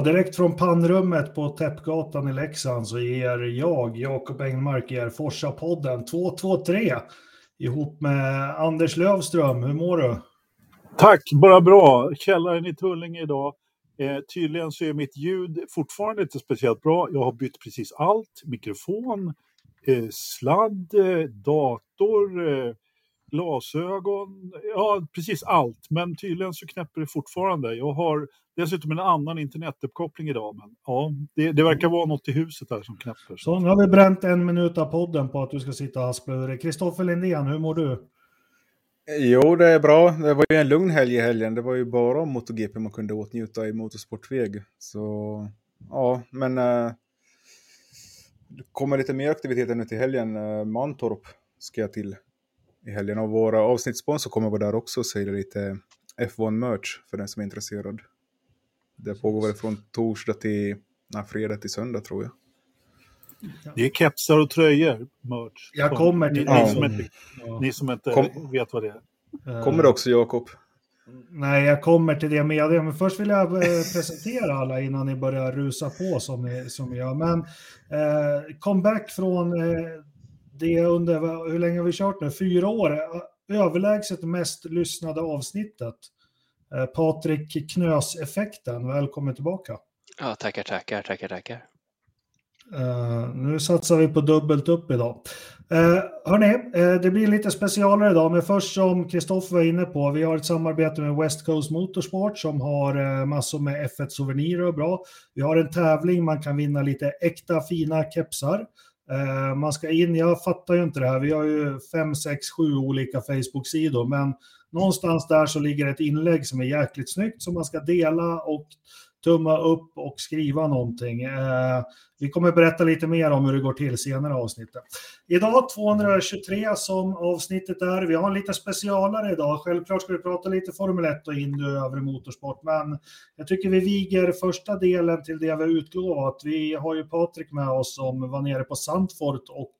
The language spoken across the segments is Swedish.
Direkt från pannrummet på Täppgatan i Leksand så ger jag, Jakob Engmark, er Forsa-podden 223 ihop med Anders Lövström. Hur mår du? Tack, bara bra. Källaren i Tullinge idag. Eh, tydligen så är mitt ljud fortfarande inte speciellt bra. Jag har bytt precis allt. Mikrofon, eh, sladd, eh, dator, eh, glasögon, ja precis allt. Men tydligen så knäpper det fortfarande. Jag har dessutom en annan internetuppkoppling idag. Men ja, det, det verkar vara något i huset här som knäpper. Så nu har vi bränt en minut av podden på att du ska sitta och haspla ur dig. Kristoffer Lindén, hur mår du? Jo, det är bra. Det var ju en lugn helg i helgen. Det var ju bara MotoGP man kunde åtnjuta i motorsportväg. Så ja, men äh, det kommer lite mer aktiviteter nu till helgen. Äh, Mantorp ska jag till i helgen. Och våra avsnittssponsor kommer vara där också och sälja lite F1-merch för den som är intresserad. Det pågår väl från torsdag till nej, fredag till söndag tror jag. Det är kepsar och tröjor, merch. Jag kommer till ni, ni, som inte, ni som inte Kom. vet vad det är. Kommer det också Jakob? Nej, jag kommer till det med det. Men först vill jag eh, presentera alla innan ni börjar rusa på som ni, som ni gör. Men eh, comeback från eh, det under, hur länge har vi kört nu? Fyra år. Överlägset mest lyssnade avsnittet. Eh, Patrik Knös-effekten, välkommen tillbaka. Ja, tackar, tackar, tackar, tackar. Uh, nu satsar vi på dubbelt upp idag. Uh, hörni, uh, det blir lite specialare idag, men först som Kristoffer var inne på, vi har ett samarbete med West Coast Motorsport som har uh, massor med F1-souvenirer och bra. Vi har en tävling, man kan vinna lite äkta fina kepsar. Man ska in, jag fattar ju inte det här, vi har ju fem, sex, sju olika Facebook-sidor, men någonstans där så ligger ett inlägg som är jäkligt snyggt som man ska dela och tumma upp och skriva någonting. Eh, vi kommer berätta lite mer om hur det går till senare avsnittet. Idag 223 som avsnittet är. Vi har en lite specialare idag. Självklart ska vi prata lite Formel 1 och Indy och övrig motorsport, men jag tycker vi viger första delen till det vi har utlovat. Vi har ju Patrik med oss som var nere på Sandfort och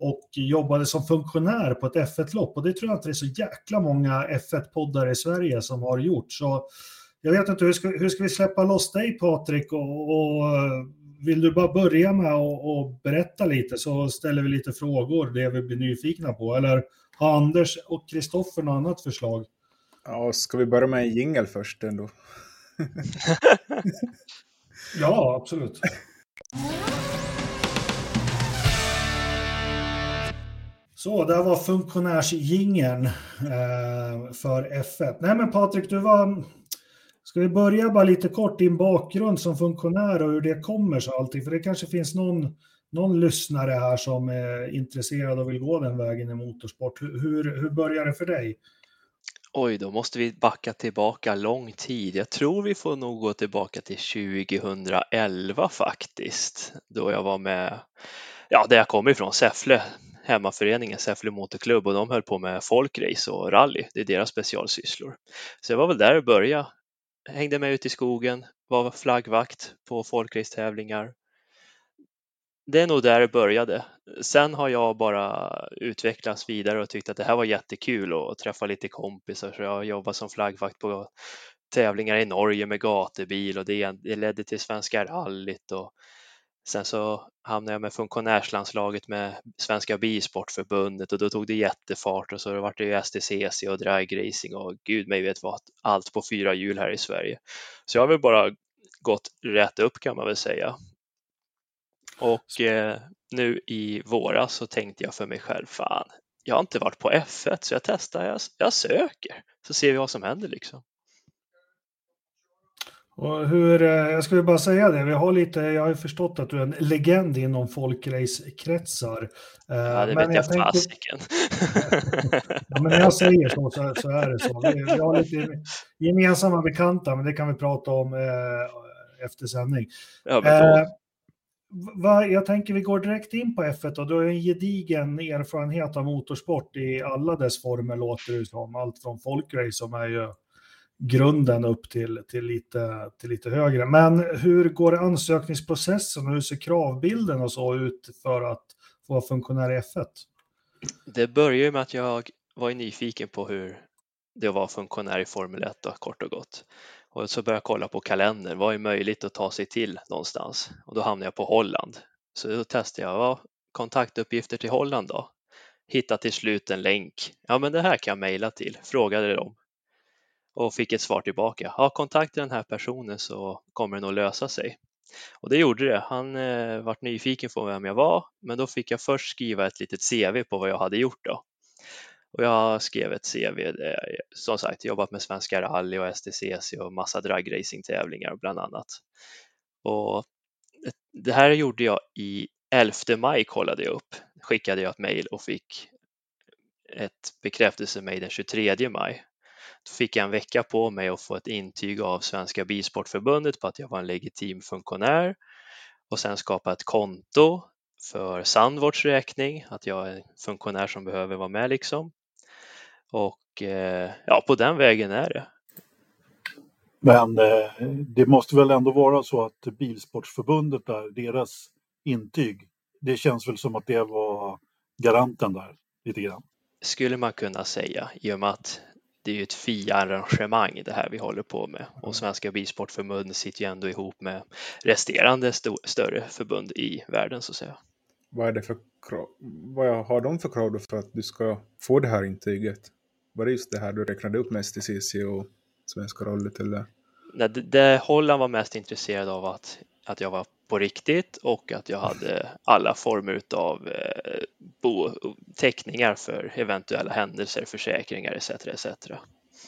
och jobbade som funktionär på ett F1-lopp. Och det tror jag inte det är så jäkla många F1-poddar i Sverige som har gjort. Så jag vet inte, hur ska, hur ska vi släppa loss dig Patrik? Och, och vill du bara börja med att berätta lite så ställer vi lite frågor, det vi blir nyfikna på. Eller har Anders och Kristoffer något annat förslag? Ja, ska vi börja med en jingel först ändå? ja, absolut. Så, där var funktionärsgingen eh, för F1. Nej men Patrik, du var... Ska vi börja bara lite kort, din bakgrund som funktionär och hur det kommer sig allting? För det kanske finns någon, någon lyssnare här som är intresserad och vill gå den vägen i motorsport. Hur, hur, hur började det för dig? Oj, då måste vi backa tillbaka lång tid. Jag tror vi får nog gå tillbaka till 2011 faktiskt, då jag var med, ja, där jag kommer ifrån, Säffle, hemmaföreningen Säffle Motorklubb och de höll på med folkrace och rally. Det är deras specialsysslor. Så jag var väl där och började. Hängde med ut i skogen, var flaggvakt på folkracetävlingar. Det är nog där det började. Sen har jag bara utvecklats vidare och tyckt att det här var jättekul och träffa lite kompisar så jag har jobbat som flaggvakt på tävlingar i Norge med gatubil och det, det ledde till Svenska rallyt och Sen så hamnade jag med funktionärslandslaget med Svenska Bisportförbundet och då tog det jättefart och så det vart det ju STCC och dragracing och gud mig vet vad, allt på fyra hjul här i Sverige. Så jag har väl bara gått rätt upp kan man väl säga. Och eh, nu i våras så tänkte jag för mig själv, fan, jag har inte varit på F1 så jag testar, jag, jag söker så ser vi vad som händer liksom. Och hur, jag skulle bara säga det, vi har lite, jag har ju förstått att du är en legend inom folkracekretsar. Ja, det men vet jag, fasiken. ja, men när jag säger så, så, så är det så. Vi, vi, har lite gemensamma bekanta, men det kan vi prata om eh, efter sändning. Ja, eh, va, jag tänker vi går direkt in på F1 och du har en gedigen erfarenhet av motorsport i alla dess former låter det som. Allt från folkrace som är ju grunden upp till, till, lite, till lite högre. Men hur går ansökningsprocessen och hur ser kravbilden och så ut för att få vara funktionär i F1? Det börjar med att jag var nyfiken på hur det var funktionär i Formel 1 då, kort och gott. Och så började jag kolla på kalendern, vad är möjligt att ta sig till någonstans? Och då hamnade jag på Holland. Så då testade jag, vad kontaktuppgifter till Holland då? Hittade till slut en länk. Ja, men det här kan jag mejla till, frågade de. Och fick ett svar tillbaka. Ja, kontakta den här personen så kommer det nog lösa sig. Och det gjorde det. Han eh, vart nyfiken på vem jag var, men då fick jag först skriva ett litet CV på vad jag hade gjort då. Och jag skrev ett CV, där, som sagt jobbat med Svenska rally och STCC och massa dragracingtävlingar bland annat. Och det här gjorde jag i 11 maj kollade jag upp, skickade jag ett mejl och fick ett bekräftelsemail den 23 maj. Då fick jag en vecka på mig att få ett intyg av Svenska Bilsportförbundet på att jag var en legitim funktionär och sen skapa ett konto för Sandvorts räkning, att jag är en funktionär som behöver vara med liksom. Och eh, ja, på den vägen är det. Men eh, det måste väl ändå vara så att Bilsportförbundet där, deras intyg, det känns väl som att det var garanten där lite grann. Skulle man kunna säga i och med att det är ju ett FIA-arrangemang det här vi håller på med och Svenska Bilsportförbundet sitter ju ändå ihop med resterande st större förbund i världen så att säga. Vad är det för krav? Vad har de för krav för att du ska få det här intyget? Var det just det här du räknade upp med STCC och Svenska rallyt eller? Nej, det, det Holland var mest intresserad av att, att jag var på riktigt och att jag hade alla former av eh, bo, teckningar för eventuella händelser, försäkringar etc. etc.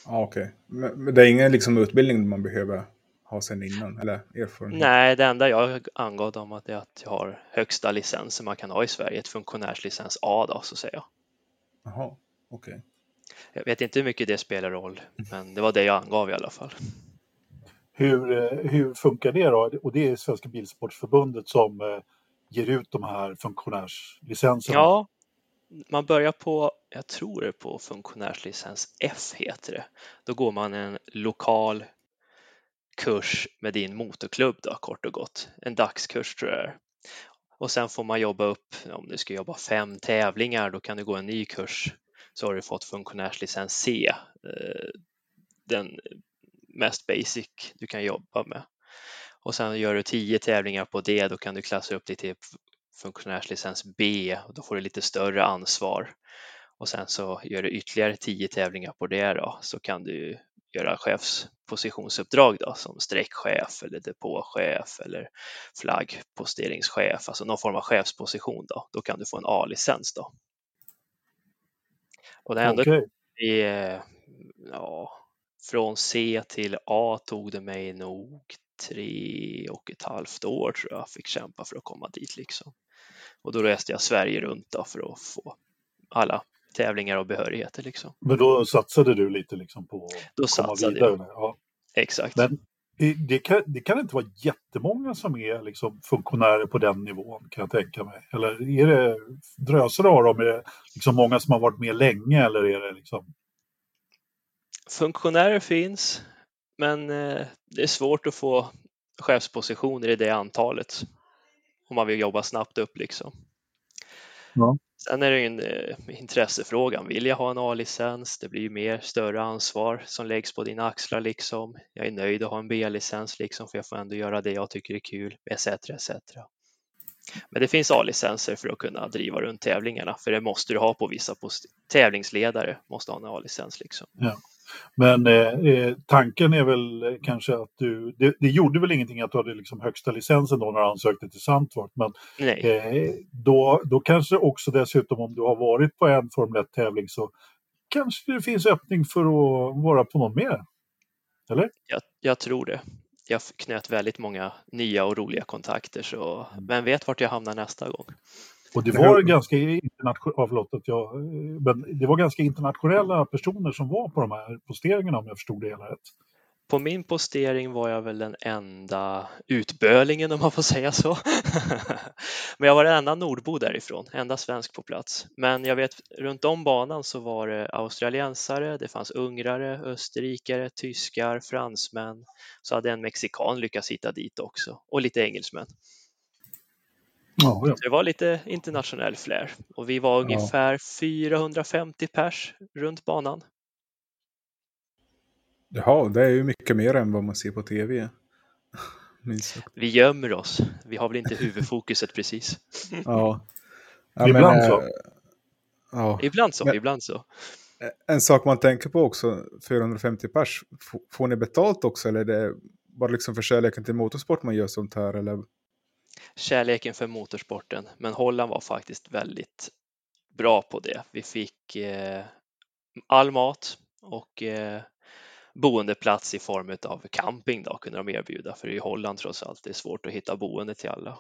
Ah, Okej, okay. men, det är ingen liksom, utbildning man behöver ha sen innan eller erfarenhet? Nej, det enda jag angav om att är att jag har högsta licensen man kan ha i Sverige, ett funktionärslicens A då så att säga. Jaha, okej. Okay. Jag vet inte hur mycket det spelar roll, men det var det jag angav i alla fall. Hur, eh, hur funkar det då? Och det är Svenska Bilsportförbundet som eh, ger ut de här funktionärslicenserna? Ja, man börjar på, jag tror det är på funktionärslicens F heter det. Då går man en lokal kurs med din motorklubb då, kort och gott. En dagskurs tror jag det är. Och sen får man jobba upp, om du ska jobba fem tävlingar, då kan du gå en ny kurs. Så har du fått funktionärslicens C, eh, den mest basic du kan jobba med. Och sen gör du tio tävlingar på det, då kan du klassa upp dig till funktionärslicens B och då får du lite större ansvar. Och sen så gör du ytterligare tio tävlingar på det då, så kan du göra chefspositionsuppdrag då, som sträckchef eller depåchef eller flaggposteringschef, alltså någon form av chefsposition då. Då kan du få en A-licens då. Och det är ändå okay. är, ja, från C till A tog det mig nog tre och ett halvt år tror jag fick kämpa för att komma dit liksom. Och då reste jag Sverige runt då för att få alla tävlingar och behörigheter liksom. Men då satsade du lite liksom på då att komma vidare? Jag. Ja. Exakt. Men det kan, det kan inte vara jättemånga som är liksom funktionärer på den nivån kan jag tänka mig. Eller är det drösar av dem? Är det liksom många som har varit med länge eller är det liksom? Funktionärer finns, men eh, det är svårt att få chefspositioner i det antalet om man vill jobba snabbt upp liksom. Ja. Sen är det en eh, intressefrågan. Vill jag ha en A-licens? Det blir mer större ansvar som läggs på dina axlar liksom. Jag är nöjd att ha en B-licens liksom för jag får ändå göra det jag tycker är kul etc. etc. Men det finns A-licenser för att kunna driva runt tävlingarna för det måste du ha på vissa tävlingsledare måste ha en A-licens liksom. Ja. Men eh, eh, tanken är väl kanske att du, det, det, gjorde väl ingenting att du hade liksom högsta licensen då när du ansökte till Sandvort, men eh, då, då kanske också dessutom om du har varit på en Formel 1-tävling så kanske det finns öppning för att vara på någon mer? Eller? Jag, jag tror det. Jag knöt väldigt många nya och roliga kontakter, så mm. vem vet vart jag hamnar nästa gång. Och det var, ganska internationella, jag, men det var ganska internationella personer som var på de här posteringarna om jag förstod det hela rätt. På min postering var jag väl den enda utbölingen om man får säga så. men jag var den enda nordbo därifrån, enda svensk på plats. Men jag vet runt om banan så var det australiensare, det fanns ungrare, österrikare, tyskar, fransmän. Så hade en mexikan lyckats hitta dit också och lite engelsmän. Ja, ja. det var lite internationell flair och vi var ungefär ja. 450 pers runt banan. Jaha, det är ju mycket mer än vad man ser på tv. Vi gömmer oss. Vi har väl inte huvudfokuset precis. Ja. ja Ibland men, så. eh, Ja. Ibland så, Men- ibland så. En sak man tänker på också, 450 pers, får ni betalt också eller är det bara liksom för kärleken till motorsport man gör sånt här? Eller? Kärleken för motorsporten, men Holland var faktiskt väldigt bra på det. Vi fick eh, all mat och eh, boendeplats i form av camping då kunde de erbjuda, för i Holland trots allt det är svårt att hitta boende till alla.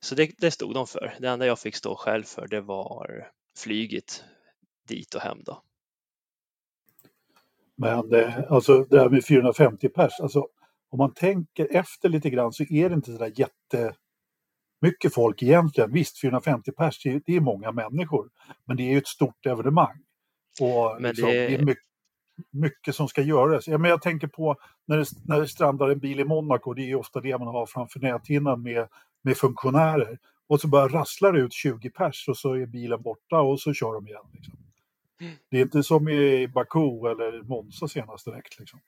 Så det, det stod de för. Det enda jag fick stå själv för det var flyget dit och hem då. Men eh, alltså det här med 450 pers, alltså om man tänker efter lite grann så är det inte sådär jättemycket folk egentligen. Visst, 450 pers, det är, det är många människor, men det är ju ett stort evenemang. Och Men liksom, det- det... är mycket, mycket som ska göras. Ja, men jag tänker på när det, när det strandar en bil i Monaco, det är ofta det man har framför näthinnan med, med funktionärer. Och så bara rasslar det ut 20 pers och så är bilen borta och så kör de igen. Liksom. Det är inte som i Baku eller Monza senast direkt. Liksom.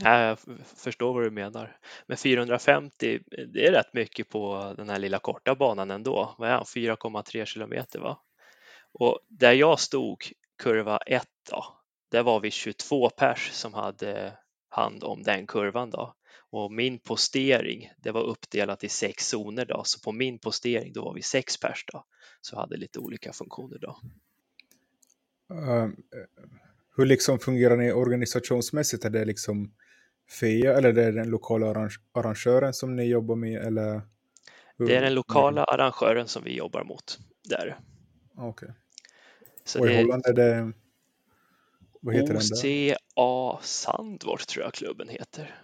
Ja, jag förstår vad du menar. Men 450, det är rätt mycket på den här lilla korta banan ändå. Vad är han? 4,3 kilometer va? Och där jag stod, kurva 1 då, där var vi 22 pers som hade hand om den kurvan då. Och min postering, det var uppdelat i sex zoner då, så på min postering då var vi sex pers då, så hade lite olika funktioner då. Uh, hur liksom fungerar ni organisationsmässigt? Är det liksom FIA eller är det den lokala arrangören som ni jobbar med? Eller? Det är den lokala arrangören som vi jobbar mot där. Okej. Så Och i det är Holland är det... Vad heter? OCA Sandvort tror jag klubben heter.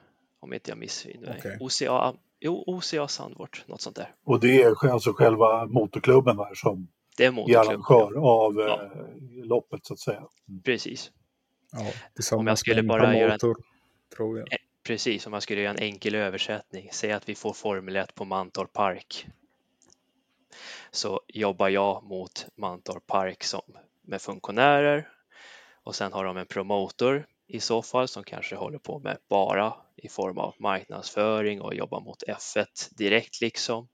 Om inte jag missminner mig. Okej. OCA, jo, OCA Sandvort, något sånt där. Och det är alltså själva motorklubben där som Det är är motorklubben. arrangör av Ja. eh, loppet så att säga. Precis, Ja, Om jag skulle bara göra en- tror jag. Eh, precis. Om man skulle göra en enkel översättning. Säg att vi får Formel 1 på Mantorp Park. Så jobbar jag mot Mantorp Park som, med funktionärer och sen har de en promotor i så fall som kanske håller på med bara i form av marknadsföring och jobbar mot F1 direkt liksom.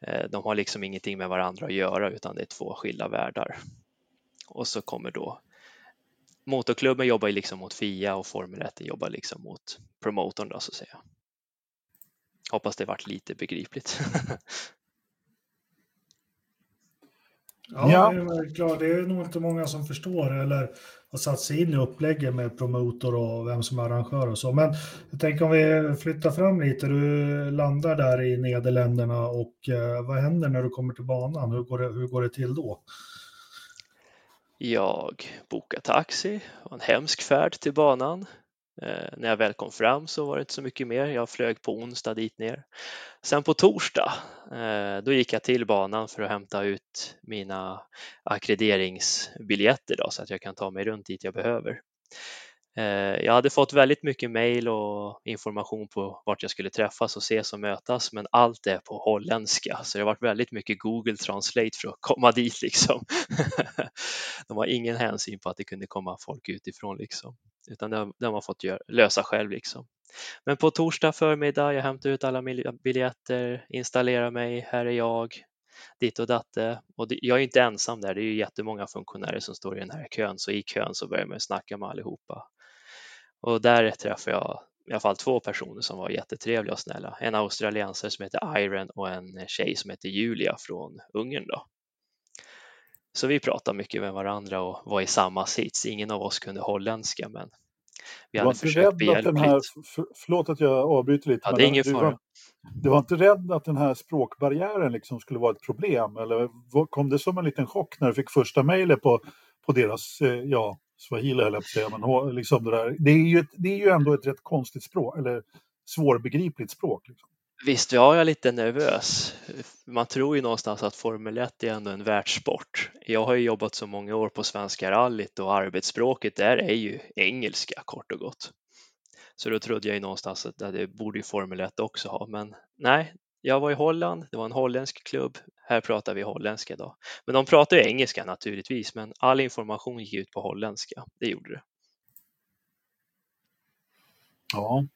Eh, de har liksom ingenting med varandra att göra utan det är två skilda världar. Och så kommer då Motorklubben jobbar ju liksom mot FIA och Formel 1 jobbar liksom mot promotorn då så att säga. Hoppas det vart lite begripligt. Ja, Ja. Det, är klart, det är nog inte många som förstår eller har satt sig in i upplägget med promotor och vem som är arrangör och så. Men jag tänker om vi flyttar fram lite. Du landar där i Nederländerna och eh, vad händer när du kommer till banan? Hur går det, hur går det till då? Jag bokade taxi det var en hemsk färd till banan. Eh, när jag väl kom fram så var det inte så mycket mer. Jag flög på onsdag dit ner. Sen på torsdag, eh, då gick jag till banan för att hämta ut mina ackrederingsbiljetter då, så att jag kan ta mig runt dit jag behöver. Eh, jag hade fått väldigt mycket mejl och information på vart jag skulle träffas och ses och mötas, men allt är på holländska, så det har varit väldigt mycket Google Translate för att komma dit liksom. De har ingen hänsyn på att det kunde komma folk utifrån liksom, utan det har, man fått lösa själv liksom. Men på torsdag förmiddag, jag hämtar ut alla biljetter, installerar mig, här är jag, ditt och datte. Och jag är inte ensam där, det är ju jättemånga funktionärer som står i den här kön, så i kön så börjar man snacka med allihopa. Och där träffade jag i alla fall två personer som var jättetrevliga och snälla. En australiensare som heter Iron och en tjej som heter Julia från Ungern. Då. Så vi pratade mycket med varandra och var i samma sits. Ingen av oss kunde holländska, men vi hade försökt här, behjälpligt. för, förlåt att jag avbryter lite. Ja, det är ingen du, fara. var, du var inte rädd att den här språkbarriären liksom skulle vara ett problem? Eller kom det som en liten chock när du fick första mejlet på, på deras, eh, ja, swahili höll jag på att säga, men liksom det där. Det är, ju ett, det är ju ändå ett rätt konstigt språk, eller svårbegripligt språk. Liksom. Visst jag jag lite nervös. Man tror ju någonstans att Formel 1 är ändå en världssport. Jag har ju jobbat så många år på Svenska rallyt och arbetsspråket där är ju engelska kort och gott. Så då trodde jag ju någonstans att det borde ju Formel 1 också ha, men nej, jag var i Holland, det var en holländsk klubb, här pratar vi holländska idag. Men de pratar ju engelska naturligtvis, men all information gick ut på holländska. Det gjorde det. Ja,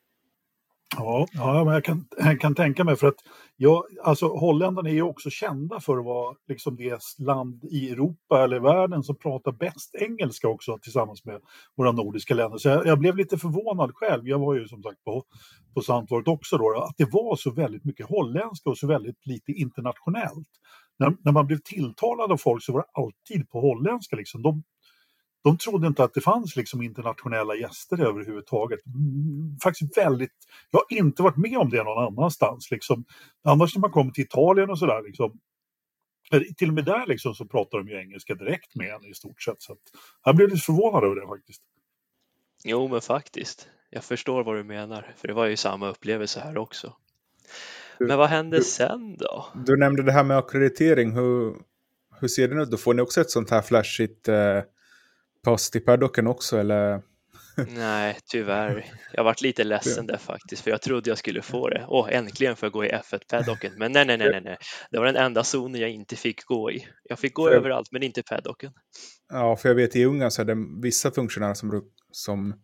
Ja, ja men jag kan, jag kan tänka mig för att jag, alltså, holländarna är ju också kända för att vara liksom det land i Europa eller världen som pratar bäst engelska också tillsammans med våra nordiska länder. Så jag, jag blev lite förvånad själv, jag var ju som sagt på, på Sandvort också då, att det var så väldigt mycket holländska och så väldigt lite internationellt. När, när man blev tilltalad av folk så var det alltid på holländska. Liksom. De, de trodde inte att det fanns liksom internationella gäster överhuvudtaget. Mm, faktiskt väldigt, jag har inte varit med om det någon annanstans. Liksom. Annars när man kommer till Italien och sådär, liksom, till och med där liksom så pratar de ju engelska direkt med en i stort sett. Så att, jag blev lite förvånad över det faktiskt. Jo, men faktiskt. Jag förstår vad du menar, för det var ju samma upplevelse här också. Men vad hände sen då? Du nämnde det här med akkreditering. Hur, hur ser det ut? Då får ni också ett sånt här flashigt eh, pass till paddocken också eller? Nej, tyvärr. Jag varit lite ledsen där faktiskt, för jag trodde jag skulle få det. Åh, äntligen får jag gå i F1-paddocken. Men nej, nej, nej, nej. Det var den enda zonen jag inte fick gå i. Jag fick gå för... överallt, men inte paddocken. Ja, för jag vet i Ungern så är det vissa funktionärer som, som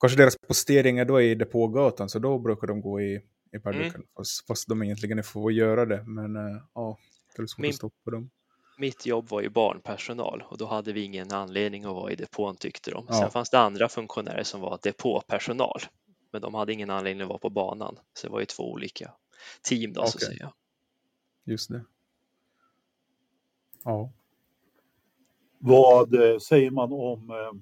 kanske deras posteringar då är i depågatan, så då brukar de gå i, i paddocken. Mm. Fast, fast de egentligen får göra det, men uh, ja, det är svårt Min... att stoppa dem mitt jobb var ju barnpersonal och då hade vi ingen anledning att vara i depån tyckte de. Ja. Sen fanns det andra funktionärer som var depåpersonal, men de hade ingen anledning att vara på banan. Så det var ju två olika team då okay. så att säga. Just det. Ja. Vad eh, säger man om eh,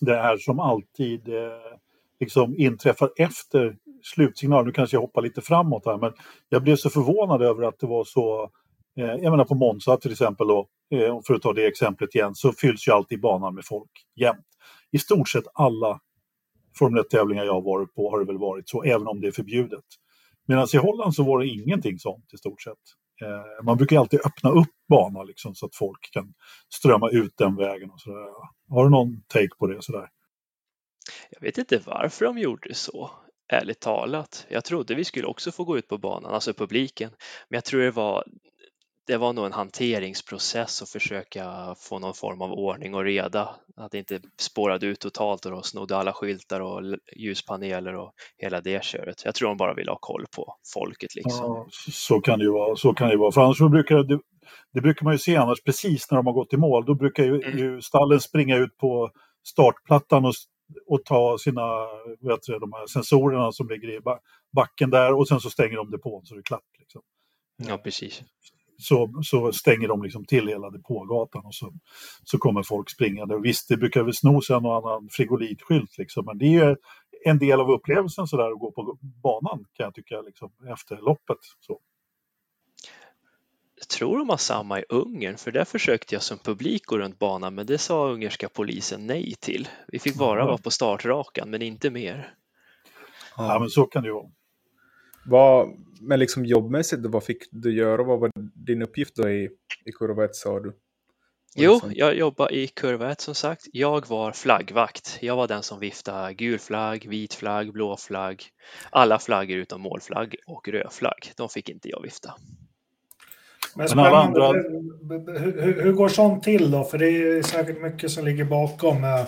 det här som alltid eh, liksom inträffar efter slutsignal? Nu kanske jag hoppar lite framåt här, men jag blev så förvånad över att det var så Eh, jag menar på Monza till exempel, då, eh, för att ta det exemplet igen, så fylls ju alltid banan med folk jämt. I stort sett alla Formel 1-tävlingar jag har varit på har det väl varit så, även om det är förbjudet. Medan i Holland så var det ingenting sånt i stort sett. Eh, man brukar alltid öppna upp banan liksom, så att folk kan strömma ut den vägen. Och sådär. Har du någon take på det? Sådär? Jag vet inte varför de gjorde så ärligt talat. Jag trodde vi skulle också få gå ut på banan, alltså publiken. Men jag tror det var det var nog en hanteringsprocess att försöka få någon form av ordning och reda. Att det inte spårade ut totalt och de snodde alla skyltar och ljuspaneler och hela det köret. Jag tror de bara ville ha koll på folket. Liksom. Ja, så kan det ju vara. Så kan det vara. För annars brukar det, det brukar man ju se annars precis när de har gått i mål. Då brukar ju, mm. ju stallen springa ut på startplattan och, och ta sina vet du, de här sensorerna som ligger i backen där och sen så stänger de depån så det är klart. Liksom. Ja, precis så, så stänger de liksom till hela depågatan och så, så kommer folk springande. Visst, det brukar väl snos en och annan frigolitskylt, liksom, men det är en del av upplevelsen så där att gå på banan kan jag tycka liksom, efter loppet. Så. Jag tror de har samma i Ungern, för där försökte jag som publik gå runt banan, men det sa ungerska polisen nej till. Vi fick bara vara på startrakan, men inte mer. Ja, men så kan det ju vara. Vad, men liksom jobbmässigt, vad fick du göra? Vad var din uppgift då i, i kurva 1 sa du? Jo, jag jobbade i kurva 1 som sagt. Jag var flaggvakt. Jag var den som viftade gul flagg, vit flagg, blå flagg, alla flaggor utom målflagg och röd flagg. De fick inte jag vifta. Men spännande. Hur, hur, går sånt till då? För det är säkert mycket som ligger bakom. Eh,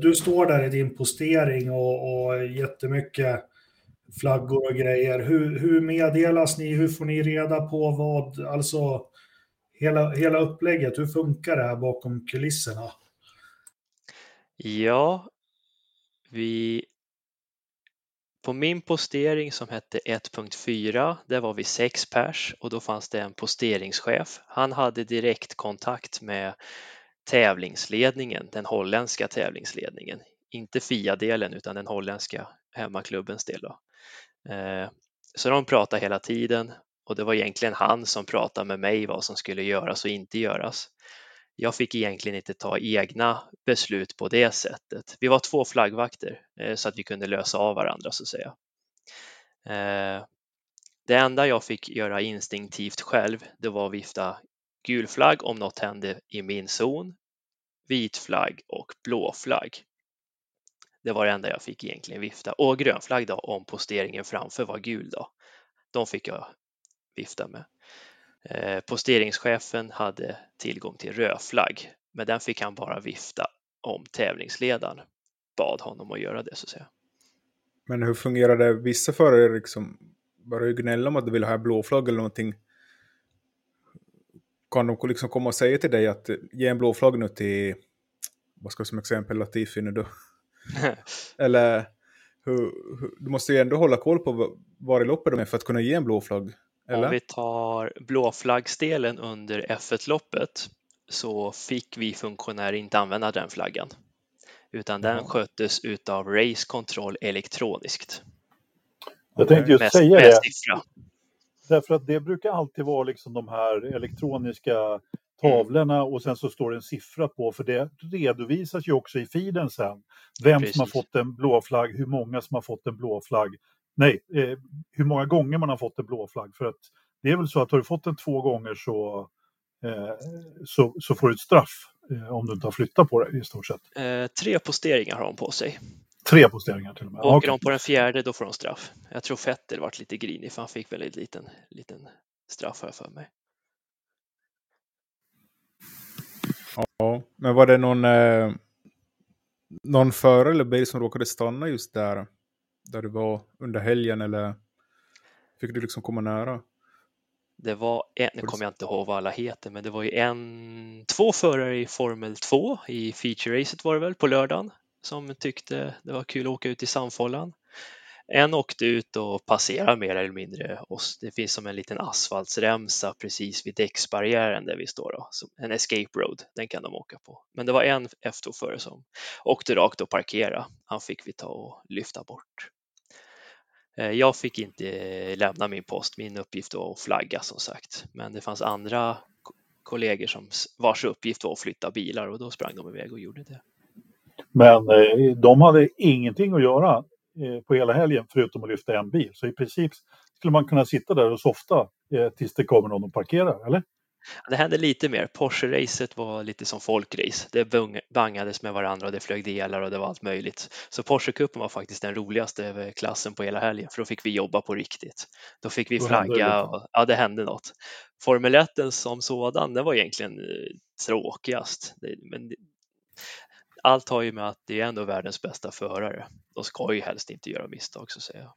du står där i din postering och, och jättemycket flaggor och grejer. Hur, hur meddelas ni? Hur får ni reda på vad, alltså hela, hela upplägget? Hur funkar det här bakom kulisserna? Ja, vi på min postering som hette 1.4, där var vi sex pers och då fanns det en posteringschef. Han hade direktkontakt med tävlingsledningen, den holländska tävlingsledningen. Inte FIA-delen utan den holländska hemmaklubbens del. Då. Eh, så de pratade hela tiden och det var egentligen han som pratade med mig vad som skulle göras och inte göras. Jag fick egentligen inte ta egna beslut på det sättet. Vi var två flaggvakter eh, så att vi kunde lösa av varandra så att säga. Eh, det enda jag fick göra instinktivt själv, det var att vifta gul flagg om något hände i min zon, vit flagg och blå flagg. Det var det enda jag fick egentligen vifta. Och grön flagg då om posteringen framför var gul då. De fick jag vifta med. Eh, posteringschefen hade tillgång till röd flagg, men den fick han bara vifta om tävlingsledaren bad honom att göra det så att säga. Men hur fungerar det? Vissa förare liksom börjar ju gnälla om att de vill ha blå flagg eller någonting. Kan de liksom komma och säga till dig att ge en blå flagg nu till, vad ska jag som exempel, Latifi nu då? eller hur, hur, du måste ju ändå hålla koll på var i loppet de är för att kunna ge en blå flagg. Eller? Om vi tar blåflaggsdelen under F1-loppet så fick vi funktionärer inte använda den flaggan utan den sköttes utav Race Control elektroniskt. Jag tänkte just Med, säga med det. siffra. Därför att det brukar alltid vara liksom de här elektroniska tavlorna och sen så står det en siffra på, för det redovisas ju också i feeden sen. Vem som har Precis. fått en blå flagg, hur många som har fått en blå flagg. Nej, eh, hur många gånger man har fått en blå flagg. För att det är väl så att har du fått den två gånger så, eh, så, så får du ett straff eh, om du inte har flyttat på det i stort sett. Eh, tre posteringar har de på sig. Tre posteringar till och med. Åker Okej. de på den fjärde då får de straff. Jag tror Vettel vart lite grinig för han fick väldigt liten, liten straff har jag för mig. Ja, men var det någon, eh, någon förare eller bil som råkade stanna just där? Där du var under helgen eller fick du liksom komma nära? Det var en, nu kommer jag inte ihåg vad alla heter, men det var ju en, två förare i Formel 2 i feature-racet var det väl på lördagen som tyckte det var kul att åka ut i Sandfållan. En åkte ut och passerade mer eller mindre oss. Det finns som en liten asfaltsremsa precis vid däcksbarriären där vi står. Då. En escape road, den kan de åka på. Men det var en F2-förare som åkte rakt och parkera. Han fick vi ta och lyfta bort. Eh, jag fick inte eh, lämna min post. Min uppgift var att flagga som sagt. Men det fanns andra kollegor som vars uppgift var att flytta bilar och då sprang de iväg och gjorde det. Men eh, de hade ingenting att göra på hela helgen förutom att lyfta en bil. Så i princip skulle man kunna sitta där och softa eh, tills det kommer någon och parkerar, eller? Det hände lite mer. Porsche-racet var lite som folkrace. Det bangades med varandra och det flög delar och det var allt möjligt. Så Porsche-cupen var faktiskt den roligaste klassen på hela helgen för då fick vi jobba på riktigt. Då fick vi Då flagga och ja, det hände något. Formel 1 som sådan, det var egentligen eh, tråkigast. Men allt har ju med att det är ändå världens bästa förare. De ska ju helst inte göra misstag så att säga.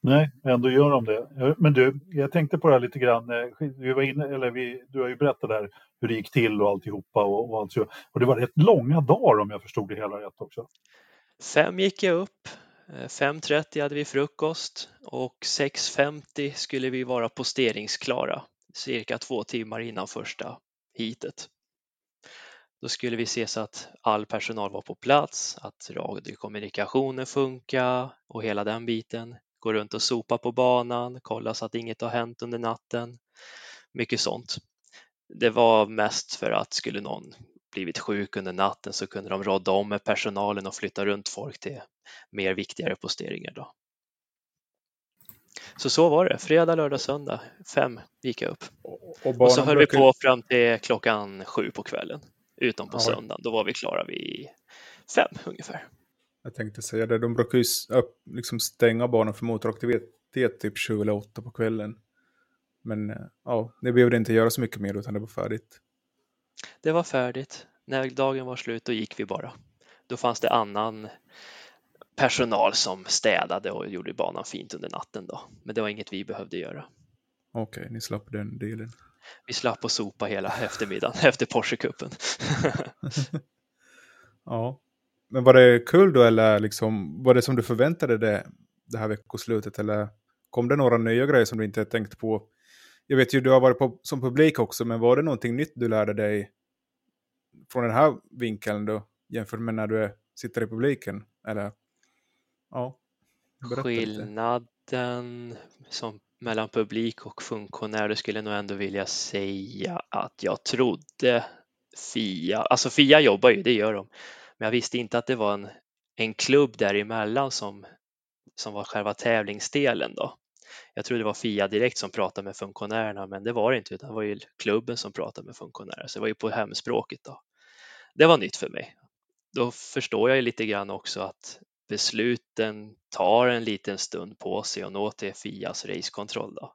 Nej, ändå gör de det. Eh, Men du, jag tänkte på det här lite grann. eh, Vi var inne, eller vi, du har ju berättat där hur det gick till och alltihopa. Och, och, allt så. och det var rätt långa dagar om jag förstod det hela rätt också. Fem gick jag upp, eh, 5.30 hade vi frukost och 6.50 skulle vi vara posteringsklara, cirka två timmar innan första heatet. Då skulle vi se så att all personal var på plats, att radiokommunikationen funkar och hela den biten. Gå runt och sopa på banan, kolla så att inget har hänt under natten. Mycket sånt. Det var mest för att skulle någon blivit sjuk under natten så kunde de rådda om med personalen och flytta runt folk till mer viktigare posteringar. Då. Så så var det, fredag, lördag, söndag. Fem gick jag upp. Och, Och så höll vi på fram till klockan sju på kvällen. Utom på Ja. söndagen, då var vi klara vid fem ungefär. Jag tänkte säga det, de brukar ju liksom stänga banan för motoraktivitet typ 7 eller 8 på kvällen. Men eh, ja, det behövde inte göra så mycket mer utan det var färdigt. Det var färdigt. När dagen var slut då gick vi bara. Då fanns det annan personal som städade och gjorde banan fint under natten då. Men det var inget vi behövde göra. Okej, ni slapp den delen. Vi slapp att sopa hela eftermiddagen efter Porsche-cupen. Ja. Men var det kul då eller liksom, var det som du förväntade dig det här veckoslutet eller kom det några nya grejer som du inte tänkt på? Jag vet ju du har varit på, som publik också, men var det någonting nytt du lärde dig från den här vinkeln då jämfört med när du är, sitter i publiken? Eller? Ja. Skillnaden som mellan publik och funktionär, det skulle jag nog ändå vilja säga att jag trodde Fia, alltså Fia jobbar ju, det gör de, men jag visste inte att det var en, en klubb däremellan som, som var själva tävlingsdelen då. Jag trodde det var Fia direkt som pratade med funktionärerna, men det var det inte, utan det var ju klubben som pratade med funktionärer, så det var ju på hemspråket då. Det var nytt för mig. Då förstår jag ju lite grann också att besluten tar en liten stund på sig att nå till Fias racekontroll. Då.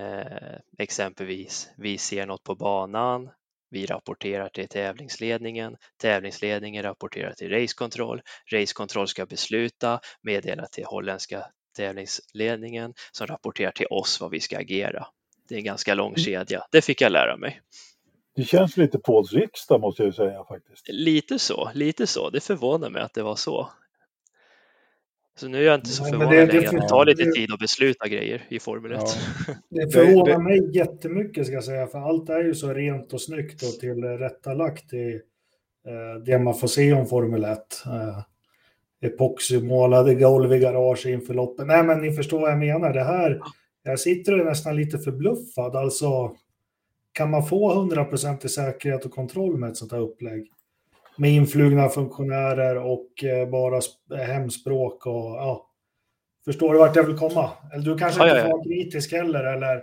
Eh, exempelvis, vi ser något på banan, Vi rapporterar till tävlingsledningen, tävlingsledningen rapporterar till racekontroll, racekontroll ska besluta, meddela till holländska tävlingsledningen som rapporterar till oss vad vi ska agera. Det är en ganska lång Mm. kedja. Det fick jag lära mig. Det känns lite Pauls riksdag måste jag säga faktiskt. Lite så, lite så. Det förvånar mig att det var så. Så nu är jag inte så förvånad det- det längre det tar lite tid att besluta grejer i Formel 1. Ja. Det förvånar det- mig jättemycket ska jag säga, för allt är ju så rent och snyggt och tillrättalagt i eh, det man får se om Formel 1. Eh, epoxymålade golv i garage inför loppen. Nej, men ni förstår vad jag menar. Det här, jag sitter och är nästan lite förbluffad. Alltså, kan man få 100% säkerhet och kontroll med ett sånt här upplägg? Med influgna funktionärer och eh, bara sp- hemspråk och ja. Förstår du vart jag vill komma? Eller du kanske Ja, inte ja, får vara kritisk heller eller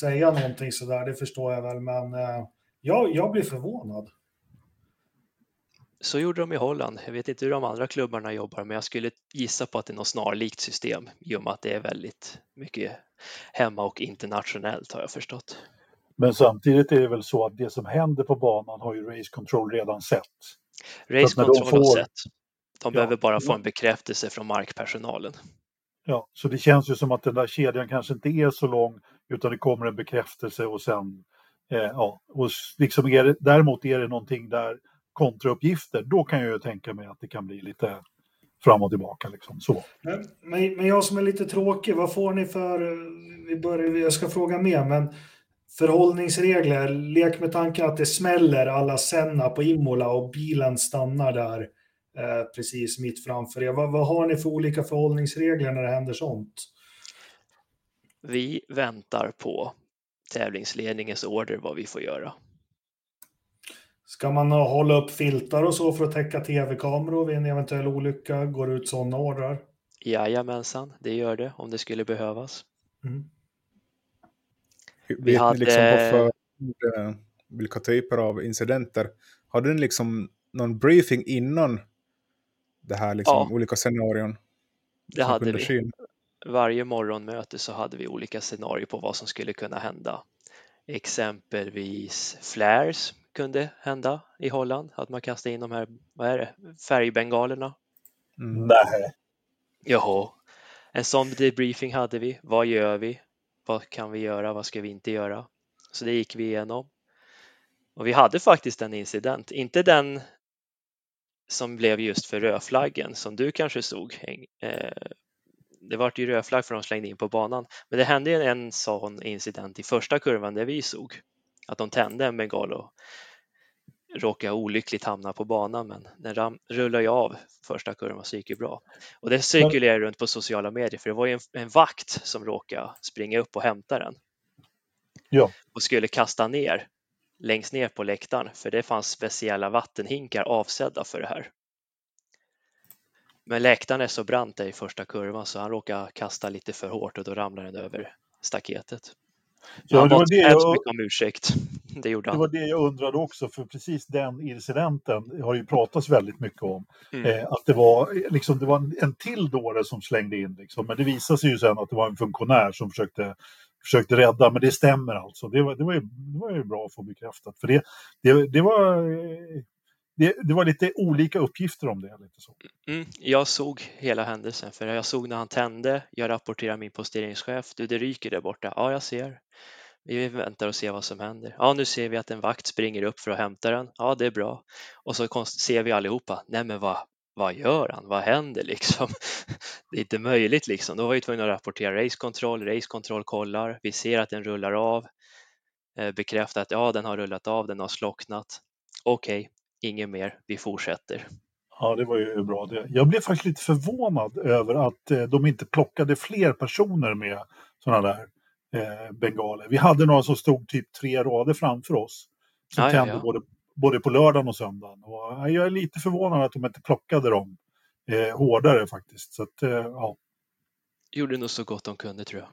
säga någonting sådär, det förstår jag väl, men eh, jag, jag blir förvånad. Så gjorde de i Holland. Jag vet inte hur de andra klubbarna jobbar, men jag skulle gissa på att det är något snarlikt system i och med att det är väldigt mycket hemma och internationellt har jag förstått. Men samtidigt är det väl så att det som händer på banan har ju Race Control redan sett. Race Control har får- sett. De Ja, behöver bara få en bekräftelse från markpersonalen. Ja, så det känns ju som att den där kedjan kanske inte är så lång utan det kommer en bekräftelse och sen eh, ja, och liksom är det, däremot är det någonting där kontrauppgifter, då kan jag ju tänka mig att det kan bli lite fram och tillbaka liksom så. Men, men men jag som är lite tråkig, vad får ni för, eh, vi börjar, jag ska fråga mer, men förhållningsregler, lek med tanken att det smäller alla Senna på Imola och bilen stannar där eh, precis mitt framför er. Vad, vad har ni för olika förhållningsregler när det händer sånt? Vi väntar på tävlingsledningens order vad vi får göra. Ska man hålla upp filtar och så för att täcka tv-kameror vid en eventuell olycka? Går det ut sådana ordrar? Jajamensan, det gör det om det skulle behövas. Mm. Vet Vi hade- ni liksom på eh, vilka typer av incidenter? Hade ni liksom någon briefing innan det här liksom, Ja. olika scenarion? Det hade vi. ske? Varje morgonmöte så hade vi olika scenarier på vad som skulle kunna hända. Exempelvis flares kunde hända i Holland, att man kastar in de här, vad är det, färgbengalerna. Mm. Nej. Jaha, en sån debriefing hade vi. Vad gör vi? Vad kan vi göra? Vad ska vi inte göra? Så det gick vi igenom. Och vi hade faktiskt en incident, inte den som blev just för rödflaggen som du kanske såg. Eh, det vart ju rödflagg för de slängde in på banan, men det hände en sån incident i första kurvan där vi såg att de tände en bengal och råkade olyckligt hamna på banan, men den ram, rullade ju av första kurvan så gick det bra. Och det cirkulerade runt på sociala medier för det var ju en, en vakt som råkade springa upp och hämta den. Ja. Och skulle kasta ner längst ner på läktaren för det fanns speciella vattenhinkar avsedda för det här. Men läktaren är så brant i första kurvan så han råkade kasta lite för hårt och då ramlade den över staketet. Ja, han det var det jag- mycket om ursäkt. Det gjorde Det han. var det jag undrade också, för precis den incidenten har ju pratats väldigt mycket om. Mm. Eh, att det var, liksom, det var en, en till dåre som slängde in, liksom. men det visade sig ju sen att det var en funktionär som försökte, försökte rädda, men det stämmer alltså. Det var, det var, ju, det var ju bra att få bekräftat, för det, det, det var... Det, det var lite olika uppgifter om det. Lite så. Mm, jag såg hela händelsen, för jag såg när han tände. Jag rapporterar min posteringschef. Du, det ryker där borta. Ja, jag ser. Vi väntar och ser vad som händer. Ja, nu ser vi att en vakt springer upp för att hämta den. Ja, det är bra. Och så ser vi allihopa. Nej, men vad, vad gör han? Vad händer liksom? Det är inte möjligt liksom. Då var vi tvungna att rapportera racekontroll. Racekontroll kollar. Vi ser att den rullar av. Eh, Bekräftar att ja, den har rullat av. Den har slocknat. Okej, inget mer. Vi fortsätter. Ja, det var ju bra. Det. Jag blev faktiskt lite förvånad över att eh, de inte plockade fler personer med sådana där eh, bengaler. Vi hade några som stod typ tre rader framför oss. Som tände ja. Både, både på lördagen och söndagen. Och, eh, jag är lite förvånad att de inte plockade dem eh, hårdare faktiskt. Så att, eh, ja. Gjorde nog så gott de kunde tror jag.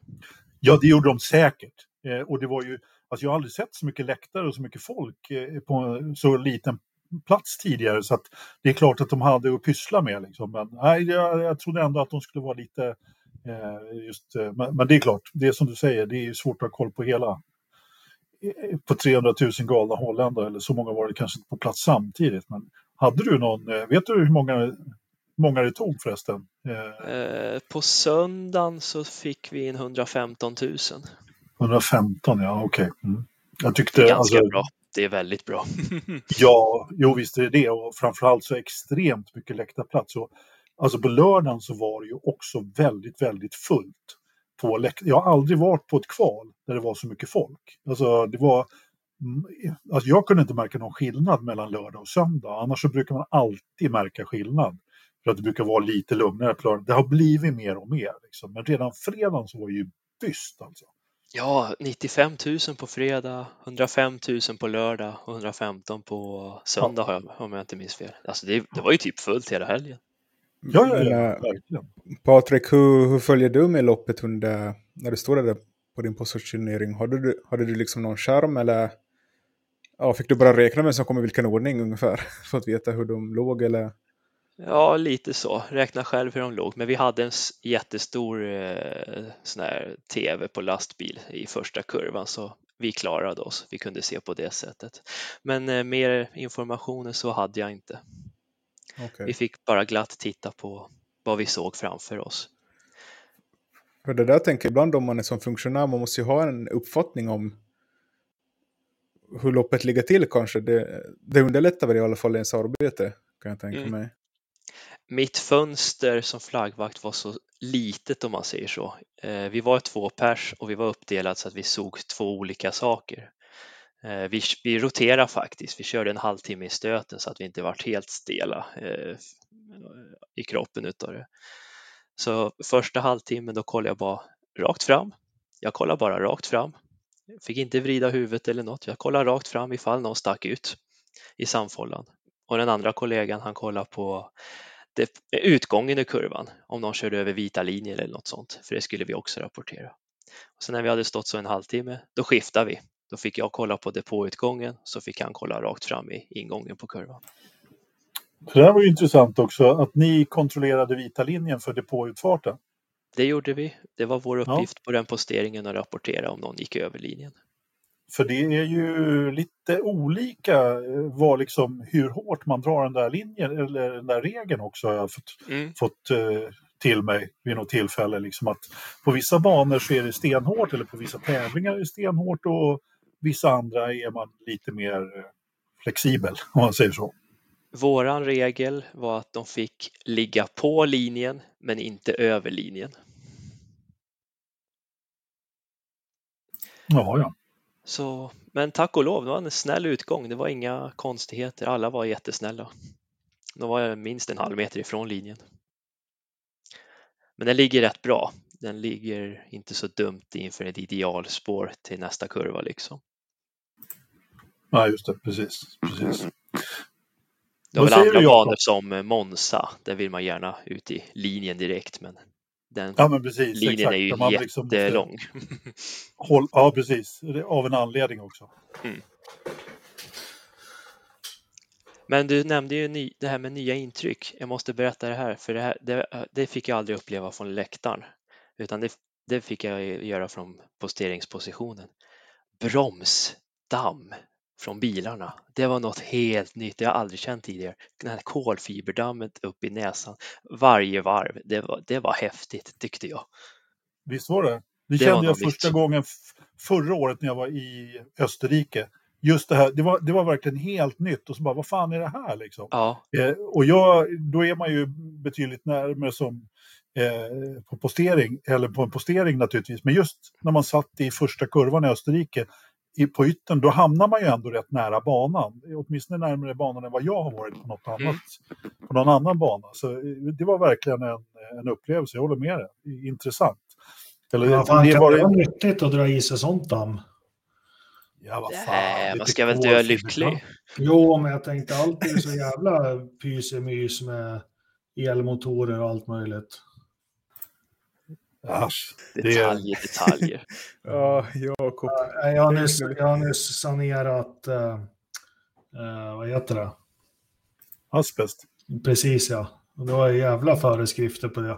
ja, det gjorde de säkert. Eh, och det var ju, alltså jag har aldrig sett så mycket läktare och så mycket folk eh, på så liten plats tidigare. Så att det är klart att de hade att pyssla med. Liksom. Men nej, jag, jag trodde ändå att de skulle vara lite eh, just, eh, men, men det är klart, det är som du säger, det är ju svårt att ha koll på hela, på 300 000 galna holländare, eller så många var det kanske inte på plats samtidigt. Men hade du någon, eh, vet du hur många, många det tog förresten? Eh, på söndagen så fick vi in 115 000. 115, ja okej. Okay. Mm. Jag tyckte... Ganska alltså, bra. Det är väldigt bra. ja, jo visst är det det och framförallt så extremt mycket läktarplats. Och, alltså på lördagen så var det ju också väldigt, väldigt fullt. På läkt jag har aldrig varit på ett kval där det var så mycket folk. Alltså det var... Mm, alltså jag kunde inte märka någon skillnad mellan lördag och söndag. Annars så brukar man alltid märka skillnad. För att det brukar vara lite lugnare på lördag. Det har blivit mer och mer. Liksom. Men redan fredagen så var det ju byst alltså. Ja, 95 000 på fredag, 105 000 på lördag och 115 på söndag jag, om jag inte minns fel. Alltså det, det var ju typ fullt hela helgen. Ja, ja, ja, verkligen. Patrik, hur, hur följer du med loppet under, när du står där på din positionering? Hade du, hade du liksom någon charm eller ja, fick du bara räkna med som kom i vilken ordning ungefär? För att veta hur de låg eller? Ja, lite så. Räkna själv hur de låg. Men vi hade en jättestor eh, sån här tv på lastbil i första kurvan så vi klarade oss. Vi kunde se på det sättet. Men eh, mer information så hade jag inte. Okay. Vi fick bara glatt titta på vad vi såg framför oss. För det där tänker jag ibland om man är som funktionär, man måste ju ha en uppfattning om hur loppet ligger till kanske. Det, det underlättar väl i alla fall ens arbete, kan jag tänka mm. mig mitt fönster som flaggvakt var så litet om man säger så. Eh, vi var två pers och vi var uppdelade så att vi såg två olika saker. Eh, vi, vi roterade faktiskt, vi körde en halvtimme i stöten så att vi inte vart helt stela eh, i kroppen utav det. Så första halvtimmen då kollade jag bara rakt fram. Jag kollade bara rakt fram. Fick inte vrida huvudet eller något. Jag kollade rakt fram ifall någon stack ut i samfållan. Och den andra kollegan han kollade på utgången i kurvan om någon körde över vita linjer eller något sånt, för det skulle vi också rapportera. Och sen när vi hade stått så en halvtimme, då skiftade vi. Då fick jag kolla på depåutgången, så fick han kolla rakt fram i ingången på kurvan. det här var ju intressant också, att ni kontrollerade vita linjen för depåutfarten. Det gjorde vi. Det var vår uppgift ja. på den posteringen att rapportera om någon gick över linjen. För det är ju lite olika eh, vad liksom, hur hårt man drar den där linjen eller den där regeln också har jag fått, mm. fått eh, till mig vid något tillfälle. Liksom att på vissa banor så är det stenhårt eller på vissa tävlingar är det stenhårt och vissa andra är man lite mer eh, flexibel om man säger så. Våran regel var att de fick ligga på linjen men inte över linjen. Ja, ja. Så, men tack och lov, det var en snäll utgång. Det var inga konstigheter. Alla var jättesnälla. De var minst en halv meter ifrån linjen. Men den ligger rätt bra. Den ligger inte så dumt inför ett idealspår till nästa kurva liksom. Ja, just det. Precis. precis. Det var väl andra banor som Monza. Där vill man gärna ut i linjen direkt, men den ja, men precis, linjen exakt. är ju man liksom jättelång. Håll, ja, precis. Av en anledning också. Mm. Men du nämnde ju ny, det här med nya intryck. Jag måste berätta det här, för det, här, det, det fick jag aldrig uppleva från läktaren, utan det, det fick jag göra från posteringspositionen. Bromsdamm från bilarna. Det var något helt nytt, det har jag aldrig känt tidigare. Den här kolfiberdammet upp i näsan varje varv, det var, det var häftigt tyckte jag. Visst var det? Det, det kände jag första nytt. gången förra året när jag var i Österrike. Just det här, det var, det var verkligen helt nytt och så bara, vad fan är det här liksom? Ja. Eh, och jag, då är man ju betydligt närmare som eh, på postering, eller på en postering naturligtvis, men just när man satt i första kurvan i Österrike på ytten, då hamnar man ju ändå rätt nära banan. Åtminstone närmare banan än vad jag har varit på något annat, mm. på någon annan bana. Så eh, det var verkligen en, en upplevelse, jag håller med dig. Intressant. Eller, ja, fan, det kan var... det vara nyttigt att dra i sig sånt damm? Ja, vad fan. Nej, man ska väl dö lycklig. Jo, men jag tänkte alltid så jävla pysemys med elmotorer och allt möjligt. Asch, detaljer, det... detaljer. ja, Jakob. Jag har nyss, jag har nyss sanerat, uh, uh, vad heter det? Asbest. Precis ja. Och det var jävla föreskrifter på det.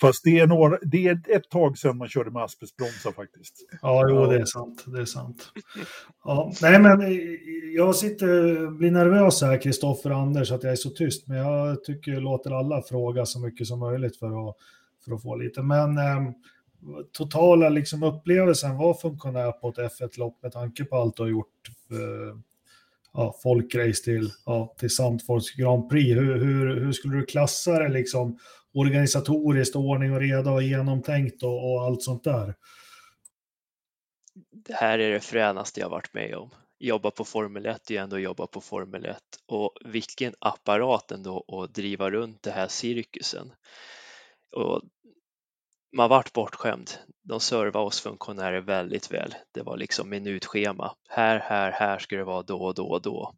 Fast det är, några, det är ett tag sedan man körde med asbestbromsar faktiskt. Ja, jo, det är sant. Det är sant. Ja, nej, men eh, jag sitter blir nervös här, Kristoffer och Anders, att jag är så tyst. Men jag tycker jag låter alla fråga så mycket som möjligt för att, för att få lite. Men eh, totala liksom, upplevelsen var funktionär på ett F1-lopp med tanke på allt du har gjort. Eh, ja, folkrace till, ja, till Sandfors Grand Prix. Hur, hur, hur skulle du klassa det liksom organisatoriskt, ordning och reda och genomtänkt och, och allt sånt där? Det här är det fränaste jag varit med om. Jobba på Formel 1 är ändå jobba på Formel 1 och vilken apparat ändå att driva runt det här cirkusen. Och man vart bortskämd. De servade oss funktionärer väldigt väl. Det var liksom minutschema. Här, här, här ska det vara då, då, då.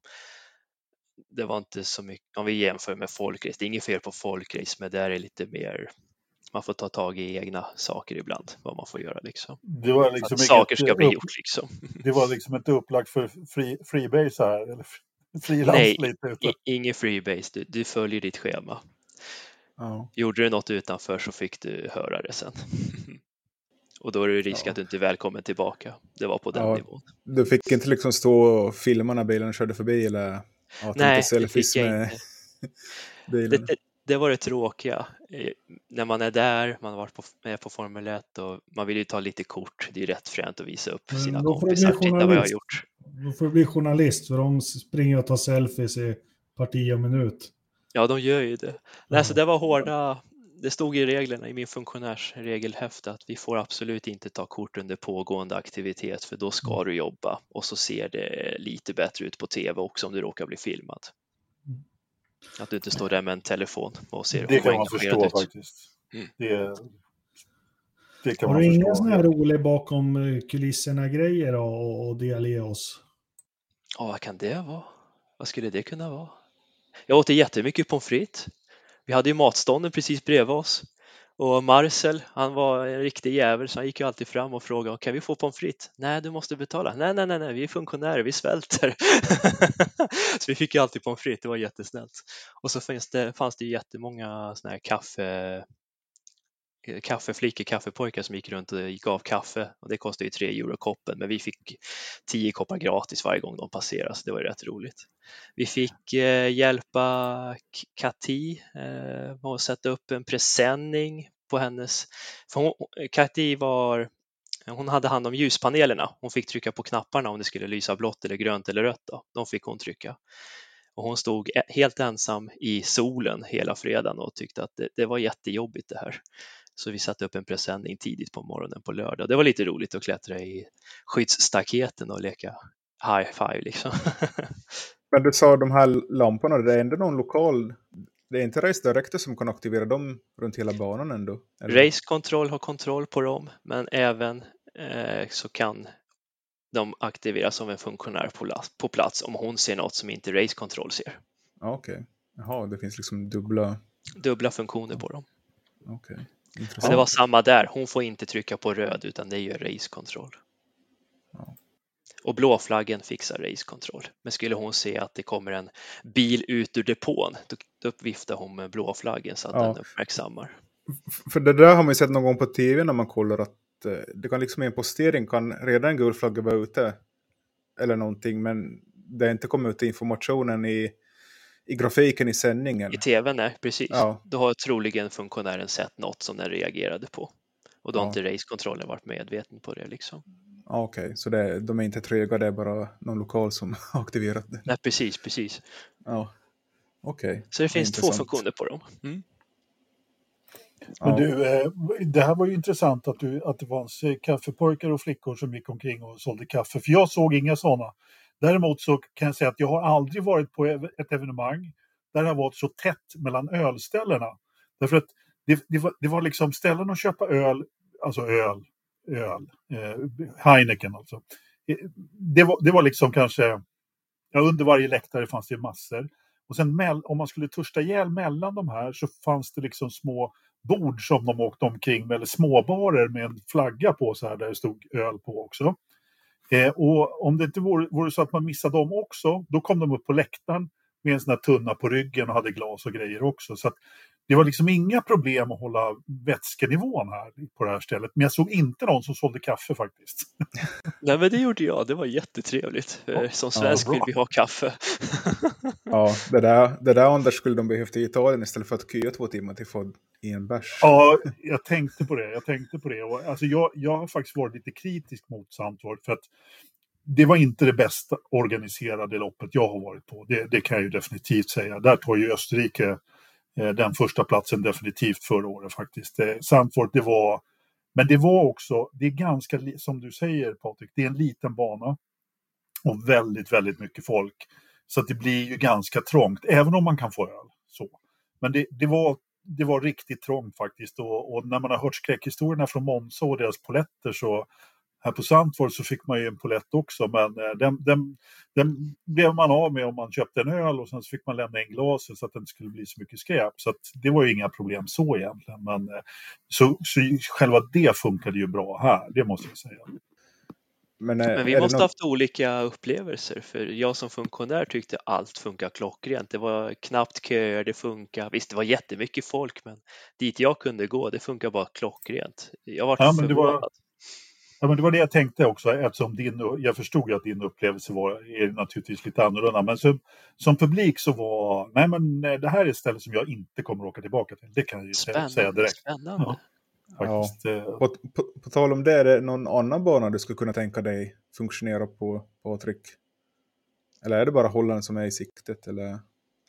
Det var inte så mycket, om vi jämför med folkrace, det är inget fel på folkrace, men där är lite mer, man får ta tag i egna saker ibland, vad man får göra liksom. Det var liksom Att saker ska bli gjort liksom. Det var liksom inte upplagt för free, freebase här, eller frilans Nej, lite. Utan. ingen freebase, du, du följer ditt schema. Ja. Gjorde du något utanför så fick du höra det sen. Och då är det risk Ja. att du inte är välkommen tillbaka. Det var på den Ja. nivån. Du fick inte liksom stå och filma när bilen körde förbi eller ja, ta Nej, det fick selfies jag med inte. bilen? Det, det, det var det tråkiga. När man är där, man har varit på, med på Formel 1 och man vill ju ta lite kort. Det är ju rätt fränt att visa upp sina kompisar. Titta vad jag har gjort. Då får du bli journalist, för de springer och tar selfies i parti och minut. Ja, de gör ju det. Nej, så det var hårda. Det stod i reglerna i min funktionärsregelhäfte att vi får absolut inte ta kort under pågående aktivitet för då ska du jobba och så ser det lite bättre ut på tv också om du råkar bli filmad. Mm. Att du inte står där med en telefon och ser Det kan man förstå ut. faktiskt. Mm. Det, det kan Har man du ingen förstå. sån här rolig bakom eh, kulisserna grejer då, och, och dela ge oss? Ja, vad kan det vara? Vad skulle det kunna vara? Jag åt jättemycket pommes frites. Vi hade ju matstånden precis bredvid oss. Och Marcel, han var en riktig jävel så han gick ju alltid fram och frågade kan vi få pommes frites? Nej, du måste betala. Nej, nej, nej, nej, vi är funktionärer, vi svälter. så vi fick ju alltid pommes frites, det var jättesnällt. Och så fanns det, fanns det jättemånga såna här kaffe kaffeflickor, kaffepojkar som gick runt och gav kaffe och det kostade ju 3 euro koppen men vi fick 10 koppar gratis varje gång de passerade så det var ju rätt roligt. Vi fick eh, hjälpa Kati eh, med att sätta upp en presenning på hennes, för hon, Kati var hon hade hand om ljuspanelerna. Hon fick trycka på knapparna om det skulle lysa blått eller grönt eller rött. Då. De fick hon trycka. Och hon stod helt ensam i solen hela fredagen och tyckte att det, det var jättejobbigt det här. Så vi satte upp en presenning tidigt på morgonen på lördag. Det var lite roligt att klättra i skyddsstaketen och leka high five liksom. Men du sa de här lamporna, det är ändå någon lokal... Det är inte Race Director som kan aktivera dem runt hela banan ändå? eller? Race Control har kontroll på dem, men även eh, så kan de aktiveras av en funktionär på, la- på plats om hon ser något som inte Race Control ser. Ja, Okej. Jaha, det finns liksom dubbla... Dubbla funktioner på dem. Okej. Men Intressant. det var samma där, hon får inte trycka på röd utan det gör Race Control. Ja. Och blåflaggen fixar Race Control. Men skulle hon se att det kommer en bil ut ur depån, då, då viftar hon med blåflaggen så att Ja. den uppmärksammar. För det där har man ju sett någon gång på tv när man kollar att eh, det kan liksom i en postering kan redan en gul flagga vara ute. Eller någonting, men det inte kommer ut informationen i, i grafiken i sändningen. I tvn, nej precis. Ja. Då har troligen funktionären sett något som den reagerade på. Och då har Ja. inte racekontrollen varit medveten på det liksom. Ja, Okej, så det, de är inte tröga, det är bara någon lokal som har aktiverat det. Nej, precis, precis. Ja. Okej. Så det finns två Intressant. funktioner på dem. Mm. Men du, eh, det här var ju intressant att, du, att det fanns eh, kaffepojkar och flickor som gick omkring och sålde kaffe, för jag såg inga sådana. Däremot så kan jag säga att jag har aldrig varit på ett evenemang där det har varit så tätt mellan ölställena. Därför att det, det, var, det var liksom ställen att köpa öl, alltså öl, öl, eh, Heineken alltså. Det var, det var liksom kanske, ja, under varje läktare fanns det massor. Och sen mell, om man skulle törsta ihjäl mellan de här så fanns det liksom små bord som de åkte omkring med, eller småbarer med en flagga på så här där det stod öl på också. Eh, och om det inte vore, vore så att man missade dem också, då kom de upp på läktaren med en sån här tunna på ryggen och hade glas och grejer också. Så att det var liksom inga problem att hålla vätskenivån här på det här stället. Men jag såg inte någon som sålde kaffe faktiskt. Nej, men det gjorde jag. Det var jättetrevligt. Ja. Som svensk ja, vill vi ha kaffe. ja, det där, det där Anders skulle de behövt i Italien istället för att köa två timmar till få en bärs. Ja, jag tänkte på det. Jag tänkte på det. Och, alltså, jag, jag har faktiskt varit lite kritisk mot Sandvort för att det var inte det bästa organiserade loppet jag har varit på. Det, det kan jag ju definitivt säga. Där tar ju Österrike Eh, Eh, den första platsen definitivt förra året faktiskt. Eh, Sandford, det var, men det var också, det är ganska, som du säger Patrik, det är en liten bana och väldigt, väldigt mycket folk. Så det blir ju ganska trångt, även om man kan få öl. Så. Men det, det, var, det var riktigt trångt faktiskt och, och när man har hört skräckhistorierna från Monza och deras poletter så här på Sandford så fick man ju en polett också, men eh, den, den, den blev man av med om man köpte en öl och sen så fick man lämna in glaset så att det inte skulle bli så mycket skräp. Så det var ju inga problem så egentligen. Men, eh, så, så själva det funkade ju bra här, det måste jag säga. Men, eh, Men vi måste ha haft olika upplevelser för jag som funktionär tyckte allt funkar klockrent. Det var knappt köer, det funkar. Visst, det var jättemycket folk, men dit jag kunde gå, det funkar bara klockrent. Jag var ja, förvånad. Var, Ja, men det var det jag tänkte också, eftersom din, jag förstod ju att din upplevelse var är naturligtvis lite annorlunda. Men som, som publik så var, nej men det här är ett ställe som jag inte kommer att åka tillbaka till. Det kan jag ju spännande, säga direkt. Spännande. Ja, faktiskt. Ja. Eh. På, på, på, tal om det, är det någon annan bana du skulle kunna tänka dig funktionera på, Patrik? Eller är det bara Holland som är i siktet? Eller?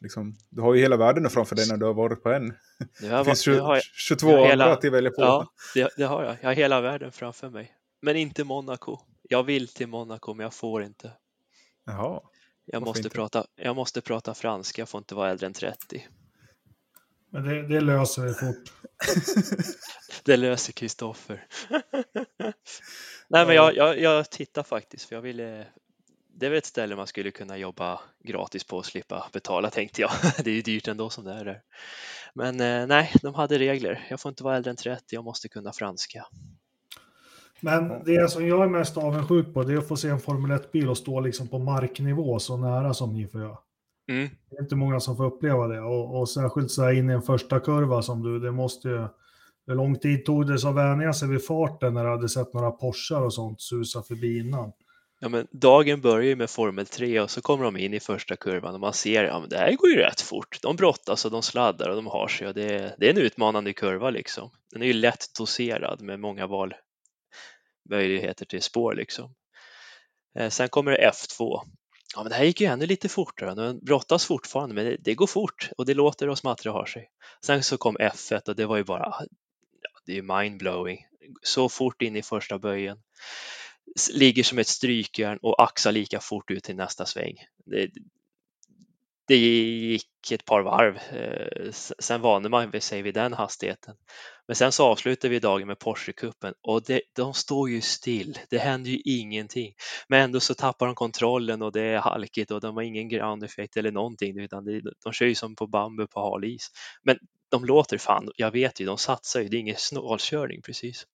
Liksom, du har ju hela världen framför dig när du har varit på en. Det, det finns 20, jag, 22 andra hela, att välja på. Ja, det, det, har jag. Jag har hela världen framför mig. Men inte Monaco. Jag vill till Monaco men jag får inte. Jaha. Jag måste, prata, jag måste prata franska, jag får inte vara äldre än 30. Men det, det löser vi fort. det löser Kristoffer. Nej men jag, jag, jag tittar faktiskt för jag ville det är väl ett ställe man skulle kunna jobba gratis på och slippa betala tänkte jag. Det är ju dyrt ändå som det är där. Men eh, nej, de hade regler. Jag får inte vara äldre än 30, jag måste kunna franska. Men det som jag är mest avundsjuk på det är att få se en Formel 1-bil och stå liksom på marknivå så nära som ni får göra. Mm. Det är inte många som får uppleva det och, och särskilt så här in i en första kurva som du, det måste ju... Hur lång tid tog det att vänja sig vid farten när du hade sett några Porschar och sånt susa förbi innan? Ja, men dagen börjar ju med Formel 3 och så kommer de in i första kurvan och man ser att ja, det här går ju rätt fort. De brottas och de sladdar och de har sig och det, det är en utmanande kurva liksom. Den är ju lätt doserad med många val, möjligheter till spår liksom. Eh, sen kommer det F2. Ja, men det här gick ju ännu lite fortare. Den brottas fortfarande, men det, det, går fort och det låter och smattrar har sig. Sen så kom F1 och det var ju bara, det är mindblowing. Så fort in i första böjen. Ligger som ett strykjärn och axar lika fort ut till nästa sväng. Det, det gick ett par varv. Eh, sen vande man sig vid den hastigheten. Men sen så avslutar vi dagen med Porsche-cupen och det, de står ju still. Det händer ju ingenting. Men ändå så tappar de kontrollen och det är halkigt och de har ingen ground effect eller någonting utan det, de kör ju som på bambu på hal is. Men de låter fan, jag vet ju, de satsar ju, det är ingen snålkörning precis.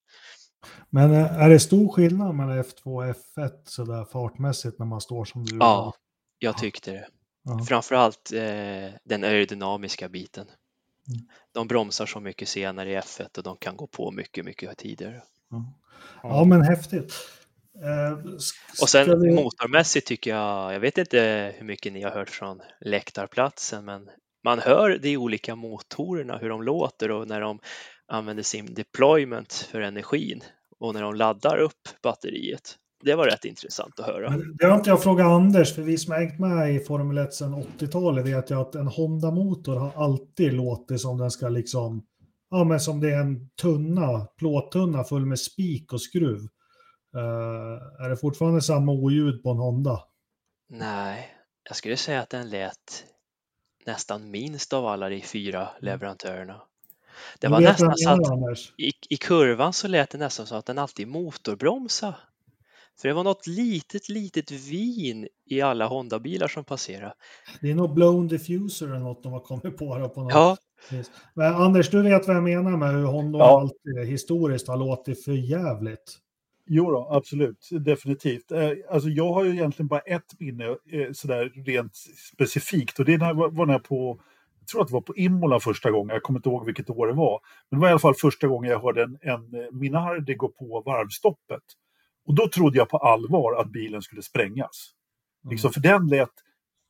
Men eh, är det stor skillnad mellan F2 och F1 sådär fartmässigt när man står som du? Ja, jag tyckte det. Ja. Framförallt eh, den aerodynamiska biten. Mm. De bromsar så mycket senare i F1 och de kan gå på mycket, mycket tidigare. Ja, ja men häftigt. Eh, och sen vi... motormässigt tycker jag, jag vet inte hur mycket ni har hört från läktarplatsen, men man hör de olika motorerna, hur de låter och när de använder sin deployment för energin och när de laddar upp batteriet det var rätt intressant att höra. det har inte jag frågat Anders, för vi som har hängt med i Formel 1 sedan 80-talet vet jag att en Honda-motor har alltid låtit som den ska liksom, ja men som det är en tunna, plåttunna full med spik och skruv. Uh, är det fortfarande samma oljud på en Honda? Nej, jag skulle säga att den lät nästan minst av alla de fyra leverantörerna. Det var nästan så att i, i kurvan så lät det nästan så att den alltid motorbromsade för det var något litet, litet vin i alla Honda-bilar som passerade. Det är nog blown diffuser eller något de har kommit på. på något ja. Men Anders, du vet vad jag menar med hur Honda ja. alltid historiskt har låtit för jävligt. Jo då, absolut, definitivt. Eh, alltså jag har ju egentligen bara ett minne eh, sådär rent specifikt och det var när jag på jag tror att det var på Imola första gången, jag kommer inte ihåg vilket år det var. Men det var i alla fall första gången jag hörde en, en eh, Minardi gå på varvstoppet. Och då trodde jag på allvar att bilen skulle sprängas. Mm. Liksom, för den lät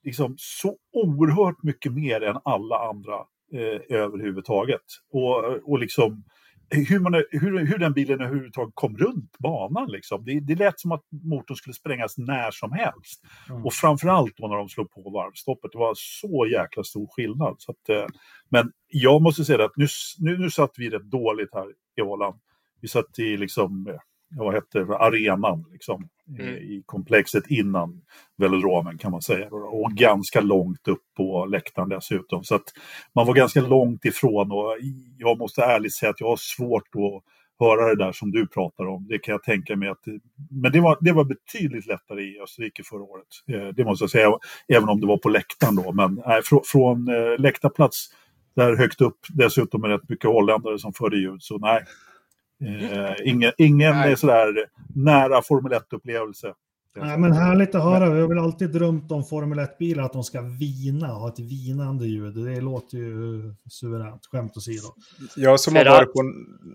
liksom, så oerhört mycket mer än alla andra eh, överhuvudtaget. Och, och liksom, hur, man, hur, hur den bilen överhuvudtaget kom runt banan. Liksom. Det, det lät som att motorn skulle sprängas när som helst. Mm. Och framförallt då när de slog på varvstoppet. Det var så jäkla stor skillnad. Så att, eh, men jag måste säga att nu, nu, nu satt vi rätt dåligt här i Åland. Vi satt i liksom, eh, vad hette det, arenan liksom, mm. i komplexet innan velodromen kan man säga. Och ganska långt upp på läktaren dessutom. Så att man var ganska långt ifrån och jag måste ärligt säga att jag har svårt att höra det där som du pratar om. Det kan jag tänka mig att, men det var, det var betydligt lättare i Österrike förra året. Eh, det måste jag säga, även om det var på läktaren då. Men nej, från, från eh, läktarplats där högt upp, dessutom med rätt mycket holländare som förde ljud, så nej, Eh, ingen ingen sådär nära Formel 1-upplevelse. Nej, men härligt att höra. Vi har väl alltid drömt om Formel 1-bilar, att de ska vina, ha ett vinande ljud. Det låter ju suveränt, skämt åsido. Jag som har varit på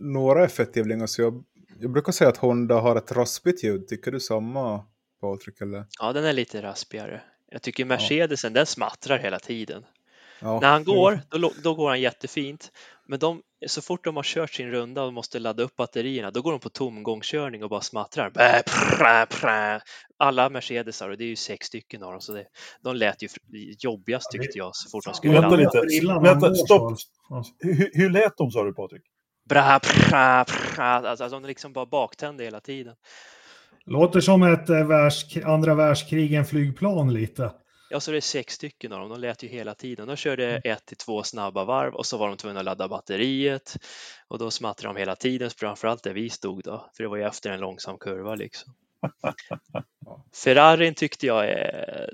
några F1-tävlingar, så jag, jag brukar säga att Honda har ett raspigt ljud. Tycker du samma, Patrik? Eller? Ja, den är lite raspigare. Jag tycker Mercedesen, ja. den smattrar hela tiden. Ja, När han går, då, då går han jättefint. Men de, så fort de har kört sin runda och måste ladda upp batterierna, då går de på tomgångskörning och bara smattrar. Bä, prä, prä. Alla Mercedesar, och det är ju sex stycken av dem, så det, de lät ju jobbigast tyckte jag så fort de skulle Vänta lite, vänta, stopp. Hur, hur lät de sa du Patrik? Bra, pra, pra. Alltså, de liksom bara baktände hela tiden. Låter som ett eh, världsk andra världskrigen-flygplan lite. Ja, så det är sex stycken av dem. De lät ju hela tiden. De körde mm. ett till två snabba varv och så var de tvungna att ladda batteriet och då smattrade de hela tiden, framförallt där vi stod då, för det var ju efter en långsam kurva liksom. Ferrarin tyckte jag är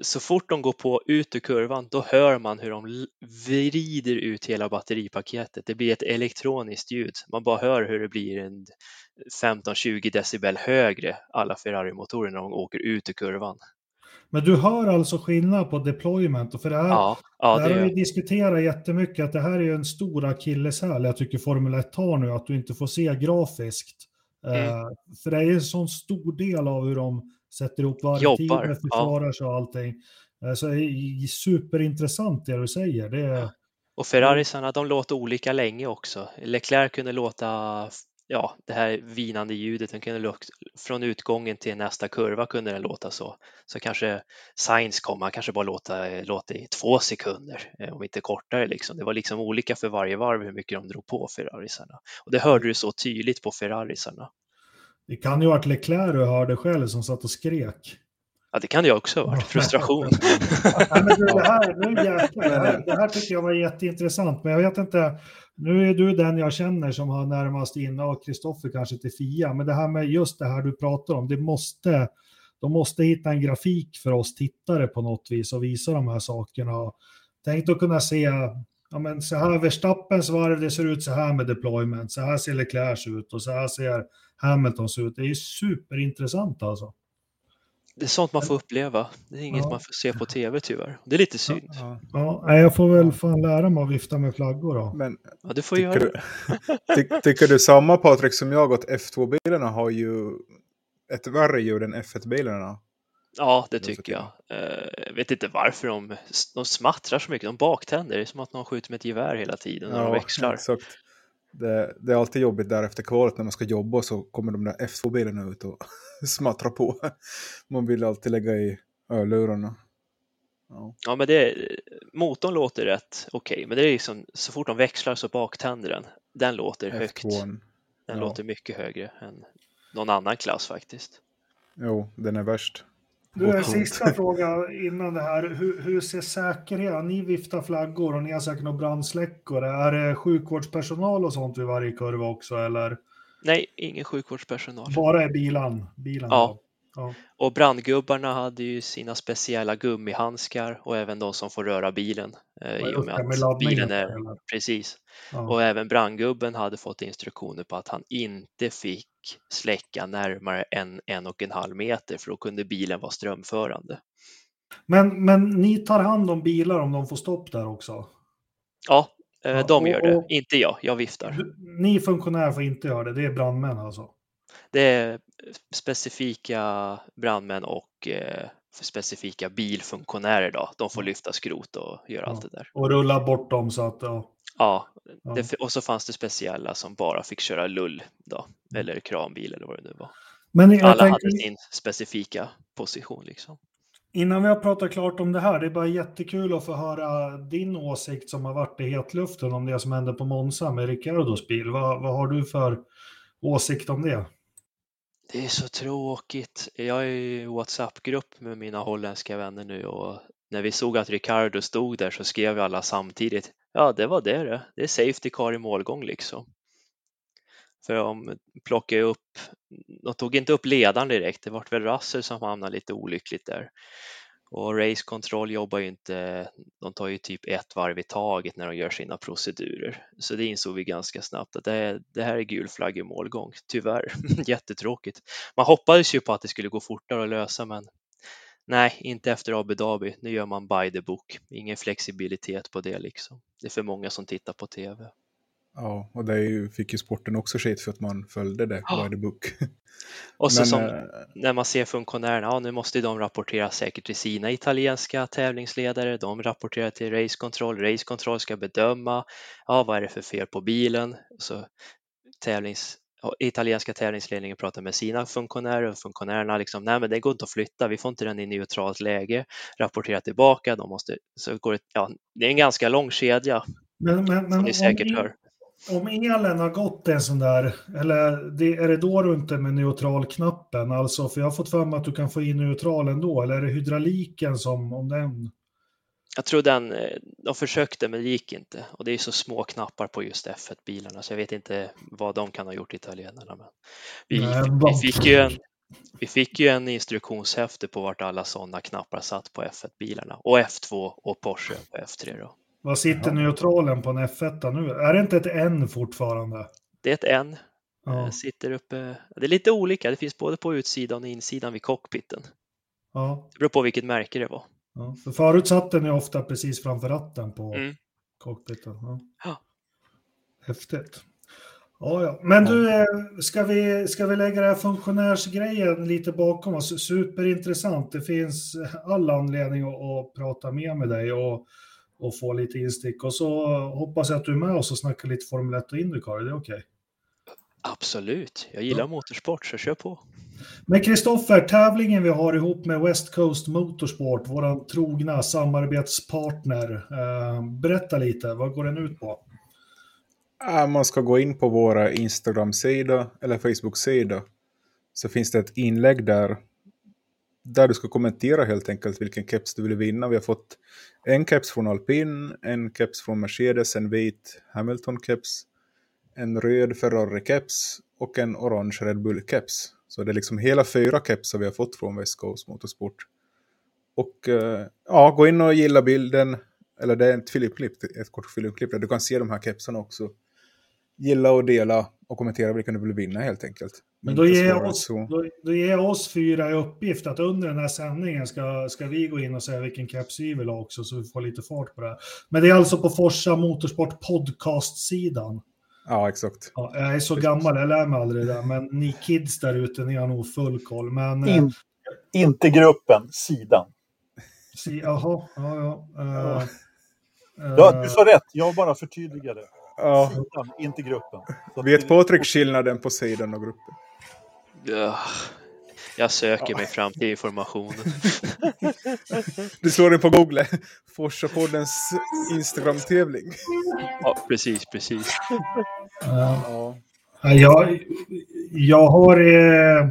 så fort de går på ut ur kurvan, då hör man hur de vrider ut hela batteripaketet. Det blir ett elektroniskt ljud. Man bara hör hur det blir en 15-20 decibel högre, alla Ferrari-motorer, när de åker ut ur kurvan. Men du hör alltså skillnad på deployment och för det här, ja, ja, det här har vi diskuterat jättemycket att det här är en stor akilleshäl jag tycker Formel 1 har nu, att du inte får se grafiskt. Mm. Uh, för det är en sån stor del av hur de sätter ihop varvtider, försvarar ja. sig och allting. Uh, så det är superintressant det du säger. Det är... Och Ferrarisarna, de låter olika länge också. Leclerc kunde låta ja, det här vinande ljudet, den kunde från utgången till nästa kurva kunde den låta så. Så kanske Science kom, han kanske bara låta, låta i två sekunder, eh, om inte kortare liksom. Det var liksom olika för varje varv hur mycket de drog på Ferrarisarna. Och det hörde du så tydligt på Ferrarisarna. Det kan ju ha varit Leclerc du hörde själv som satt och skrek. Ja, det kan det också ha varit. Frustration. ja, men det, här, nu jäklar, det, här, det här tycker jag var jätteintressant, men jag vet inte. Nu är du den jag känner som har närmast in, och Kristoffer kanske till Fia, men det här med just det här du pratar om, det måste, de måste hitta en grafik för oss tittare på något vis och visa de här sakerna. Tänk att kunna se, ja men så här Verstappens varv, det ser ut så här med deployment, så här ser Leclerc ut och så här ser Hamiltons ut. Det är superintressant alltså. Det är sånt man får uppleva. Det är inget ja. man får se på tv tyvärr. Det är lite synd. Ja, ja. jag får väl fan lära mig att vifta med flaggor då. Men, ja, du får göra det. Ty, tycker du samma Patrik som jag att F2-bilarna har ju ett värre ljud än F1-bilarna? Ja, det tycker jag. Eh, jag vet inte varför de, de smattrar så mycket. De baktänder. Det är som att någon skjuter med ett gevär hela tiden när ja, de växlar. Exakt. Det, det, är alltid jobbigt där efter kvalet när man ska jobba så kommer de där F2-bilarna ut och smattrar på. Man vill alltid lägga i örlurarna. Ja. ja, men det, motorn låter rätt okej, okay, men det är liksom så fort de växlar så baktänder den. Den låter F2. högt. Den ja. låter mycket högre än någon annan klass faktiskt. Jo, den är värst. Du, en sista fråga innan det här. Hur, hur ser säkerheten? Ni viftar flaggor och ni har säkert några brandsläckor. Är det sjukvårdspersonal och sånt vid varje kurva också eller? Nej, ingen sjukvårdspersonal. Bara i bilen? bilen ja. Ja. Och brandgubbarna hade ju sina speciella gummihandskar och även de som får röra bilen. Eh, I och med att bilen är... Precis. Ja. Och även brandgubben hade fått instruktioner på att han inte fick släcka närmare än en och en halv meter för då kunde bilen vara strömförande. Men, men ni tar hand om bilar om de får stopp där också? Ja, eh, Ja, de och- gör det. Inte jag, jag viftar. Ni funktionärer får inte göra det, det är brandmän alltså. Det är specifika brandmän och eh, specifika bilfunktionärer då. De får lyfta skrot och göra Ja. allt det där. Och rulla bort dem så att, ja. Ja, det, och så fanns det speciella som bara fick köra lull då, eller kranbil eller vad det nu var. Men Alla tänker, hade sin specifika position liksom. innan vi har pratat klart om det här, det är bara jättekul att få höra din åsikt som har varit i hetluften om det som hände på Monza med Ricciardos bil. Vad, vad har du för åsikt om det? Det är så tråkigt. Jag är i WhatsApp-grupp med mina holländska vänner nu och när vi såg att Ricardo stod där så skrev vi alla samtidigt. Ja, det var det det. Det är safety car i målgång liksom. För de plockade upp, de tog inte upp ledaren direkt. Det vart väl Russell som hamnade lite olyckligt där. Och Race Control jobbar ju inte, de tar ju typ ett varv i taget när de gör sina procedurer. Så det insåg vi ganska snabbt att det, det här är gul flagg i målgång, tyvärr. Jättetråkigt. Man hoppades ju på att det skulle gå fortare att lösa men nej, inte efter Abu Dhabi. Nu gör man by the book. Ingen flexibilitet på det liksom. Det är för många som tittar på TV. Ja, och det fick ju sporten också skit för att man följde det Ja. by the book. Och så Men, som eh, när man ser funktionärerna, ja nu måste de rapportera säkert till sina italienska tävlingsledare, de rapporterar till Race Control, Race Control ska bedöma, ja vad är det för fel på bilen? Så tävlings, italienska tävlingsledningen pratar med sina funktionärer och funktionärerna liksom, nej men det går inte att flytta, vi får inte den i neutralt läge, rapportera tillbaka, de måste, så går det, ja, det är en ganska lång kedja Men, men, men som ni om säkert i- hör. Om elen har gått en sån där, eller det, är det då du inte med neutralknappen? Alltså, för jag har fått för mig att du kan få in neutral ändå, eller är det hydrauliken som, om den... Jag tror den, eh, de försökte men det gick inte och det är så små knappar på just F1-bilarna så jag vet inte vad de kan ha gjort italienarna. Men vi, Nej, vi, fick ju en, vi fick ju en instruktionshäfte på vart alla sådana knappar satt på F1-bilarna och F2 och Porsche på F3 då. Vad sitter Jaha. neutralen på en F1 nu? Är det inte ett N fortfarande? Det är ett N, Ja, eh, sitter uppe, det är lite olika, det finns både på utsidan och insidan vid cockpiten. ja, Det beror på vilket märke det var. ja. För förut satt den ju ofta precis framför ratten på Mm. cockpiten. Ja. Ja. Häftigt. Ja, ja. Men du, eh, ska vi, ska vi lägga den här funktionärsgrejen lite bakom oss? Superintressant. Det finns all anledning att, att prata mer med dig och, och få lite instick. Och så hoppas jag att du är med oss och snackar lite Formel 1 och Indycar. Är det okej? Absolut, jag gillar motorsport så kör på. Men Kristoffer, tävlingen vi har ihop med West Coast Motorsport, vår trogna samarbetspartner. Eh, berätta lite, vad går den ut på? Ja, man ska gå in på våra Instagram-sida eller Facebook-sida. Så finns det ett inlägg där. Där du ska kommentera helt enkelt vilken keps du vill vinna. Vi har fått en keps från Alpin, en keps från Mercedes, en vit Hamilton-keps, en röd Ferrari-keps och en orange Red Bull-keps. Så det är liksom hela fyra kepsar vi har fått från West Coast Motorsport. Och eh, ja, gå in och gilla bilden. Eller det är ett filmklipp, ett kort filmklipp där du kan se de här kepsarna också. Gilla och dela och kommentera vilken du vill vinna helt enkelt. Men då ger, än oss, då, då ger oss fyra i uppgift att under den här sändningen ska, ska vi gå in och säga vilken keps vi vill ha också så vi får lite fart på det här. Men det är alltså på Forsa Motorsport podcast-sidan. Ja, exakt. Ja, jag är så gammal, jag lär mig aldrig det där, men ni kids där ute, ni har nog full koll. Men, eh, In, inte gruppen, sidan. si, jaha, ja, ja. eh, Ja, eh, du sa rätt, jag bara förtydligade. Ja, Sidan, inte gruppen. Så vet Patrik skillnaden på sidan och gruppen? Ja, Jag söker mig fram till informationen. Du slår in på Google. Forsa-poddens Instagram-tävling. Ja, precis, precis. Ja. Jag, jag, har, eh,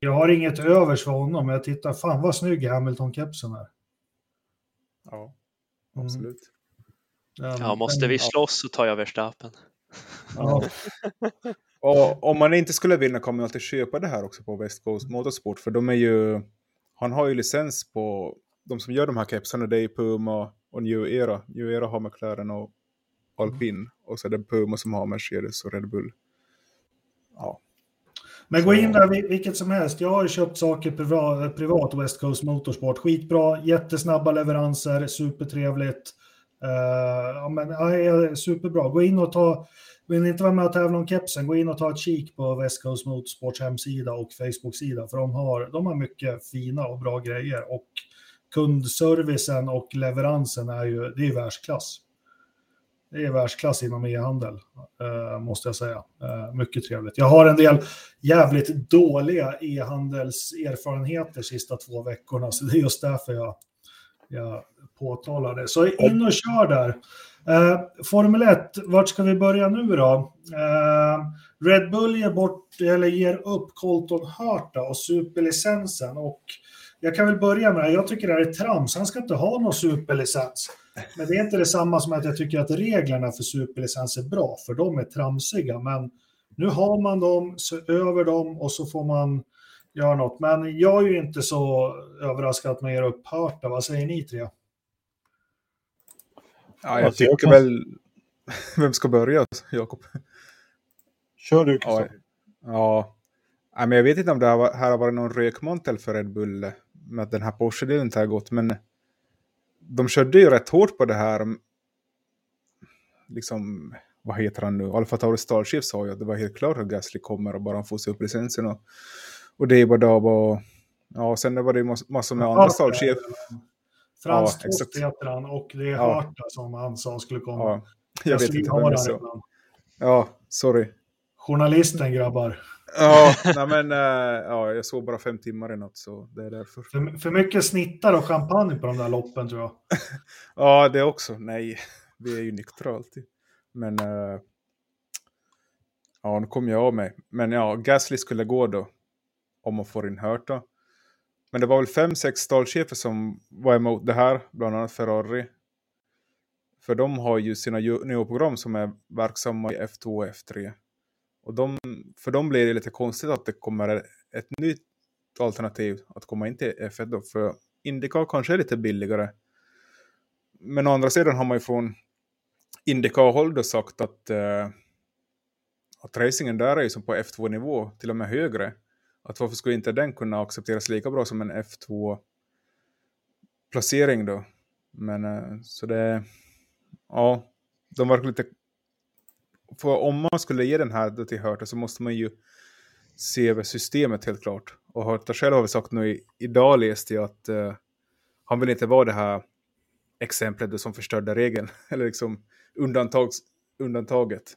jag har inget övers för honom, men jag tittar, fan vad snygg Hamilton-kepsen är. ja, Mm. Ja, måste vi slåss så tar jag Verstappen. Ja, Och om man inte skulle vinna kommer man alltid köpa det här också på West Coast Motorsport. För de är ju... Han har ju licens på... De som gör de här kepsarna det är Puma och New Era. New Era har McLaren och Alpin. Och så är det Puma som har Mercedes och Red Bull. Ja, Men gå in där vil- vilket som helst. Jag har ju köpt saker privat, privat West Coast Motorsport. Skitbra, jättesnabba leveranser, supertrevligt. Uh, ja, men, ja, superbra. Gå in och ta, vill ni inte vara med och tävla om kepsen, gå in och ta ett kik på West Coast Motorsports hemsida och Facebook-sida, för de har, de har mycket fina och bra grejer. Och kundservicen och leveransen är ju, det är världsklass. Det är världsklass inom e-handel, eh, måste jag säga. Eh, mycket trevligt. Jag har en del jävligt dåliga e-handelserfarenheter sista två veckorna, så det är just därför jag, jag påtalar det. Så in och kör där. Eh, Formel 1, vart ska vi börja nu då? Eh, Red Bull ger, bort, eller ger upp Colton Hurta och superlicensen och jag kan väl börja med det. Jag tycker det här är trams. Han ska inte ha någon superlicens. Men det är inte detsamma som att jag tycker att reglerna för superlicens är bra, för de är tramsiga. Men nu har man dem, så över dem och så får man göra något. Men jag är ju inte så överraskad att man ger upp Hörta. Vad säger ni tre? Ja, jag tycker väl... Vem ska börja, Jakob? Kör du, Ja. ja. men jag vet inte om det här har varit någon rökmontel för Red Bull med att den här Porsche-delen inte har gått, men de körde ju rätt hårt på det här. Liksom, vad heter han nu? Alfa Tauri Starship sa ju att det var helt klart att Gasly kommer och bara få upp licensen. Och, och det var Dab och ja, sen var det massor med andra Starship. Frans ja, Toft heter han och det är ja. Harta som han sa skulle komma. Ja, jag vet inte vem jag sa. Ja, sorry. Journalisten grabbar. Ja, nej men, äh, ja, jag sov bara fem timmar i natt så det är därför. För, för mycket snittar och champagne på de där loppen tror jag. ja, det också. Nej, vi är ju nyktra alltid. Men äh, ja, nu kom jag av mig. Men ja, Gasly skulle gå då. Om man får in Hörta. Men det var väl fem, sex stallchefer som var emot det här, bland annat Ferrari. För de har ju sina juniorprogram som är verksamma i F2 och F3. Och de, för dem blir det lite konstigt att det kommer ett nytt alternativ att komma in till F1 då, för Indycar kanske är lite billigare. Men å andra sidan har man ju från Indycar-håll då sagt att, eh, att racingen där är ju som på F2-nivå, till och med högre. Att varför skulle inte den kunna accepteras lika bra som en F2-placering då? Men eh, så det, ja, de verkar lite för om man skulle ge den här till Hörta så måste man ju se över systemet helt klart. Och Hörta själv har vi sagt nu, idag läste jag att uh, han vill inte vara det här exemplet som förstörde regeln, eller liksom undantags, undantaget.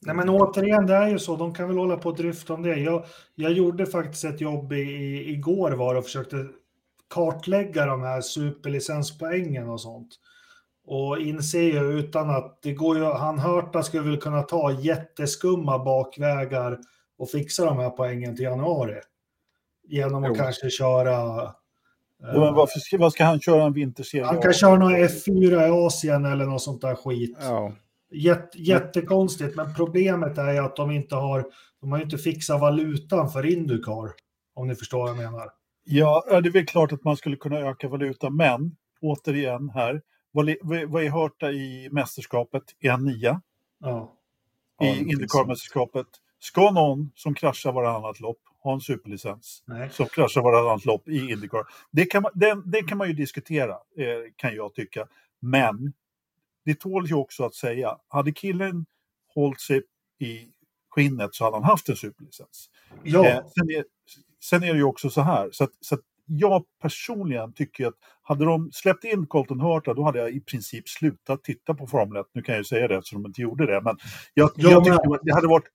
Nej men återigen, det är ju så, de kan väl hålla på och dryfta om det. Jag, jag gjorde faktiskt ett jobb i, i, igår var och försökte kartlägga de här superlicenspoängen och sånt. Och inser ju utan att det går ju, han Hörta skulle väl kunna ta jätteskumma bakvägar och fixa de här poängen till januari. Genom att jo. kanske köra... Ja, men varför, vad ska han köra en vinterserie? Han kan köra någon F4 i Asien eller något sånt där skit. Ja. Jätt, jättekonstigt, men problemet är ju att de inte har, de har ju inte fixat valutan för Indycar. Om ni förstår vad jag menar. Ja, det är väl klart att man skulle kunna öka valutan, men återigen här, vad, vad är Hörta i mästerskapet? Är han nia? Ja. I Indycar-mästerskapet. Ska någon som kraschar varannat lopp ha en superlicens? Nej. Som kraschar varannat lopp i Indycar? Det kan man, det, det kan man ju diskutera, eh, kan jag tycka. Men det tål ju också att säga, hade killen hållit sig i skinnet så hade han haft en superlicens. Ja. Eh, sen, är, sen är det ju också så här, så att, så att jag personligen tycker att hade de släppt in Colton Hurta då hade jag i princip slutat titta på Formel 1. Nu kan jag ju säga det eftersom de inte gjorde det. Men jag, jag, jag tycker att det hade varit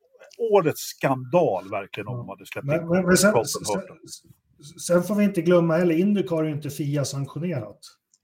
årets skandal verkligen om de hade släppt men, in men, men sen, Colton Hurta. Sen får vi inte glömma heller, Indycar är ju inte FIA-sanktionerat.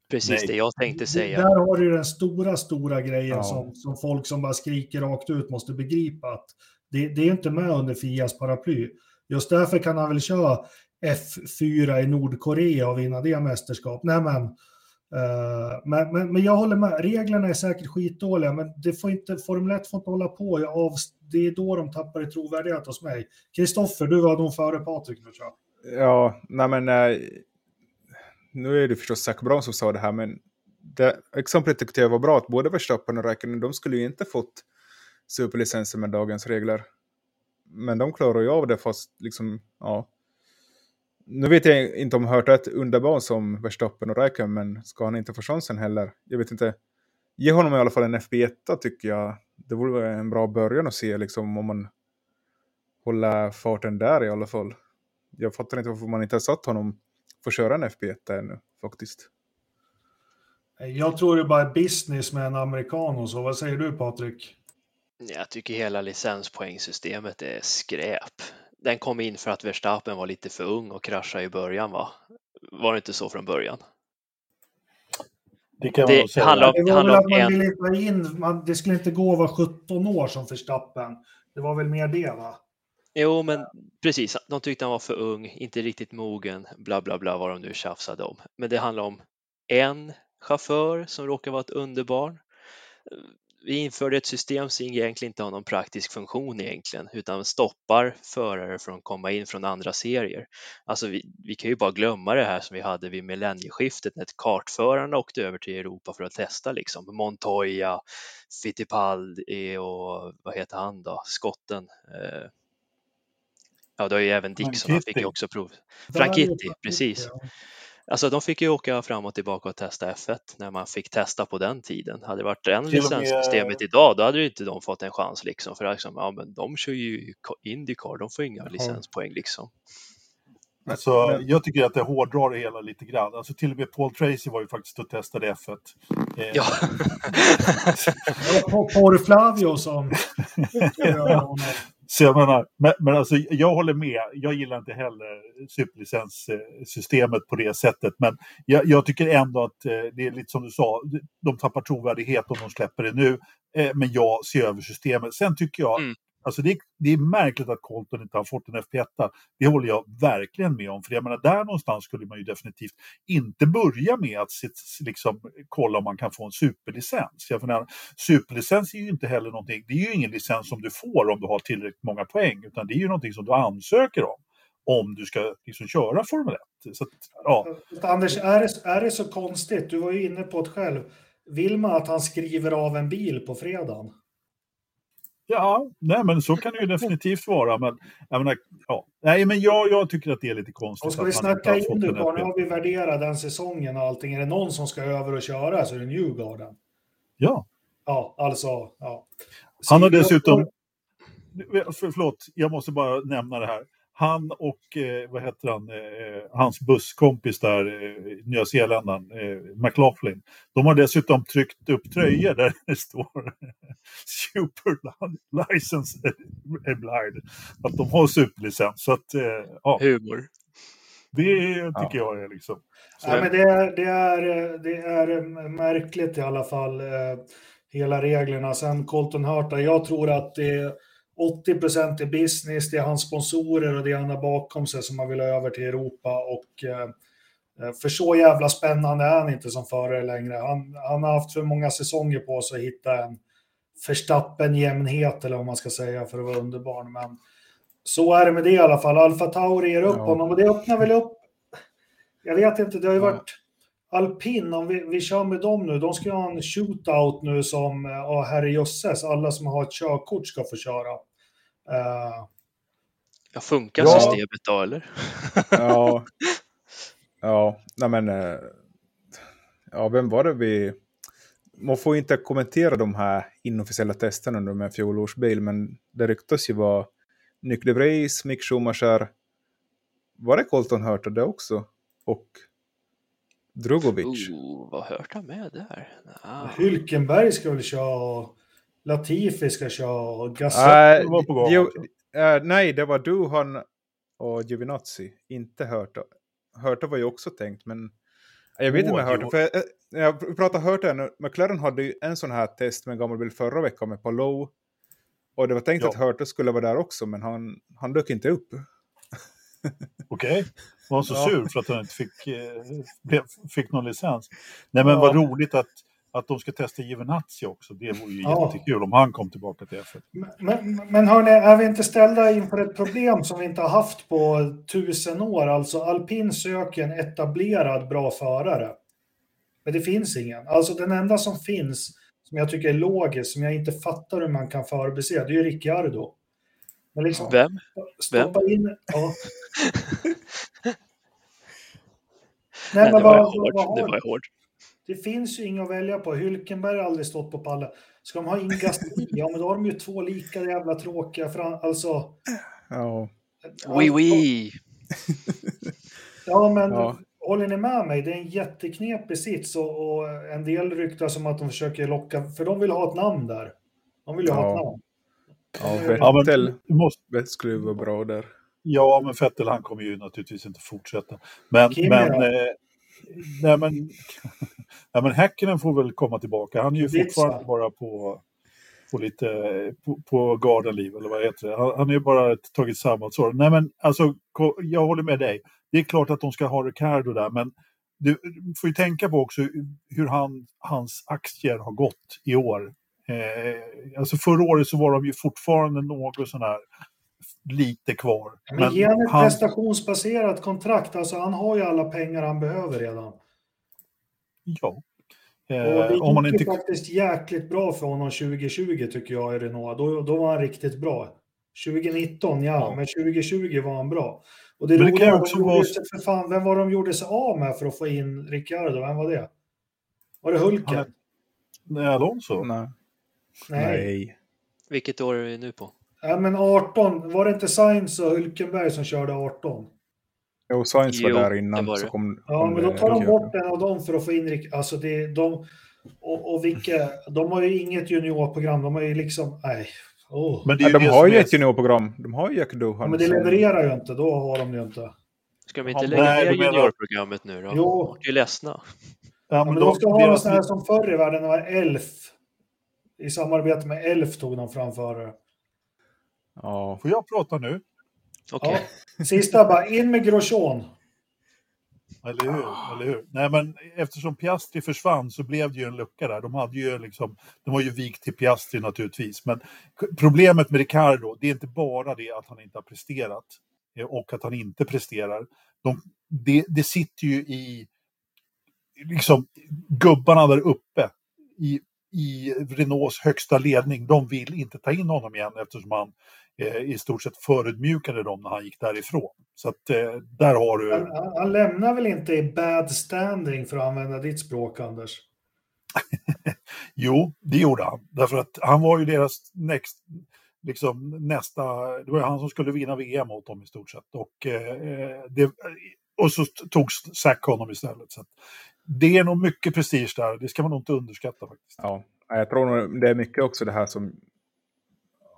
Precis Nej. det jag tänkte säga. Där har du den stora, stora grejen ja. som, som folk som bara skriker rakt ut måste begripa att det, det är inte med under FIAs paraply. Just därför kan han väl köra F4 i Nordkorea och vinna det mästerskap. Nej, men, uh, men, men, men, jag håller med, reglerna är säkert skitdåliga, men det får inte, Formel 1 får inte hålla på. Av, det är då de tappar i trovärdighet hos mig. Kristoffer, du var nog före Patrik nu tror jag. Ja, nej men äh, nu är det förstås Zac Brown som sa det här, men det exemplet tyckte jag var bra att både Verstappen och Räikkönen, de skulle ju inte fått superlicenser med dagens regler. Men de klarar ju av det fast liksom, ja, nu vet jag inte om jag hört ett underbarn som Verstappen och Räikkönen, men ska han inte få chansen heller? Jag vet inte. Ge honom i alla fall en FB1 tycker jag. Det vore en bra början att se liksom om man håller farten där i alla fall. Jag fattar inte varför man inte har satt honom få köra en FB1 ännu faktiskt. Jag tror det bara är business med en amerikan och så. Vad säger du Patrik? Jag tycker hela licenspoängsystemet är skräp. Den kom in för att Verstappen var lite för ung och kraschade i början va? Var det inte så från början? Det kan Det man säga. handlar om- Det var väl att man en- ville ta in, man, det skulle inte gå att vara 17 år som Verstappen. Det var väl mer det va? Jo, men precis. De tyckte han var för ung, inte riktigt mogen, bla bla bla vad de nu tjafsade om. Men det handlar om en chaufför som råkar vara ett underbarn. Vi införde ett system som egentligen inte har någon praktisk funktion egentligen, utan stoppar förare från att komma in från andra serier. Alltså vi, vi kan ju bara glömma det här som vi hade vid millennieskiftet när kartförarna åkte över till Europa för att testa liksom. Montoya, Fittipaldi och vad heter han då, skotten? Eh, Ja, det har ju även Dixon, han fick ju också prov. Det- precis. Alltså de fick ju åka fram och tillbaka och testa F1 när man fick testa på den tiden. Hade det varit med- licenssystemet idag, då hade ju inte de fått en chans liksom. För liksom, ja, men de kör ju Indycar, de får inga licenspoäng liksom. Alltså, Men- jag tycker att det hårdrar det hela lite grann. Alltså, till och med Paul Tracy var ju faktiskt och testade F1. Eh, Ja, Det var Por- Por Flavio som... Så jag menar, men, men alltså, jag håller med. Jag gillar inte heller superlicenssystemet på det sättet. Men jag, jag tycker ändå att eh, det är lite som du sa, de tappar trovärdighet om de släpper det nu. Eh, men jag ser över systemet. Sen tycker jag, Mm alltså det, det är märkligt att Colton inte har fått en FP1. Det håller jag verkligen med om. För jag menar, där någonstans skulle man ju definitivt inte börja med att sit, liksom, kolla om man kan få en superlicens. Jag menar, superlicens är ju inte heller någonting, det är ju ingen licens som du får om du har tillräckligt många poäng, utan det är ju någonting som du ansöker om om du ska liksom köra Formel 1. Så att, ja, Anders, är det, är det så konstigt? Du var ju inne på det själv. Vill man att han skriver av en bil på fredagen? Ja, nej men så kan det ju definitivt vara. Men, jag menar, ja. Nej, men jag, jag tycker att det är lite konstigt. Och ska vi snacka har fått en Indycar, nu FP1. har vi värderat den säsongen och allting. Är det någon som ska över och köra så är det Newgarden. Ja, Ja, alltså, ja. han har dessutom... För, förlåt, jag måste bara nämna det här. Han och, eh, vad heter han, eh, hans busskompis där, eh, Nya Zeeländaren, eh, McLaughlin. De har dessutom tryckt upp tröjor där det står Super License Blind. Att de har superlicens. Så att, eh, ja, humor. det tycker jag är liksom... Så, Nej, men det, är, det, är, det är märkligt i alla fall, eh, hela reglerna. Sen Colton Hurta, jag tror att det är 80 procent är business, det är hans sponsorer och det han har bakom sig som man vill ha över till Europa. Och, eh, för så jävla spännande är han inte som förare längre. Han, han har haft för många säsonger på sig att hitta en Verstappen-jämnhet, eller vad man ska säga, för att vara underbarn. Men så är det med det i alla fall. Alfa Tauri ger upp Ja. honom och det öppnar väl upp jag vet inte, det har ju Ja. varit alpin, om vi, vi kör med dem nu, de ska ju ha en shootout nu som, eh, ja herrejösses, alla som har ett körkort ska få köra. Eh, Ja, funkar Ja. systemet då eller? Ja, ja, nej men, eh, ja, vem var det vi... Man får inte kommentera de här inofficiella testerna under med fjolårsbil, men det ryktas ju vara Nyck de Vries, Mick Schumacher, var det Colton Hurta det också? Och Drugovic. Oh, vad hört han med där? Ah. Hülkenberg ska väl köra, och Latifi ska köra, och Gasol. Äh, var på gång äh, nej, det var du, han och Giovinazzi, inte Hurta. Hurta var ju också tänkt, men jag vet inte Åh, med Hurta, jo. för äh, jag pratar Hurta nu, McLaren hade ju en sån här test med en gammal bil förra veckan med Palou. Och det var tänkt Ja. att Hurta skulle vara där också, men han, han dök inte upp. Okej. Var han så Ja. sur för att han inte fick, eh, fick någon licens? Nej men vad Ja. roligt att, att de ska testa Giovinazzi också. Det vore ju Ja. jättekul om han kom tillbaka till F1. Men, men hörni, är vi inte ställda inför ett problem som vi inte har haft på tusen år? Alltså alpin söker en etablerad bra förare. Men det finns ingen. Alltså den enda som finns, som jag tycker är logisk, som jag inte fattar hur man kan förbise, det är ju Ricciardo. Men liksom, Vem? stoppa in... Ja. Nej, det men var hård. vad har Det de? var ju hård. Det finns ju inga att välja på. Hylkenberg har aldrig stått på pallen. Ska de ha in Gasly? Ja, men då har de ju två lika jävla tråkiga fram... Alltså... Ja. Oui, oui. Ja, men Ja. håller ni med mig? Det är en jätteknepig sits och, och en del ryktas som att de försöker locka, för de vill ha ett namn där. De vill ju ha Ja. ett namn. Ja, Ja, men Vettel du måste, skulle ju vara bra där. ja, men Vettel han kommer ju naturligtvis inte fortsätta. Men, Kimi men, eh, nej, men, nej, men Häkkinen får väl komma tillbaka. Han är ju fortfarande bara på, på lite på, på gardenliv, eller vad heter det? Han, han är ju bara tagit sabbatsår. Nej, men alltså, jag håller med dig. Det är klart att de ska ha Ricardo där, men du får ju tänka på också hur han, hans aktier har gått i år. Eh, alltså förra året så var de ju fortfarande något sån här lite kvar. Men ge honom ett han, prestationsbaserat kontrakt. Alltså han har ju alla pengar han behöver redan. Ja. Och Eh, det om man gick inte, faktiskt jäkligt bra för honom 2020 tycker jag i Renault. Då, då var han riktigt bra. 2019, ja, Ja. men 2020 var han bra. Och det Men det roliga var också vara- för fan, vem var de gjorde sig av med för att få in Ricciardo? Vem var det? Var det Hulken? Han nej, Alonso? Nej. Nej. Nej. Vilket år är vi nu på? Ja, men 18, var det inte Sainz och Hulkenberg som körde 18? Jo, Sainz var Jo, där innan. var Så kom, Ja, kom men då det tar de bort en av dem för att få in Rick. Alltså det, de, och, och vilka, de har ju inget juniorprogram. De har ju liksom, nej. Oh. Men de har ju ett juniorprogram. De har ju Jack Doohan. Ja, men det levererar ju inte. Då har de ju inte. Ska de inte Ja, lägga nej, ner juniorprogrammet nu då? Jo. De är ju ledsna. Ja, Ja, men men de ska ha något sånt här som förr i världen, det var Elf. I samarbete med Elf tog de fram förare. Ja. Får jag prata nu? Okej. Ja. Sista bara, in med Grosjean. Eller hur? Eller hur? Nej, men eftersom Piastri försvann så blev det ju en lucka där. De, hade ju liksom, de var ju vikt till Piastri naturligtvis. Men problemet med Ricardo, det är inte bara det att han inte har presterat eh, och att han inte presterar. De, det, det sitter ju i liksom gubbarna där uppe i, i Renaults högsta ledning. De vill inte ta in honom igen eftersom han eh, i stort sett förödmjukade dem när han gick därifrån. Så att eh, där har du... Han, han, lämnar väl inte i bad standing för att använda ditt språk, Anders? Jo, det gjorde han. Därför att han var ju deras next, liksom, nästa... Det var ju han som skulle vinna VM åt dem i stort sett. Och, eh, det, och så tog Zack honom istället. Så det är nog mycket prestige där. Det ska man nog inte underskatta faktiskt. ja. Jag tror nog det är mycket också det här som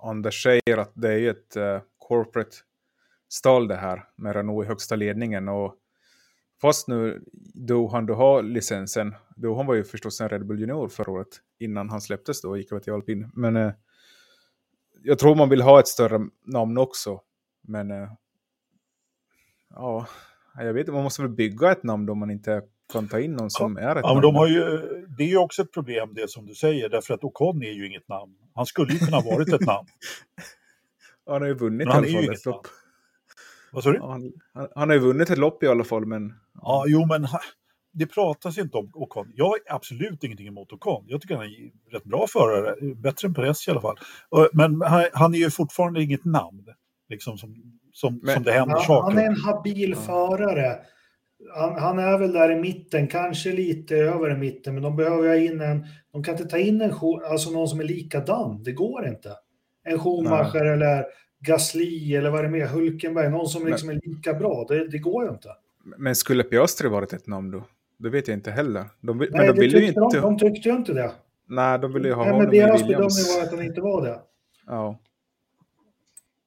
Anders säger att det är ju ett uh, corporate stall det här med Renault i högsta ledningen. Och fast nu Dohan du har licensen, Dohan var ju förstås en Red Bull Junior förra året innan han släpptes då och gick över till alpin. Men eh, jag tror man vill ha ett större namn också. Men eh, ja, jag vet man måste väl bygga ett namn då man inte kan ta in någon som är ett Ja, men namn. de har ju, det är ju också ett problem det som du säger, därför att Ocon är ju inget namn. Han skulle ju kunna ha varit ett namn. Han har ju vunnit Men i han alla fall ett lopp. Vad sa du? Ja, Han, han, han har ju vunnit ett lopp i alla fall, men Ja, jo, men det pratas inte om Ocon. Jag har absolut ingenting emot Ocon. Jag tycker han är rätt bra förare, bättre än Perez i alla fall. Men han, han är ju fortfarande inget namn, liksom som, som, Men- som det händer Han, saker. han är en habil förare. Han, han är väl där i mitten, kanske lite över i mitten, men de behöver ha in en... De kan inte ta in en, alltså någon som är likadan. Det går inte. En Schumacher eller Gasly eller vad är det mer, Hulkenberg, någon som liksom är lika bra. Det, det går ju inte. Men skulle Piastri varit ett namn då? Det vet jag inte heller. De, Nej, men de det vill ju tyckte inte... de, de tyckte ju inte det. Nej, de vill ju ha Nej, men honom i deras bedömning var att han inte var det. Ja.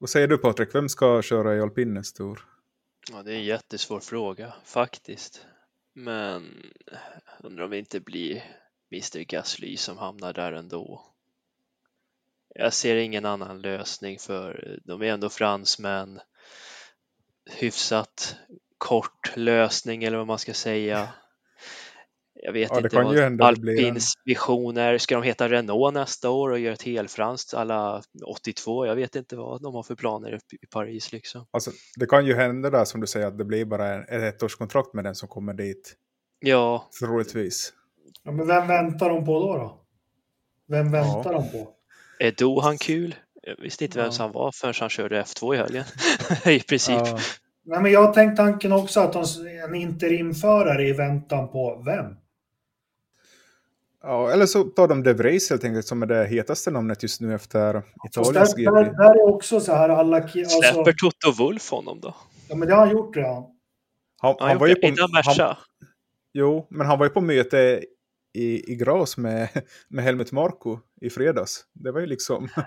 Vad säger du Patrik? Vem ska köra i alpin nästa år? Ja, det är en jättesvår fråga faktiskt. Men undrar om det inte blir Mr Gasly som hamnar där ändå. Jag ser ingen annan lösning för de är ändå fransmän. Hyfsat kort lösning eller vad man ska säga. Jag vet Ja, det inte kan vad en- alpins vision är. Ska de heta Renault nästa år och göra ett helfranskt alla 82? Jag vet inte vad de har för planer i Paris liksom. Alltså, det kan ju hända där som du säger att det blir bara en, ett ettårskontrakt med den som kommer dit. Ja, Troligtvis. Ja, men vem väntar de på då? då? Vem väntar de på? Är Dohan kul? Jag visste inte vem Ja. han var förrän han körde F2 i helgen. I princip. Ja, Nej, men jag har tänkt tanken också att de, en interimförare i väntan på vem? Ja, eller så tar de De Vries helt enkelt som är det hetaste namnet just nu efter Italiens där, där, där, är också så här alla... Alltså... Släpper Toto Wolf honom då? Ja, men det har han gjort redan. Han, han, han var ju på... Han, jo, men han var ju på möte i, i Gras med, med Helmut Marko i fredags. Det var ju liksom...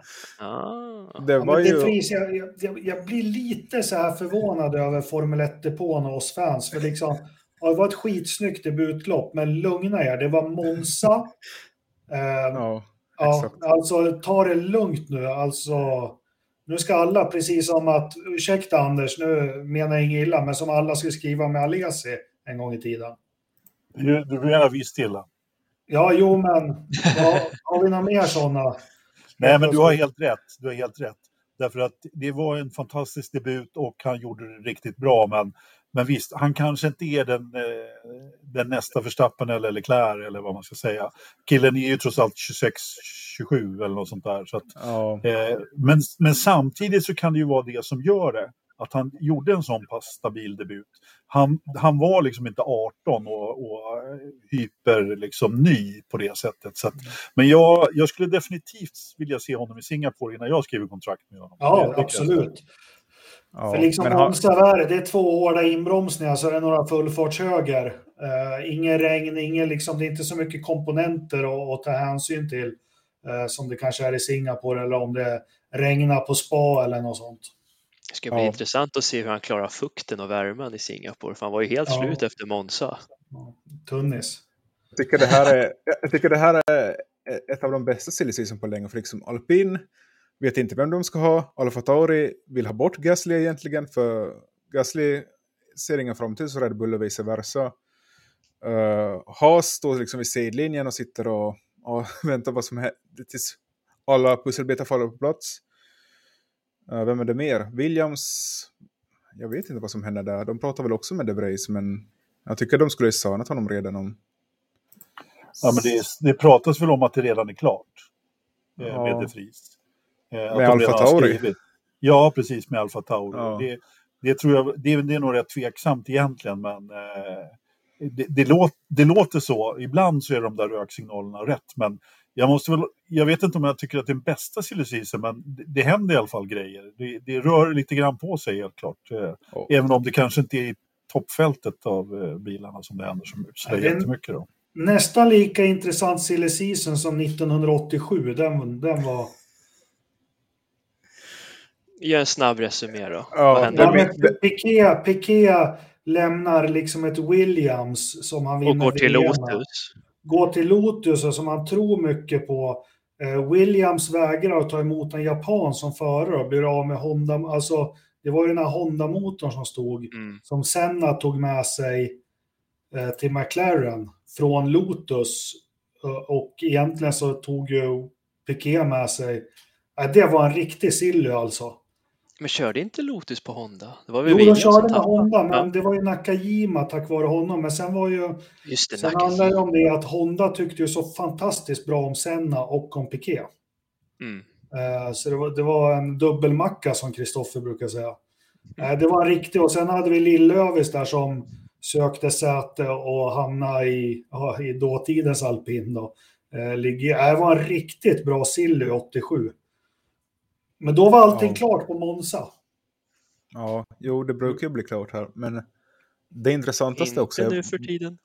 Ah. Det var ja, ju... Fris, jag, jag, jag, blir lite så här förvånad över Formel 1-depån och oss fans. För liksom, det var ett skitsnyggt debutlopp, men lugna er, det var Monza. Eh, ja, ja, alltså ta det lugnt nu. Alltså, nu ska alla, precis som att, ursäkta Anders, nu menar jag inget illa, men som alla skulle skriva med Alesi en gång i tiden. Du, du menar visst illa? Ja, jo, men ja, har vi några mer sådana? Nej, men du har helt rätt. Du har helt rätt. Därför att det var en fantastisk debut och han gjorde det riktigt bra. Men, men visst, han kanske inte är den, eh, den nästa Verstappen eller Leclerc eller vad man ska säga. Killen är ju trots allt 26-27 eller något sånt där. Så att, ja. eh, men, men samtidigt så kan det ju vara det som gör det att han gjorde en sån pass stabil debut. Han, han var liksom inte 18 och, och hyper liksom ny på det sättet. Så att, men jag, jag skulle definitivt vilja se honom i Singapore innan jag skriver kontrakt med honom. Ja, det, absolut. Ja, För liksom han... Det är två hårda inbromsningar så är det några fullfartshöger. Uh, ingen regn, ingen liksom, det är inte så mycket komponenter att, att ta hänsyn till uh, som det kanske är i Singapore eller om det regnar på spa eller något sånt. Det ska bli ja. intressant att se hur han klarar fukten och värmen i Singapore, för han var ju helt ja. slut efter Monza. Tunnis. Jag tycker det här är, jag tycker det här är ett av de bästa silly på länge, för liksom alpin vet inte vem de ska ha. Alfa Tauri vill ha bort Gasly egentligen, för Gasly ser ingen framtid så Red Bull och vice versa. Uh, Haas står liksom vid sidlinjen och sitter och, och väntar vad som händer tills alla pusselbitar faller på plats. Uh, vem är det mer? Williams, jag vet inte vad som händer där. De pratar väl också med DeVries, men jag tycker de skulle ha sanat honom redan om... Ja, men det, det pratas väl om att det redan är klart eh, ja. med DeVries. Eh, med Alfa Tauri? Ja, precis, med Alfa Tauri. Ja. Det, det, tror jag, det, det är nog rätt tveksamt egentligen, men eh, det, det, låt, det låter så. Ibland så är de där röksignalerna rätt, men jag, måste väl, jag vet inte om jag tycker att det är den bästa silly men det, det händer i alla fall grejer. Det, det, rör lite grann på sig helt klart. Oh. Även om det kanske inte är i toppfältet av eh, bilarna som det händer så, så det jättemycket. Då. Nästan lika intressant silly som 1987. Den, den var... Gör en snabb resumé då. Ja, Vad händer? Ja, Piqué, Piqué lämnar liksom ett Williams som han vinner. Och går till Lotus går till Lotus som han tror mycket på. Eh, Williams vägrar att ta emot en japan som förare och blir av med Honda. Alltså, det var ju den här Honda-motorn som stod, mm. som Senna tog med sig eh, till McLaren från Lotus. Och egentligen så tog ju Piqué med sig. Eh, det var en riktig silly alltså. Men körde inte Lotus på Honda? Det var väl jo, de körde med Honda, men ja. det var ju Nakajima tack vare honom. Men sen var ju... Just det, sen handlade det om det att Honda tyckte ju så fantastiskt bra om Senna och om Piqué. Mm. Uh, så det var, det var en dubbelmacka som Kristoffer brukar säga. Uh, det var en riktig, och sen hade vi Lillövis där som sökte säte och hamnade i, i dåtidens alpin. Då. Det var en riktigt bra silly 87. Men då var allting ja. klart på Monza. Ja, jo, det brukar ju bli klart här. Men det intressantaste Inte också... Inte nu för tiden.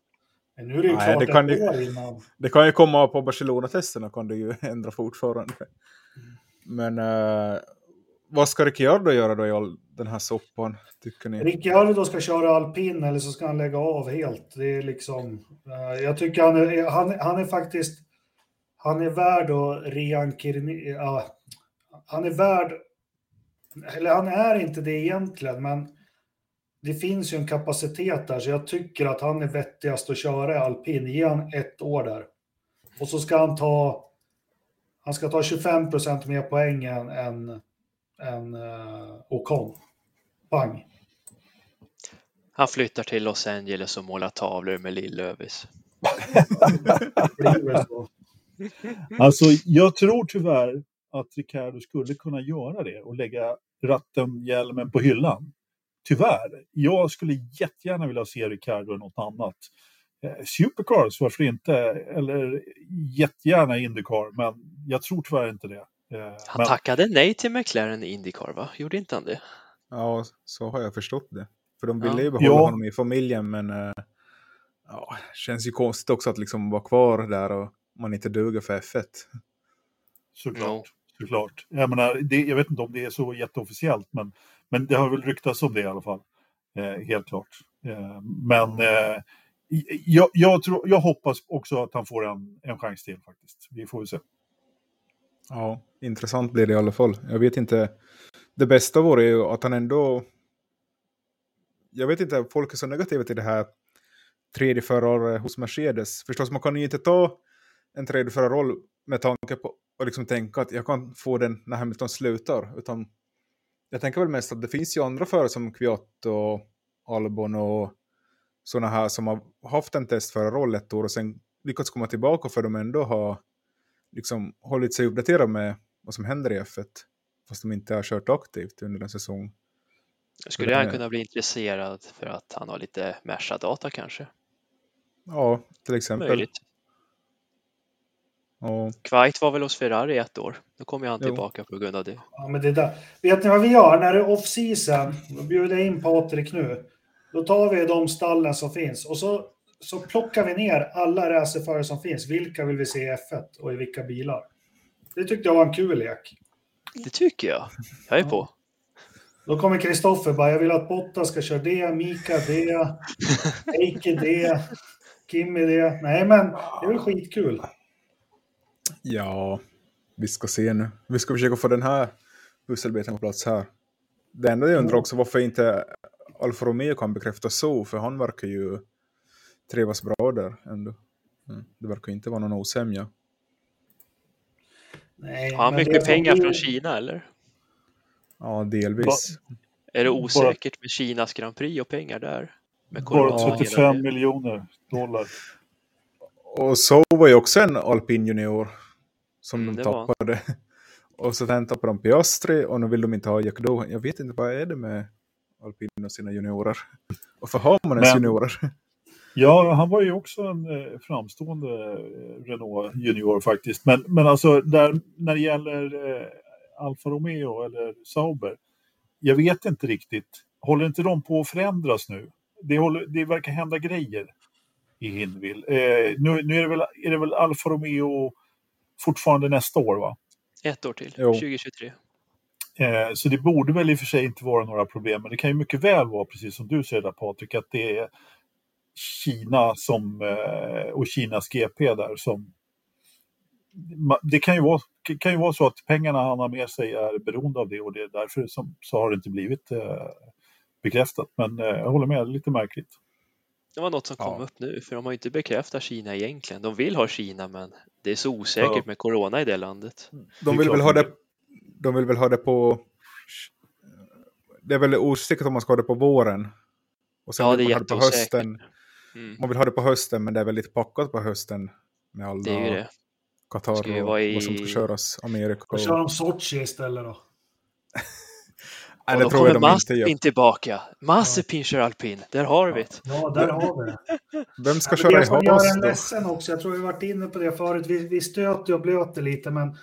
Men nu är det ju Nej, klart det kan, ju, innan. det kan ju komma på Barcelona-testerna kan det ju ändra fortfarande. Men uh, vad ska Ricciardo göra då i all den här soppan, tycker ni? Ricciardo ska köra alpin eller så ska han lägga av helt. Det är liksom... Uh, jag tycker han är, han, han är faktiskt... Han är värd att reinkarnera... Uh, han är värd, eller han är inte det egentligen, men det finns ju en kapacitet där, så jag tycker att han är vettigast att köra i alpin. Ge han ett år där. Och så ska han ta, han ska ta 25 procent mer poäng än, än, än uh, Ocon. Bang. Han flyttar till Los Angeles och målar tavlor med Lill-Lövis. alltså, jag tror tyvärr att Ricardo skulle kunna göra det och lägga ratten, hjälmen på hyllan. tyvärr. Jag skulle jättegärna vilja se Ricardo i något annat. Eh, Supercars, varför inte? Eller jättegärna Indycar, men jag tror tyvärr inte det. Eh, han men... tackade nej till McLaren i Indycar, va? Gjorde inte han det? Ja, så har jag förstått det. För de ville ja. ju behålla ja. honom i familjen, men äh, ja, känns ju konstigt också att liksom vara kvar där och man inte duger för F1. Såklart. Såklart. Jag, menar, det, jag vet inte om det är så jätteofficiellt, men, men det har väl ryktats om det i alla fall. Eh, helt klart. Eh, men eh, jag, jag, tror, jag hoppas också att han får en, en chans till faktiskt. Vi får väl se. Ja, intressant blir det i alla fall. Jag vet inte. Det bästa vore ju att han ändå... Jag vet inte, folk är så negativa till det här tredje förare hos Mercedes. Förstås, man kan ju inte ta en tredje förarroll med tanke på att liksom tänka att jag kan få den när Hamilton slutar. Utan jag tänker väl mest att det finns ju andra förare som Kviat och Albon och sådana här som har haft en testförarroll ett år och sen lyckats komma tillbaka för de ändå har liksom hållit sig uppdaterade med vad som händer i F1 fast de inte har kört aktivt under en säsong. Skulle han kunna bli intresserad för att han har lite Merca-data kanske? Ja, till exempel. Möjligt. Och... Kvite var väl hos Ferrari ett år. Då kommer han tillbaka jo. på grund av det. Ja, men det där. Vet ni vad vi gör när det är off-season? Då bjuder jag in Patrik nu. Då tar vi de stallen som finns och så, så plockar vi ner alla racerförare som finns. Vilka vill vi se i F1 och i vilka bilar? Det tyckte jag var en kul lek. Det tycker jag. Jag är på. Då kommer Kristoffer bara, jag vill att Botta ska köra det, Mika det, Eike det, Kimmy det. Nej, men det är väl skitkul. Ja, vi ska se nu. Vi ska försöka få den här pusselbiten på plats här. Det enda jag undrar också varför inte Alfa Romeo kan bekräfta så, för han verkar ju trivas bra där ändå. Mm. Det verkar inte vara någon osämja. Nej, Har han mycket pengar från Kina eller? Ja, delvis. Är det osäkert med Kinas Grand Prix och pengar där? Med bara 35 miljoner dollar. Och så var ju också en alpin junior som mm, de tappade. Var. Och så sen tappade de Piastri och nu vill de inte ha Jack Dohan. Jag vet inte, vad är det med alpin och sina juniorer? Varför har man ens juniorer? Ja, han var ju också en eh, framstående eh, Renault junior faktiskt. Men, men alltså där, när det gäller eh, Alfa Romeo eller Sauber, jag vet inte riktigt. Håller inte de på att förändras nu? Det, håller, det verkar hända grejer i Hinville. Eh, nu, nu är, det väl, är det väl Alfa Romeo fortfarande nästa år va? Ett år till, jo. 2023. Eh, så det borde väl i och för sig inte vara några problem, men det kan ju mycket väl vara, precis som du säger där Patrik, att det är Kina som, eh, och Kinas GP där som... Det kan ju, vara, kan ju vara så att pengarna han har med sig är beroende av det och det är därför som, så har det inte blivit eh, bekräftat. Men eh, jag håller med, det är lite märkligt. Det var något som kom ja. upp nu, för de har inte bekräftat Kina egentligen. De vill ha Kina, men det är så osäkert ja. med corona i det landet. De vill väl ha det, de vill väl ha det på... Det är väl osäkert om man ska ha det på våren. Och sen ja, det är man ha det på hösten. Mm. Man vill ha det på hösten, men det är väldigt packat på hösten med alla det är ju det. Qatar och i... vad som ska köras, Amerika. Och... kör de Sochi istället då? Nej, det då tror kommer Mazepin tillbaka. Mazepin ja. kör alpin, där har vi det. Ja, där har vi det. Vem ska köra i Haas Jag ledsen också, jag tror vi varit inne på det förut. Vi, vi stöter och blöter lite, men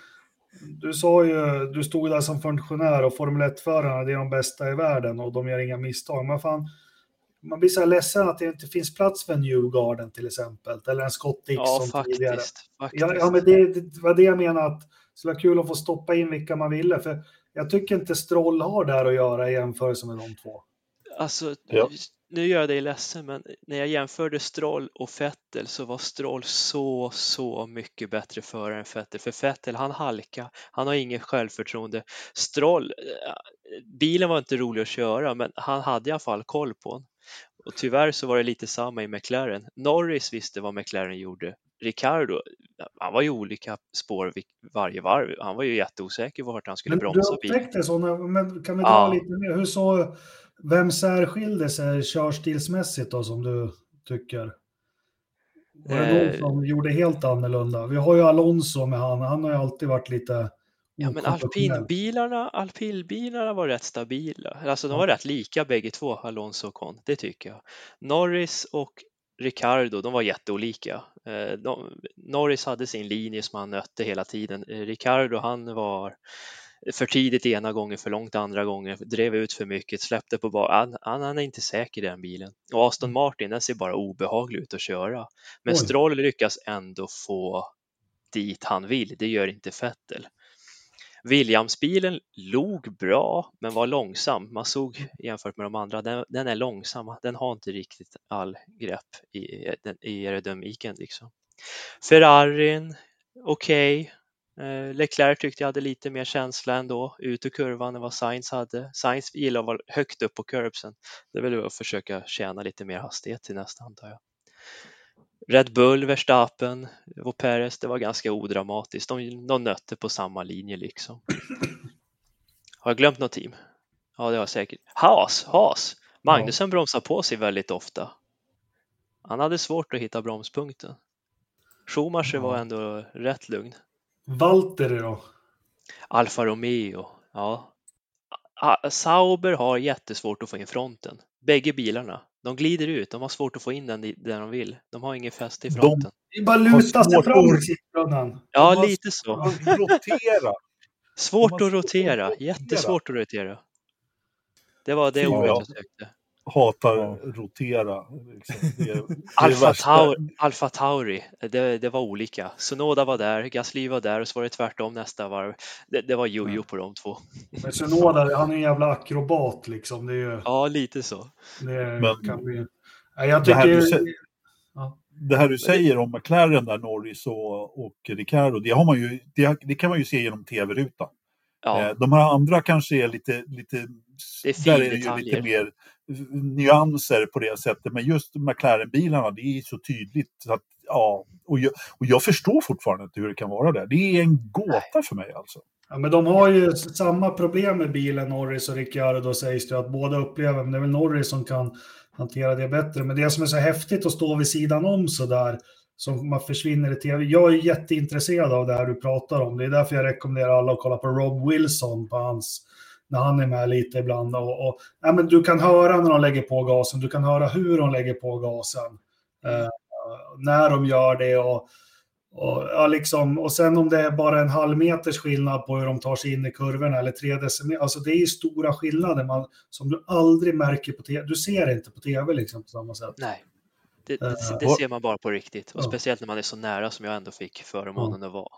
du sa ju, du stod där som funktionär och Formel 1-förarna, det är de bästa i världen och de gör inga misstag. Men fan, man blir så här ledsen att det inte finns plats för en Newgarden till exempel, eller en Scott Dixon ja, faktiskt, tidigare. Faktiskt. Ja, ja, men det, det var det jag menade, att det skulle vara kul att få stoppa in vilka man ville, för jag tycker inte Stroll har där att göra i jämförelse med de två. Alltså, ja. nu gör jag dig ledsen, men när jag jämförde Stroll och Fettel så var Stroll så, så mycket bättre förare än Fettel. För Fettel, han halka, han har inget självförtroende. Stroll, eh, bilen var inte rolig att köra, men han hade i alla fall koll på den. Och tyvärr så var det lite samma i McLaren. Norris visste vad McLaren gjorde. Ricardo, han var ju olika spår varje varv. Han var ju jätteosäker vart han skulle men bromsa bilen. Du upptäckte så, men kan vi dra ja. lite mer? Hur så, vem särskilde sig körstilsmässigt då som du tycker? Var det någon eh. som gjorde helt annorlunda? Vi har ju Alonso med han, han har ju alltid varit lite Ja, men alpinbilarna, alpinbilarna var rätt stabila. Alltså de var rätt lika bägge två, Alonso och Con, det tycker jag. Norris och Ricardo, de var jätteolika. Eh, de, Norris hade sin linje som han nötte hela tiden. Eh, Ricardo, han var för tidigt ena gången, för långt andra gången, drev ut för mycket, släppte på bara. Han, han, är inte säker i den bilen. Och Aston mm. Martin, den ser bara obehaglig ut att köra. Men Oj. Stroll lyckas ändå få dit han vill. Det gör inte Vettel. Williamsbilen log bra, men var långsam. Man såg jämfört med de andra, den, den är långsam. Den har inte riktigt all grepp i, i aerodynamiken. Liksom. Ferrarin, okej. Okay. Leclerc tyckte jag hade lite mer känsla ändå ut ur kurvan än vad Sainz hade. Sainz gillar att vara högt upp på curbsen. Det är väl att försöka tjäna lite mer hastighet till nästa antar jag. Red Bull, Verstappen och Perez, det var ganska odramatiskt. De, de nötte på samma linje liksom. Har jag glömt något team? Ja, det har jag säkert. Haas, Haas. Magnusen ja. bromsar på sig väldigt ofta. Han hade svårt att hitta bromspunkten. Schumacher ja. var ändå rätt lugn. Valtteri då? Alfa Romeo, ja. Sauber har jättesvårt att få in fronten. Bägge bilarna. De glider ut, de har svårt att få in den där de vill. De har ingen fäste i fronten. De bara luta sig fram i sittbrunnen. Ja, lite så. Rotera. Svårt att rotera, jättesvårt att rotera. Det var det ordet jag sökte. Hatar ja. rotera. Liksom. Alfa, Taur, Alfa Tauri, det, det, var olika. Sonoda var där, Gasly var där och så var det tvärtom nästa varv. Det, det var jojo på de två. Men Sonoda, han är en jävla akrobat liksom. Det är, ja, lite så. Det Men, kan bli... jag tycker... Det här, du, ja. det här du säger om McLaren där, Norris och, och Ricardo, det, har man ju, det, det kan man ju se genom tv-rutan. Ja. Eh, de här andra kanske är lite, lite det är där är det ju lite mer nyanser på det sättet. Men just McLaren-bilarna, det är så tydligt. Så att, ja, och, jag, och jag förstår fortfarande inte hur det kan vara det. Det är en gåta för mig alltså. Ja, men de har ju samma problem med bilen, Norris och Ricciardo, sägs det att båda upplever. Men det är väl Norris som kan hantera det bättre. Men det som är så häftigt att stå vid sidan om så där, som man försvinner i tv. Jag är jätteintresserad av det här du pratar om. Det är därför jag rekommenderar alla att kolla på Rob Wilson på hans när han är med lite ibland. Och, och, ja, men du kan höra när de lägger på gasen, du kan höra hur de lägger på gasen. Eh, när de gör det och, och, ja, liksom, och sen om det är bara en halv meters skillnad på hur de tar sig in i kurvorna eller tre decimeter. Alltså det är stora skillnader man, som du aldrig märker på tv. Du ser inte på tv liksom på samma sätt. Nej, det, det, det ser man bara på riktigt. Och ja. speciellt när man är så nära som jag ändå fick förmånen ja. att vara.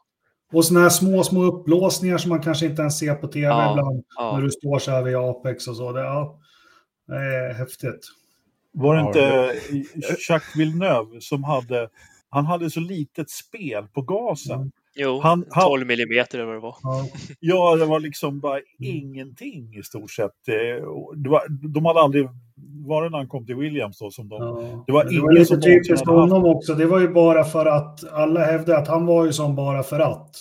Och sådana här små, små upplåsningar som man kanske inte ens ser på tv ja, ibland. Ja. När du står så här vid Apex och så. Det, ja, det är häftigt. Var det inte Jacques Villeneuve som hade, han hade så litet spel på gasen. Mm. Jo, han, 12 millimeter eller vad det var. Ja, det var liksom bara mm. ingenting i stort sett. Det var, de hade aldrig var det när han kom till Williams då som de... Ja. Det var, det var lite typiskt honom också. Det var ju bara för att alla hävdade att han var ju som bara för att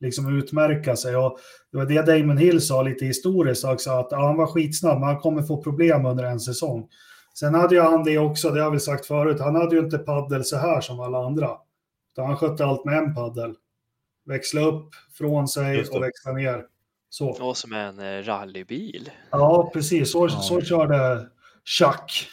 liksom utmärka sig. Och det var det Damon Hill sa lite historiskt också, att ja, han var skitsnabb, men han kommer få problem under en säsong. Sen hade ju han det också, det har vi sagt förut, han hade ju inte paddel så här som alla andra. Utan han skötte allt med en paddel. Växla upp från sig och växla ner. Så. Och som en eh, rallybil. Ja, precis. Så, ja. så körde Choc.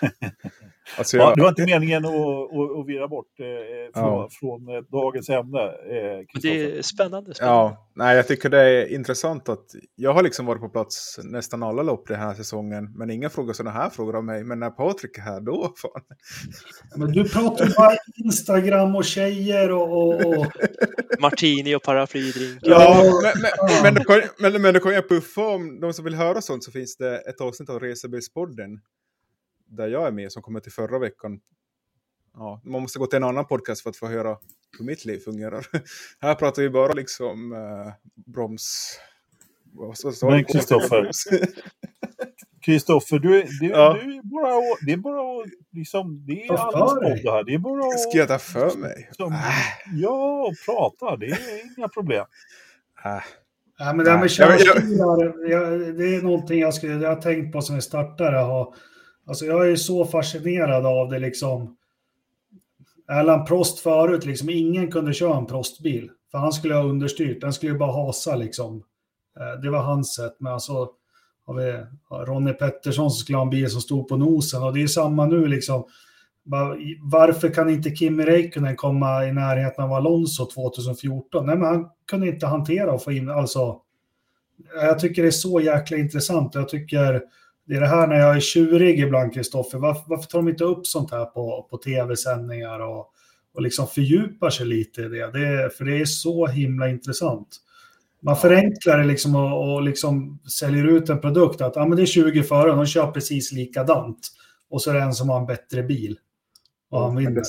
alltså jag... ja, det var inte meningen att, att, att vira bort eh, från, ja. från eh, dagens ämne. Eh, det är spännande, spännande. Ja, nej, jag tycker det är intressant att jag har liksom varit på plats nästan alla lopp den här säsongen, men ingen frågar sådana här frågor av mig. Men när Patrik är här, då fan. Men du pratar ju bara Instagram och tjejer och... och, och... Martini och paraplydrink. Ja, men, men, men, men, men, men då kan jag puffa om de som vill höra sånt så finns det ett avsnitt av Resebilspodden där jag är med som kommer till förra veckan. Ja, man måste gå till en annan podcast för att få höra hur mitt liv fungerar. Här pratar vi bara liksom eh, broms... Men Kristoffer, Kristoffer, du, du, ja. du är bara, det är bara liksom, det är allas podd här. Det är bara att... Ska jag ta för mig? Som, äh. Ja, och prata, det är inga problem. Äh. Ja, men det här med körstilar, det är någonting jag, skulle, jag har tänkt på sen vi startade. Ha, Alltså jag är så fascinerad av det liksom. Erland Prost förut, liksom ingen kunde köra en Prostbil För han skulle ha understyrt, den skulle ju bara hasa liksom. Eh, det var hans sätt, men alltså har vi Ronny Pettersson som skulle ha en bil som stod på nosen och det är samma nu liksom. Varför kan inte Kimi Räikkönen komma i närheten av Alonso 2014? Nej, men han kunde inte hantera och få in, alltså. Jag tycker det är så jäkla intressant. Jag tycker det är det här när jag är tjurig ibland, Kristoffer. Varför, varför tar de inte upp sånt här på, på tv-sändningar och, och liksom fördjupar sig lite i det? det? För det är så himla intressant. Man förenklar det liksom och, och liksom säljer ut en produkt att ah, men det är 20 förare, de kör precis likadant. Och så är det en som har en bättre bil. Och han vinner.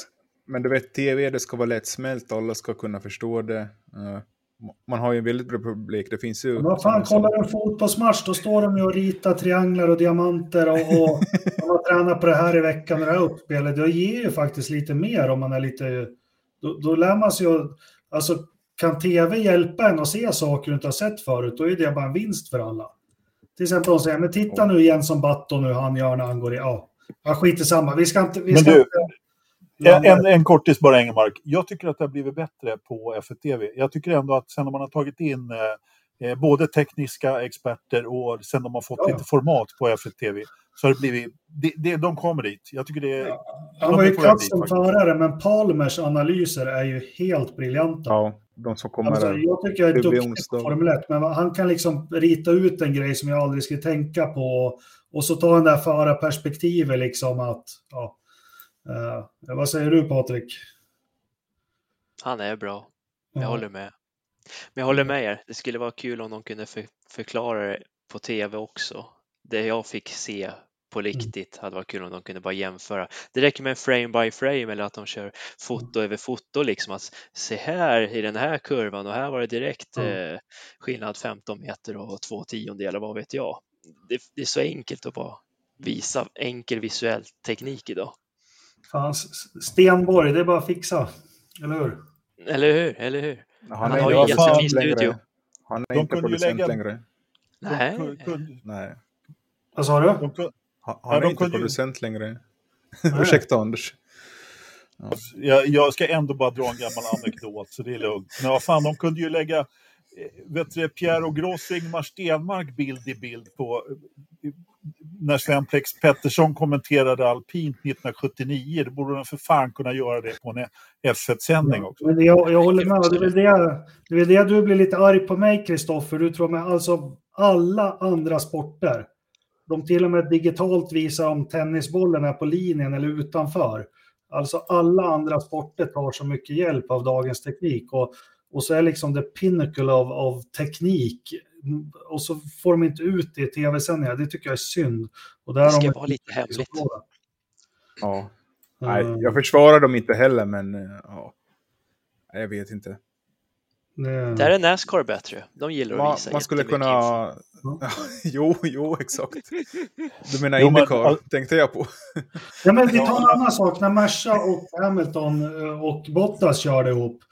Men du vet, tv det ska vara lättsmält, alla ska kunna förstå det. Uh, man har ju en väldigt bra publik, det finns ju... Men vad fan, kollar du en fotbollsmatch, då står de ju och ritar trianglar och diamanter och, och man har tränat på det här i veckan och det här uppspelet. Det ger ju faktiskt lite mer om man är lite... Då, då lär man sig ju... Alltså, kan tv hjälpa en att se saker du inte har sett förut, då är det bara en vinst för alla. Till exempel de säger, men titta nu igen som Batton nu han gör när han går i... Ja, ja skit i samma. Vi ska inte... Vi ska men du, inte en, en, en kortis bara, Engelmark. Jag tycker att det har blivit bättre på F1-TV. Jag tycker ändå att sen man har tagit in eh, eh, både tekniska experter och sen de har fått ja. lite format på F1-TV så har det blivit... Det, det, de kommer dit. Jag tycker det är... Ja. Han var ju kass som förare, men Palmers analyser är ju helt briljanta. Ja, de som kommer... Alltså, jag tycker jag är duktig på Formel 1, men han kan liksom rita ut en grej som jag aldrig skulle tänka på. Och så ta den där förarperspektivet liksom att... Ja, Uh, vad säger du Patrik? Han är bra. Jag ja. håller med. Men jag håller med er. Det skulle vara kul om de kunde för, förklara det på tv också. Det jag fick se på mm. riktigt hade varit kul om de kunde bara jämföra. Det räcker med en frame by frame eller att de kör foto över foto liksom att se här i den här kurvan och här var det direkt mm. eh, skillnad 15 meter och två tiondelar, vad vet jag. Det, det, är så enkelt att bara visa enkel visuell teknik idag. Fan, Stenborg, det är bara att fixa. Eller hur? Eller hur? Eller hur? Han, han har ju jättefin studio. Han är inte producent lägga... längre. Nej. Nej. Vad sa du? han, han är inte producent ju... längre. Ursäkta Anders. Ja. Jag, jag, ska ändå bara dra en gammal anekdot, så det är lugnt. Men vad fan, de kunde ju lägga eh, vet du, Pierre och Gross Ingmar Stenmark bild i bild på när Sven Plex Pettersson kommenterade alpint 1979, då borde de för fan kunna göra det på en F1-sändning också. Men jag, jag håller med, det är, väl det, det är det du blir lite arg på mig, Kristoffer. Du tror med alltså alla andra sporter, de till och med digitalt visar om tennisbollen är på linjen eller utanför. Alltså alla andra sporter tar så mycket hjälp av dagens teknik och, och så är liksom the pinnacle av, av teknik och så får de inte ut det i tv-sändningar. Det tycker jag är synd. Och där det ska de... vara lite hemligt. Ja. Nej, jag försvarar dem inte heller, men eh, ja. Jag vet inte. Det... Där är Nascar bättre. De gillar att visa Man skulle kunna... Ja, jo, jo, exakt. Du menar jo, Indycar, men... tänkte jag på. ja, men vi tar en annan sak. När Merca och Hamilton eh, och Bottas körde ihop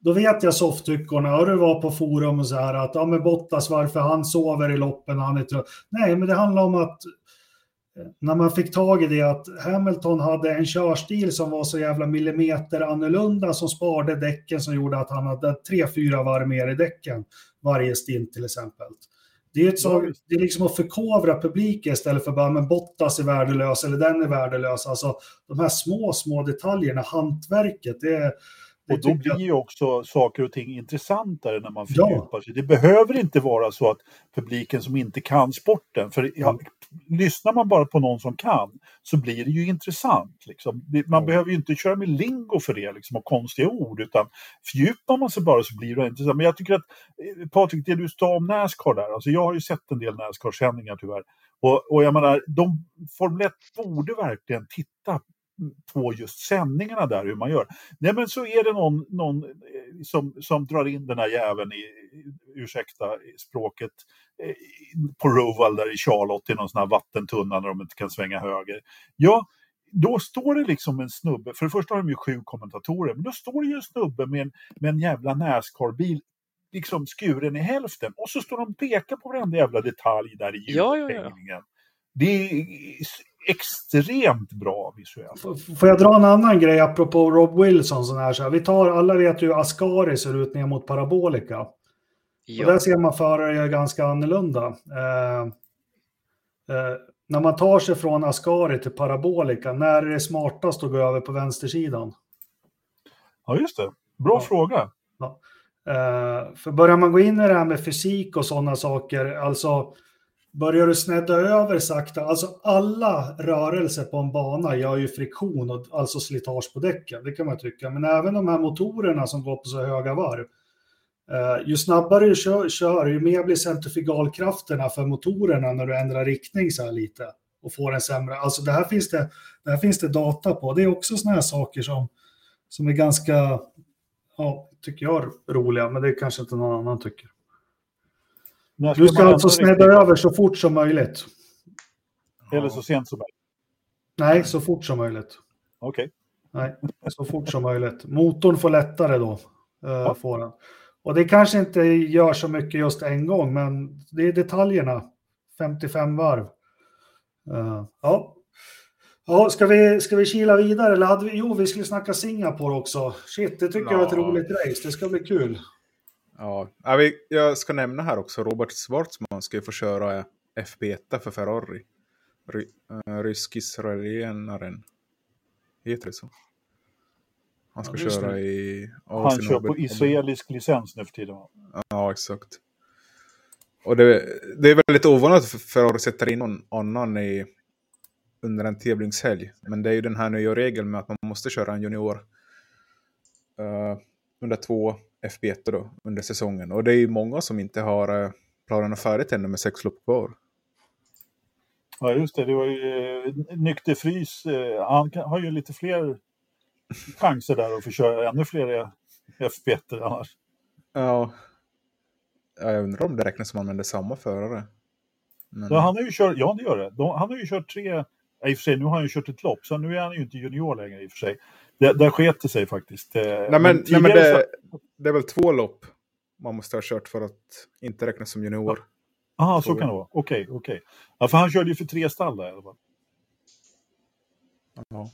då vet jag softtyckorna, och det var på forum och så här att ja men Bottas varför han sover i loppen han är trött. Nej, men det handlar om att eh, när man fick tag i det att Hamilton hade en körstil som var så jävla millimeter annorlunda som sparade däcken som gjorde att han hade tre, fyra varv mer i däcken varje stint till exempel. Det är, ett så, det är liksom att förkovra publiken istället för bara men Bottas är värdelös eller den är värdelös. Alltså de här små, små detaljerna, hantverket, det är och då blir ju också saker och ting intressantare när man fördjupar ja. sig. Det behöver inte vara så att publiken som inte kan sporten, för ja, lyssnar man bara på någon som kan så blir det ju intressant. Liksom. Man ja. behöver ju inte köra med lingo för det liksom, och konstiga ord, utan fördjupar man sig bara så blir det intressant. Men jag tycker att, eh, Patrik, det du sa om Nascar där, alltså jag har ju sett en del Nascar-sändningar tyvärr. Och, och jag menar, de, Formel 1 borde verkligen titta på just sändningarna där, hur man gör. Nej, men så är det någon, någon eh, som, som drar in den här jäveln i, ursäkta språket, eh, på Roval där i Charlotte i någon sån här vattentunna när de inte kan svänga höger. Ja, då står det liksom en snubbe, för det första har de ju sju kommentatorer, men då står det ju en snubbe med en, med en jävla Nascar-bil liksom skuren i hälften och så står de och pekar på varenda jävla detalj där i ljudhängningen. Ja, ja, ja. Det är extremt bra visuellt. Får jag dra en annan grej apropå Rob Wilson? Sån här, så här. Vi tar, alla vet ju hur Ascari ser ut ner mot Parabolika. Och där Ja, ser man förare ganska annorlunda. Eh, eh, när man tar sig från Ascari till Parabolika, när är det smartast att gå över på vänstersidan? Ja, just det. Bra Ja. fråga. Eh, för börjar man gå in i det här med fysik och sådana saker, alltså börjar du snedda över sakta, alltså alla rörelser på en bana gör ju friktion, och, alltså slitage på däcken, det kan man tycka. Men även de här motorerna som går på så höga varv, eh, ju snabbare du kör, kör, ju mer blir centrifugalkrafterna för motorerna när du ändrar riktning så här lite och får en sämre, alltså det här finns det, det, här finns det data på. Det är också sådana här saker som, som är ganska ja, tycker jag roliga, men det kanske inte någon annan tycker. När Du ska alltså snedda över så fort som möjligt. Eller så sent som möjligt. Nej, så fort som möjligt. Okej. Nej, så fort som möjligt. Motorn får lättare då. eh, Ja. Får den. Och det kanske inte gör så mycket just en gång, men det är detaljerna. 55 varv. Eh, ja. Ja, ska vi, ska vi kila vidare? Eller hade vi, jo, vi skulle snacka Singapore också. Shit, det tycker jag var ett Ja. roligt race. Det ska bli kul. Ja, jag ska nämna här också, Robert Schwarzman ska ju få köra FP1 för Ferrari. Ry, uh, Rysk-israelienaren. Heter det så? Han ska Ja, köra i... Han Asien kör på israelisk licens nu för tiden. Ja, exakt. Och det, det är väldigt ovanligt för Ferrari sätter in någon annan i, under en tävlingshelg. Men det är ju den här nya regeln med att man måste köra en junior eh, under två FB1 då, under säsongen. Och det är ju många som inte har uh, planerna färdigt ännu med sex lopp kvar. Ja, just det. Det var ju eh, Nykter Frys. Eh, han har ju lite fler chanser där att få köra ännu fler FB1 annars. Ja. ja, jag undrar om det räknas som man använder samma förare. Men, Ja, han har ju kört, ja det gör det. De, han har ju kört tre, i och för sig nu har han ju kört ett lopp, så nu är han ju inte junior längre i och för sig. Det, där sket det sig faktiskt. Eh, nej, men, nej, men det, det är väl två lopp man måste ha kört för att inte räknas som junior. Aha, så tror kan det vara. Okej, okej. Ja, för han körde ju för tre stall där i alla fall. Ja.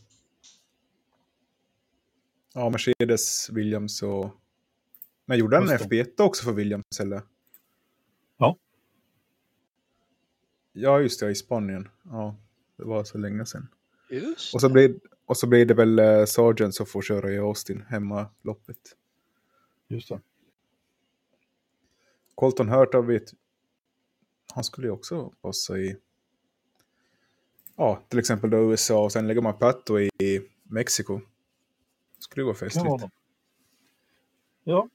Ja, Mercedes, Williams och... Men gjorde han Just det. FB1 också för Williams eller? Ja. Ja, just det, i Spanien. Ja, det var så länge sedan. just Och så blir, och så blir det väl eh, Sargent som får köra i Austin, hemmaloppet. Just det. Colton Hurta vet... Han skulle ju också passa i... Ja, till exempel då USA och sen lägger man Pato i Mexiko. Skulle ju vara festligt. Ja,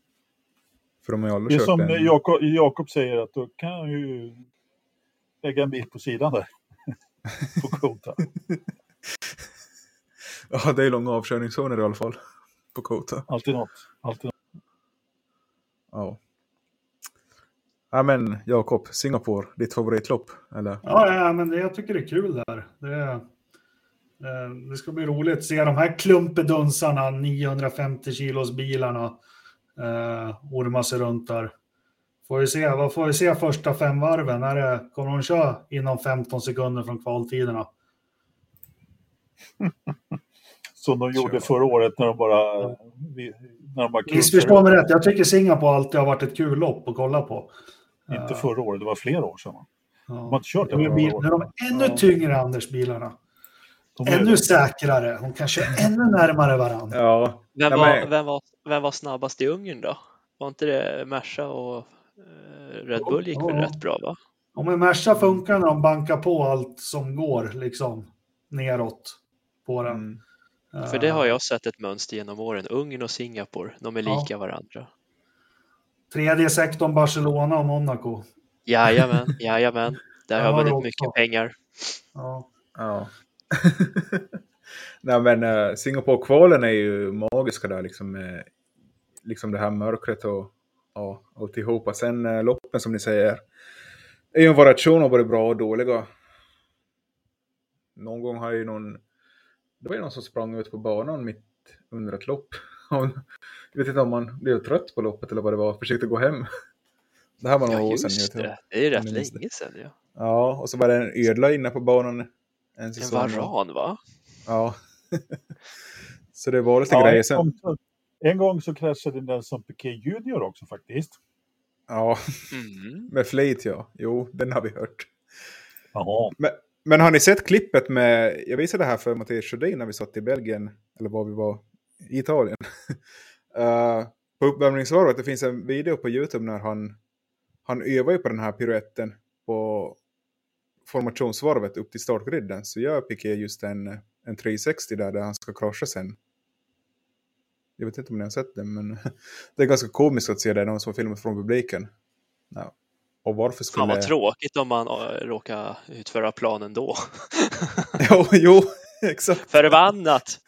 För de har ju det aldrig är kört som en... Jakob, Jakob säger att då kan han ju lägga en bil på sidan där. på Kota. Ja, det är långa avkörningszoner i alla fall. På Kota. Alltid något. Alltid. Ja. Ja men Jakob, Singapore, ditt favoritlopp? Eller? Ja, ja men det, jag tycker det är kul där. Det, eh, det ska bli roligt att se de här klumpedunsarna, 950 kilos bilarna, eh, orma sig runt där. Får vi se, vad får vi se första fem varven? Är det, kommer de köra inom 15 sekunder från kvaltiderna? Som de gjorde förra året när de bara... Missförstå mig rätt, jag tycker Singapore alltid har varit ett kul lopp att kolla på. Inte förra året, det var flera år sedan. Ja. De har inte kört det Nu är, förra bil, året. nu är de ännu Ja. tyngre, Anders, bilarna. De är Ännu det. säkrare. De kan köra ännu närmare varandra. Ja. Vem, var, vem, var, vem var snabbast i Ungern då? Var inte det Merca och eh, Red Bull gick väl Ja. rätt bra va? Om en Merca funkar när de bankar på allt som går liksom neråt på den. Mm. För det har jag sett ett mönster genom åren. Ungern och Singapore, de är Ja. lika varandra. Tredje sektorn Barcelona och Monaco. Jajamän, jajamän. Där Ja, har väldigt också. mycket pengar. Ja. Ja. Nej men uh, Singapore-kvalen är ju magiska där liksom med liksom det här mörkret och ja, alltihopa. Sen uh, loppen som ni säger är ju en variation av både bra och dåliga. Någon gång har ju någon, det var ju någon som sprang ut på banan mitt under ett lopp. Jag vet inte om man blev trött på loppet eller vad det var, försökte gå hem. Det här var några Ja, år sedan. det. Det är rätt minns det. länge sedan ja. Ja, och så var det en ödla inne på banan En En varan va? Ja. så det var lite Ja, grejer en, sen. gång, så- en gång så kraschade Nelson Piquet Junior också faktiskt. Ja, Mm. med flit ja. Jo, den har vi hört. Jaha. Men, men har ni sett klippet med, jag visade det här för Mattias Sjödin när vi satt i Belgien, eller var vi var, i Italien. uh, på uppvärmningsvarvet, det finns en video på YouTube när han, han övar ju på den här piruetten på formationsvarvet upp till startgriden. Så gör Piqué just en, en 360 där, där han ska krascha sen. Jag vet inte om ni har sett den, men det är ganska komiskt att se det, någon som filmat från publiken. Ja. Och varför skulle... Fan vad tråkigt om man äh, råkar utföra planen då. jo, jo, exakt. Förbannat!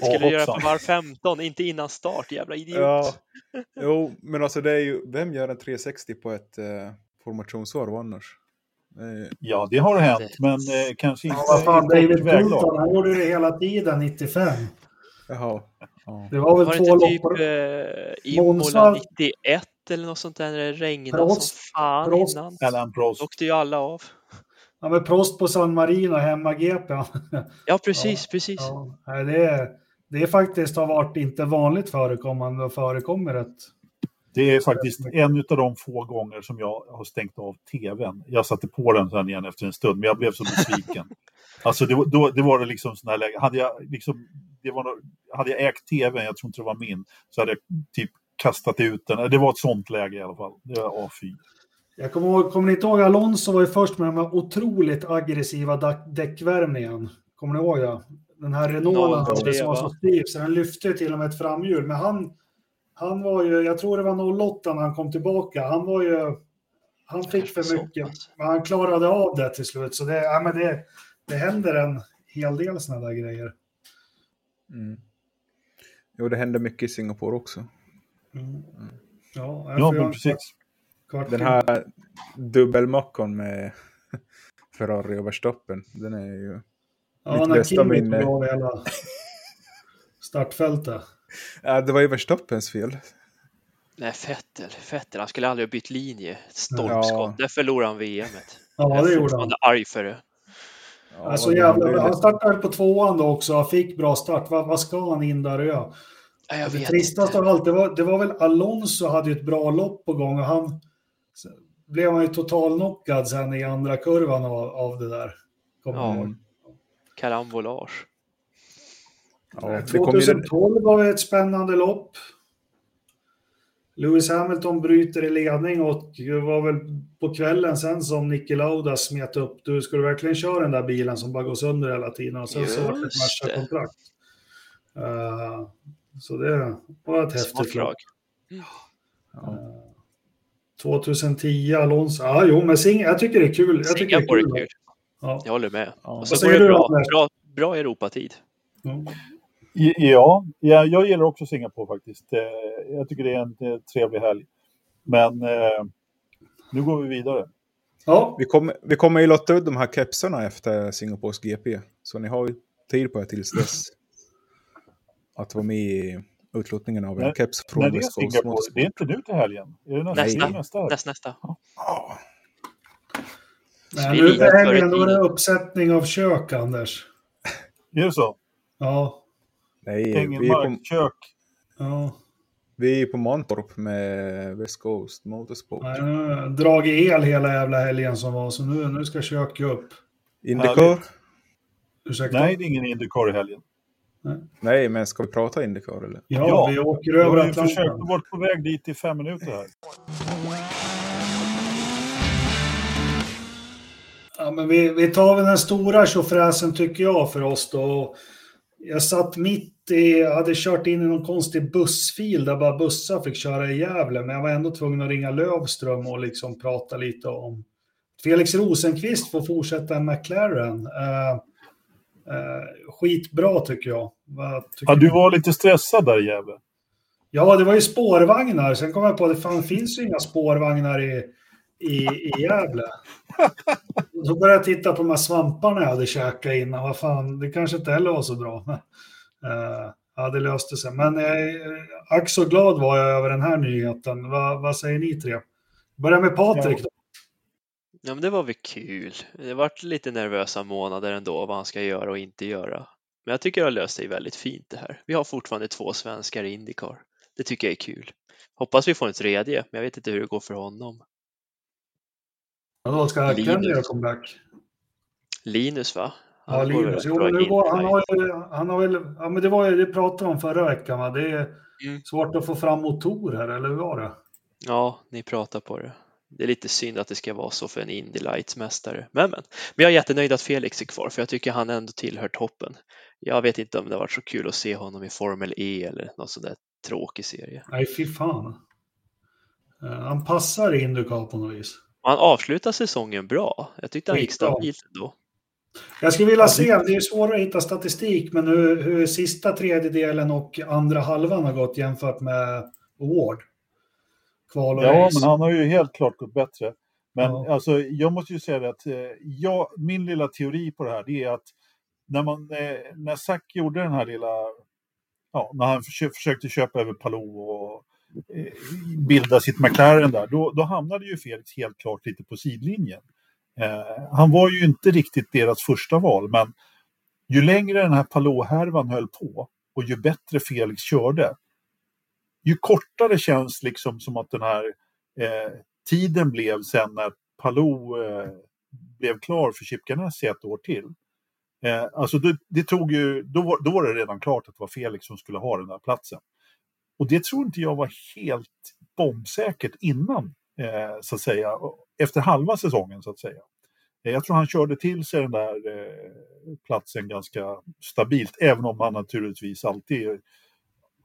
Ja, Skulle göra hoppsan. på var 15, inte innan start, jävla idiot. Ja, jo, men alltså det är ju, vem gör en 360 på ett eh, formationsvarv annars? Det Ja, det har hänt, Det- men eh, kanske inte Ja, vad fan, David. Coulthard, han gjorde det hela tiden, 95. Jaha. Ja. Det var väl Var det två lopp. typ eh, Imola 91 eller något sånt där när det regnade Prost. som fan Prost. innan? Alan Prost. Åkte ju alla av. Ja, men Prost på San Marino, hemma GP. Ja, precis, precis. Ja, det, är, det är faktiskt har varit inte vanligt förekommande och förekommer rätt. Det är faktiskt en av de få gånger som jag har stängt av tvn. Jag satte på den sen igen efter en stund, men jag blev så besviken. alltså det, var- då, det var det liksom sån här läge. Hade jag, liksom, det var, hade jag ägt tvn, jag tror inte det var min, så hade jag typ kastat ut den. Det var ett sånt läge i alla fall. Det var A fy. Jag kommer, ihåg, kommer ni inte ihåg Alonso var ju först med de här otroligt aggressiva däckvärmningen. Kommer ni ihåg det? Den här Renaulten hade som var va? så stiv så den lyfte till och med ett framhjul. Men han, han var ju, jag tror det var 08 när han kom tillbaka. Han var ju, han fick för mycket. Men han klarade av det till slut. Så det, ja, men det, det händer en hel del sådana där grejer. Mm. Jo, det hände mycket i Singapore också. Mm. Ja, jag Ja, göra men en precis. kvart Den här dubbelmackan med Ferrari och Verstappen, den är ju... ja, mitt när bästa Kimi minne. tog av hela startfältet. Ja, det var ju Verstappens fel. Nej, Fettel, Fettel, han skulle aldrig ha bytt linje. Stolpskott, Ja. där förlorade han VMet. Ja, jag är det gjorde han. fortfarande arg för det. Ja, Alltså jävla, han startade på tvåan då också, han fick bra start. Vad, vad ska han in där och göra? Jag Det tristaste inte. av allt, det var, det var väl Alonso hade ju ett bra lopp på gång och han blev han ju totalknockad sen i andra kurvan av, av det där. Kommer Ja. ihåg. Karambolage. Ja, det kom ju den, 2012 var ett spännande lopp. Lewis Hamilton bryter i ledning och det var väl på kvällen sen som Niki Lauda smet upp. Du skulle verkligen köra den där bilen som bara går sönder hela tiden och sen så var det ett Just det. Merca-kontrakt. Uh, så det var ett häftigt lag. ja. 2010 Alonso. Ja, jo, men Sing jag tycker det är kul. Jag tycker det är Singapore kul. är kul. Ja. Jag håller med. Ja. Och Vad så säger går det du, bra. Anders? Bra, bra Europatid. Mm. Ja, jag, jag gillar också Singapore faktiskt. Eh, Jag tycker det är en eh, trevlig helg. Men eh, nu går vi vidare. Ja, vi, kommer, vi kommer ju lotta ut de här kepsarna efter Singapores GP. Så ni har ju tid på er tills dess. Att vara med i utlottningen av en När- keps från När det är Singapore, det är inte nu till helgen. Är det nästa? Nästa. nästa helg? Näst, nästa. Ja. Nej, Vi nu före helgen då är det uppsättning av kök, Anders. Är det så? Ja, Nej, vi är, Ängelmark, på, kök. ja. vi är på Mantorp med West Coast Motorsport. Nej, nu har jag dragit el hela jävla helgen som var, så nu, nu ska kök upp. Indycar? Ursäkta? Nej, det är ingen Indycar i helgen. Nej, men ska vi prata Indycar eller? Ja, Ja. vi åker över har ju försökt Atlanten. att vara på väg dit i fem minuter här. Ja, men vi, vi tar väl den stora tjofräsen tycker jag för oss då. Jag satt mitt i, jag hade kört in i någon konstig bussfil där bara bussar fick köra i Gävle, men jag var ändå tvungen att ringa Lövström och liksom prata lite om Felix Rosenqvist får fortsätta en McLaren. Uh, uh, skitbra tycker jag. Tycker Ja, du var lite stressad där Gävle. Ja, det var ju spårvagnar. Sen kom jag på att det fan finns ju inga spårvagnar i, i, i Gävle. Då började jag titta på de här svamparna jag hade käkat innan. Vad fan, det kanske inte heller var så bra. Uh, ja, det löste sig. Men eh, ack så glad var jag över den här nyheten. Va, vad säger ni tre? Börja med Patrik. Då. Ja, men det var väl kul. Det varit lite nervösa månader ändå vad han ska göra och inte göra. Men jag tycker det har löst sig väldigt fint det här. Vi har fortfarande två svenskar i Indycar. Det tycker jag är kul. Hoppas vi får en tredje, men jag vet inte hur det går för honom. Ja, då ska Linus. Kenny comeback. Linus va? Ja, går väl Linus. Jo, men nu var, han, har ju, han har väl, ja men det var ju, det pratade om förra veckan va? Det är Mm. svårt att få fram motorer, eller hur var det? Ja, ni pratar på det. Det är lite synd att det ska vara så för en Indy Lights-mästare. Men, men. Men jag är jättenöjd att Felix är kvar, för jag tycker han ändå tillhör toppen. Jag vet inte om det har varit så kul att se honom i Formel E eller någon sån där tråkig serie. Nej, fy fan. Eh, Han passar i Indycar på något vis. Och han avslutar säsongen bra. Jag tyckte han gick stabilt ändå. Jag skulle vilja se, det är svårare att hitta statistik, men hur, hur sista tredjedelen och andra halvan har gått jämfört med Award. Kval och Ja, race. men han har ju helt klart gått bättre. Men Ja. alltså, jag måste ju säga det att eh, jag, min lilla teori på det här det är att när, man, eh, när Zack gjorde den här lilla, ja, när han försö- försökte köpa över Palou och Eh, bilda sitt McLaren där, då, då hamnade ju Felix helt klart lite på sidlinjen. Eh, han var ju inte riktigt deras första val, men ju längre den här Palou-härvan höll på och ju bättre Felix körde, ju kortare känns liksom som att den här eh, tiden blev sen när Palou eh, blev klar för Chip Ganassi ett år till. Eh, alltså det, det tog ju, då, var- då var det redan klart att det var Felix som skulle ha den där platsen. Och det tror inte jag var helt bombsäkert innan, eh, så att säga, efter halva säsongen så att säga. Eh, jag tror han körde till sig den där eh, platsen ganska stabilt, även om han naturligtvis alltid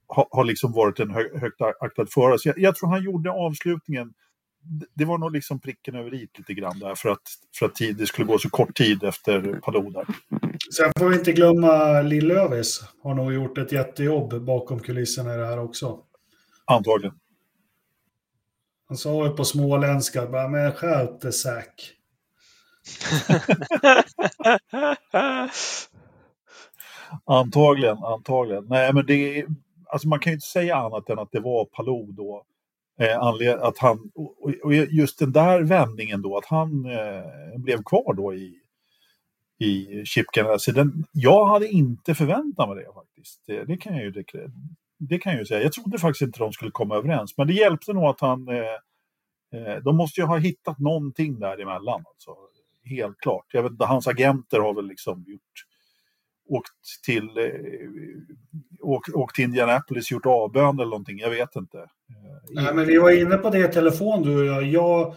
har, har liksom varit en hö, högt aktad förare. Så jag, jag tror han gjorde avslutningen, det- det var nog liksom pricken över i lite grann där för att, för att tid, det skulle gå så kort tid efter Palou där. Sen får vi inte glömma Lill-Lövis. Har nog gjort ett jättejobb bakom kulisserna i det här också. Antagligen. Han sa ju på småländska, bara, men skärp dig Zack. Antagligen, antagligen. Nej, men det är, alltså man kan ju inte säga annat än att det var Palou då. Eh, att han, och, och just den där vändningen då, att han eh, blev kvar då i, i Chip Ganassi. Den, jag hade inte förväntat mig det faktiskt. Det, det, kan jag ju, det, det kan jag ju säga. Jag trodde faktiskt inte de skulle komma överens. Men det hjälpte nog att han... Eh, eh, de måste ju ha hittat någonting däremellan. Alltså. Helt klart. Jag vet inte, hans agenter har väl liksom gjort åkt till, eh, åkt, åkt till Indianapolis, gjort avbön eller någonting. Jag vet inte. Eh, Nej, men vi var inne på det i telefon du och jag.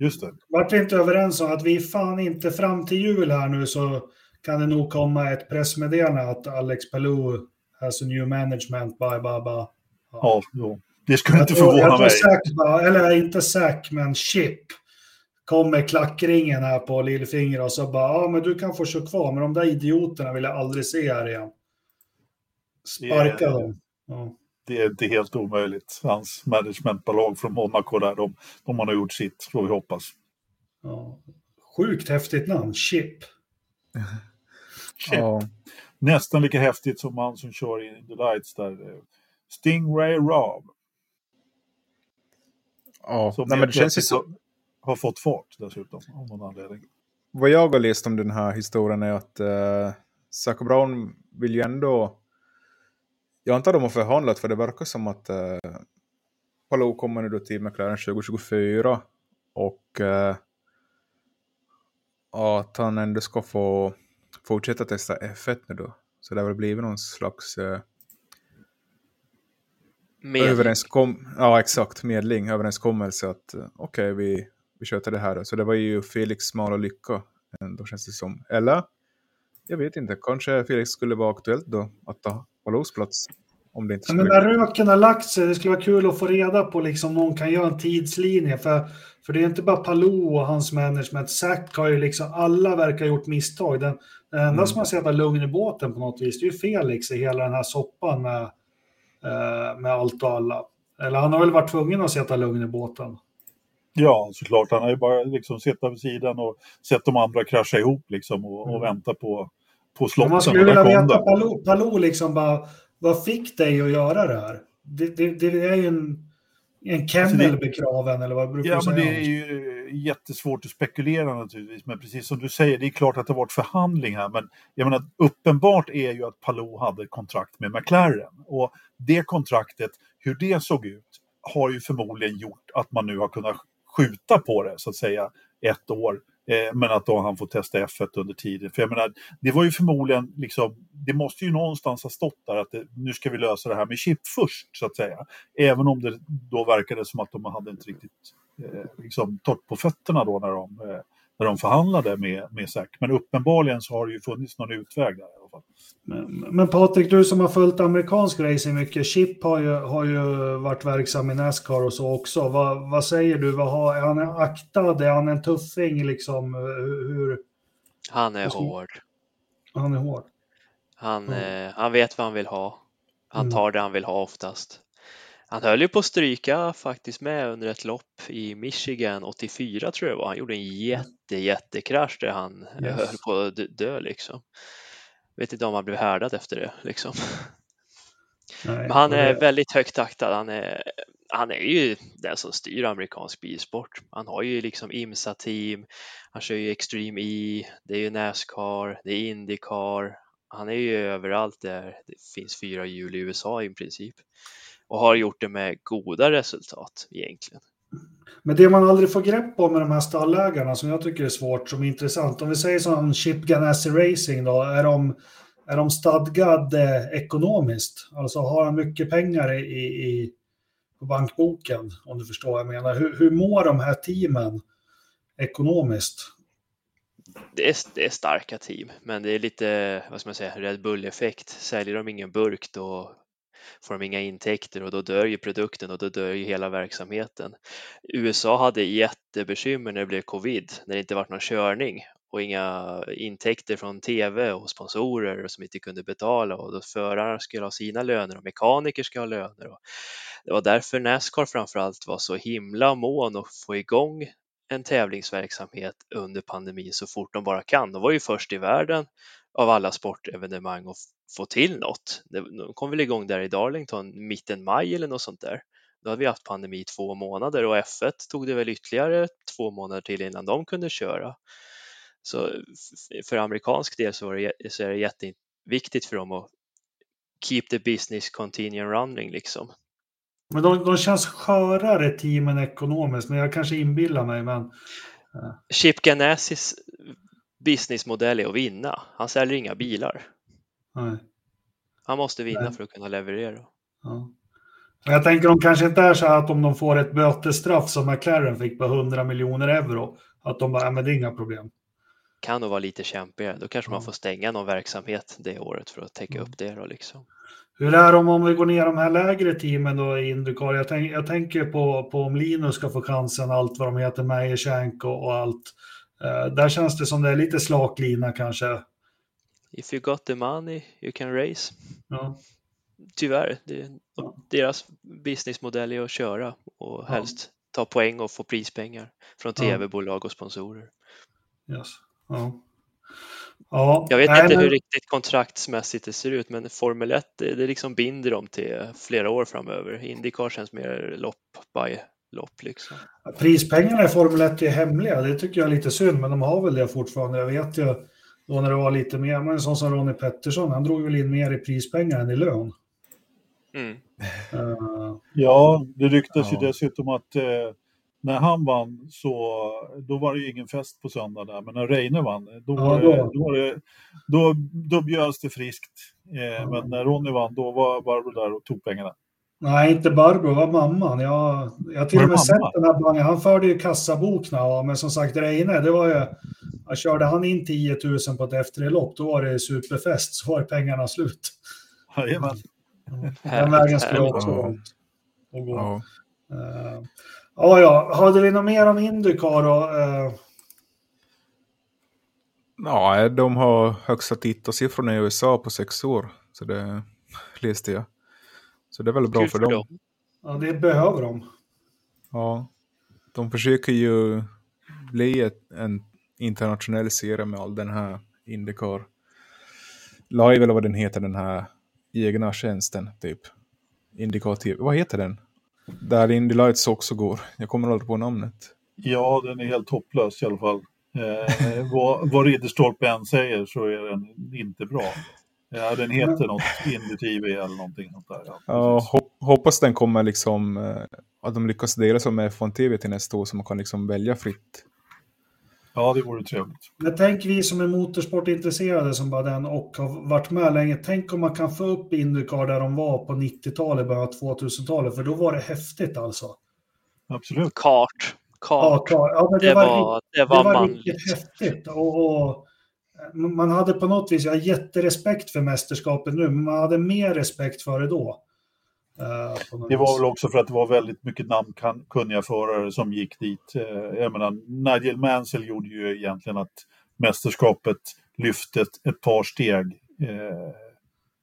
Just det. vart inte överens om att vi fan inte fram till jul här nu så kan det nog komma ett pressmeddelande att Alex Palou has a new management, bye bye bye. Ja, jo. Det skulle inte Jag tror- förvåna mig. Bara, eller inte Zack, men Chip kom med klackringen här på lillfinger och så bara, ja men du kan få köra kvar, men de där idioterna vill jag aldrig se här igen. Sparka är- dem. Ja. Det är inte helt omöjligt. Hans managementbolag från Monaco där, de, de har nog gjort sitt, får vi hoppas. Ja. Sjukt häftigt namn, Chip. Ja. Nästan lika häftigt som han som kör i The Lights där. eh, Stingray Rob. ja. Som Nej, men det känns ju så. har- har fått fart dessutom, av någon anledning. Vad jag har läst om den här historien är att uh, Zac Brown vill ju ändå... Jag antar de har förhandlat för det verkar som att uh, Palou kommer nu då till McLaren 2024 och uh, att han ändå ska få fortsätta testa F1 nu då. Så det har väl blivit någon slags Med, överenskom... Ja, exakt. Medling, överenskommelse att uh, okej, vi, vi sköter det här. då. Så det var ju Felix smal och lycka. Då känns det som. Eller? Jag vet inte. Kanske Felix skulle vara aktuellt då att ta Palous plats. Om det inte Ja, men skulle... när röken har lagt sig, det skulle vara kul att få reda på liksom någon kan göra en tidslinje. För, för det är inte bara Palou och hans management. Zack har ju liksom, alla verkar ha gjort misstag. Den, den enda Mm. som har sett lugn i båten på något vis, det är ju Felix i hela den här soppan med, eh, med allt och alla. Eller han har väl varit tvungen att sätta lugn i båten. Ja, såklart. Han har ju bara liksom sett vid sidan och sett de andra krascha ihop liksom och, och Mm. vänta på, på slotten. man skulle vilja veta. Palou, Palou liksom bara, vad fick dig att göra det här? Det, det, det är ju en, en kennel alltså begraven eller vad brukar ja, du säga? Men det är ju jättesvårt att spekulera naturligtvis. Men precis som du säger, det är klart att det har varit förhandling här. Men jag menar, uppenbart är ju att Palou hade kontrakt med McLaren. Och det kontraktet, hur det såg ut, har ju förmodligen gjort att man nu har kunnat skjuta på det så att säga ett år. Eh, men att då han får testa F1 under tiden. För jag menar, det var ju förmodligen, liksom, det måste ju någonstans ha stått där att det, nu ska vi lösa det här med chip först så att säga. Även om det då verkade som att de hade inte riktigt eh, liksom, torrt på fötterna då när de, eh, när de förhandlade med, med SAC. Men uppenbarligen så har det ju funnits någon utväg där i alla fall. Men, men Patrik, du som har följt amerikansk racing mycket, Chip har ju, har ju varit verksam i Nascar och så också. Va, vad säger du? Vad har, är han aktad? Är han en tuffing liksom? Hur, han är hård. Han är hård. Han, mm. eh, han vet vad han vill ha. Han mm. tar det han vill ha oftast. Han höll ju på att stryka faktiskt med under ett lopp i Michigan 84 tror jag var. Han gjorde en jätte jättekrasch där han yes. höll på att dö liksom vet inte om han blev härdad efter det liksom. Nej, Men han är det... väldigt högt aktad. Han är, han är ju den som styr amerikansk bilsport. Han har ju liksom IMSA-team, han kör ju Extreme E, det är ju Nascar, det är Indycar. Han är ju överallt där det finns fyra hjul i USA i princip och har gjort det med goda resultat egentligen. Men det man aldrig får grepp om med de här stallägarna som jag tycker är svårt, som är intressant, om vi säger som Chip Ganassi Racing då, är de, är de stadgade ekonomiskt? Alltså har de mycket pengar i, i, på bankboken, om du förstår vad jag menar. Hur, hur mår de här teamen ekonomiskt? Det är, det är starka team, men det är lite, vad ska man säga, Red Bull-effekt. Säljer de ingen burk då får de inga intäkter och då dör ju produkten och då dör ju hela verksamheten. USA hade jättebekymmer när det blev covid, när det inte var någon körning och inga intäkter från tv och sponsorer som inte kunde betala och då förarna skulle ha sina löner och mekaniker ska ha löner. Och det var därför Nascar framförallt var så himla mån att få igång en tävlingsverksamhet under pandemin så fort de bara kan. De var ju först i världen av alla sportevenemang att få till något. De kom väl igång där i Darlington mitten maj eller något sånt där. Då hade vi haft pandemi i två månader och F1 tog det väl ytterligare två månader till innan de kunde köra. Så för amerikansk del så, det, så är det jätteviktigt för dem att keep the business continuing running liksom. Men de, de känns skörare teamen ekonomiskt, men jag kanske inbillar mig. Men... Chip Ganassis businessmodell är att vinna. Han säljer inga bilar. Nej. Han måste vinna Nej. för att kunna leverera. Ja. Jag tänker de kanske inte är så här att om de får ett bötesstraff som McLaren fick på 100 miljoner euro, att de bara, men det är inga problem. Kan nog vara lite kämpigare. Då kanske ja. man får stänga någon verksamhet det året för att täcka ja. upp det då liksom. Hur är det om, om vi går ner de här lägre teamen då i Indycar? Jag, tänk, jag tänker på, på om Linus ska få chansen, allt vad de heter, Meyershank och, och allt. Uh, där känns det som det är lite slak lina kanske. If you got the money you can race. Ja. Tyvärr, det, ja. deras businessmodell är att köra och helst ta poäng och få prispengar från tv-bolag och sponsorer. Yes. Ja. Ja, jag vet nej, inte men... hur riktigt kontraktsmässigt det ser ut, men Formel 1 det, det liksom binder dem till flera år framöver. Indycar känns mer lopp by lopp. Liksom. Prispengarna i Formel 1 är hemliga, det tycker jag är lite synd, men de har väl det fortfarande. Jag vet ju då när det var lite mer, men sån som Ronnie Pettersson, han drog väl in mer i prispengar än i lön. Mm. Uh, ja, det ryktas ja. ju dessutom att uh, när han vann så då var det ju ingen fest på söndag där, men när Reine vann, då, ja, då. Då, var det, då, då bjöds det friskt. Eh, ja. Men när Ronny vann, då var Barbro där och tog pengarna. Nej, inte Barbro, det var mamman. Jag, jag har till och med sett den här bangen. Han förde ju kassabok när men som sagt Reine, det var ju... Jag körde han in 10 000 på ett efterlopp, då var det superfest, så var pengarna slut. Jajamän. Den vägen skulle jag också att gå. Ja. Uh, ja, ja. Hade vi något mer om Indycar då? Uh... Ja, de har högsta tittarsiffrorna i USA på sex år. Så det läste jag. Så det är väl bra för, för dem. dem. Ja, det behöver de. Ja, de försöker ju bli ett, en internationell serie med all den här Indycar Live eller vad den heter, den här egna tjänsten typ. Indycar TV. Vad heter den? Där Indy Lights också går. Jag kommer aldrig på namnet. Ja, den är helt hopplös i alla fall. Eh, vad, vad Ridderstolpe än säger så är den inte bra. Ja, den heter något Indy TV eller någonting sånt där. Ja, Ja, hop- hoppas den kommer liksom, eh, att de lyckas dela som med F1 TV till nästa år så man kan liksom välja fritt. ja det vore trevligt. Men tänk vi som är motorsportintresserade som bara den och har varit med länge. Tänk om man kan få upp Indycar där de var på 90-talet, början av 2000-talet. För då var det häftigt alltså. Absolut. Kart. Ja, Kart. ja men det, Det var, var, det det var var manligt. riktigt häftigt. Och, och, man hade på något vis, jag har jätterespekt för mästerskapet nu, men man hade mer respekt för det då. Eh, Det var väl också för att det var väldigt mycket namnkunniga förare som gick dit. Eh, Jag menar, Nigel Mansell gjorde ju egentligen att mästerskapet lyfte ett, par steg. Eh,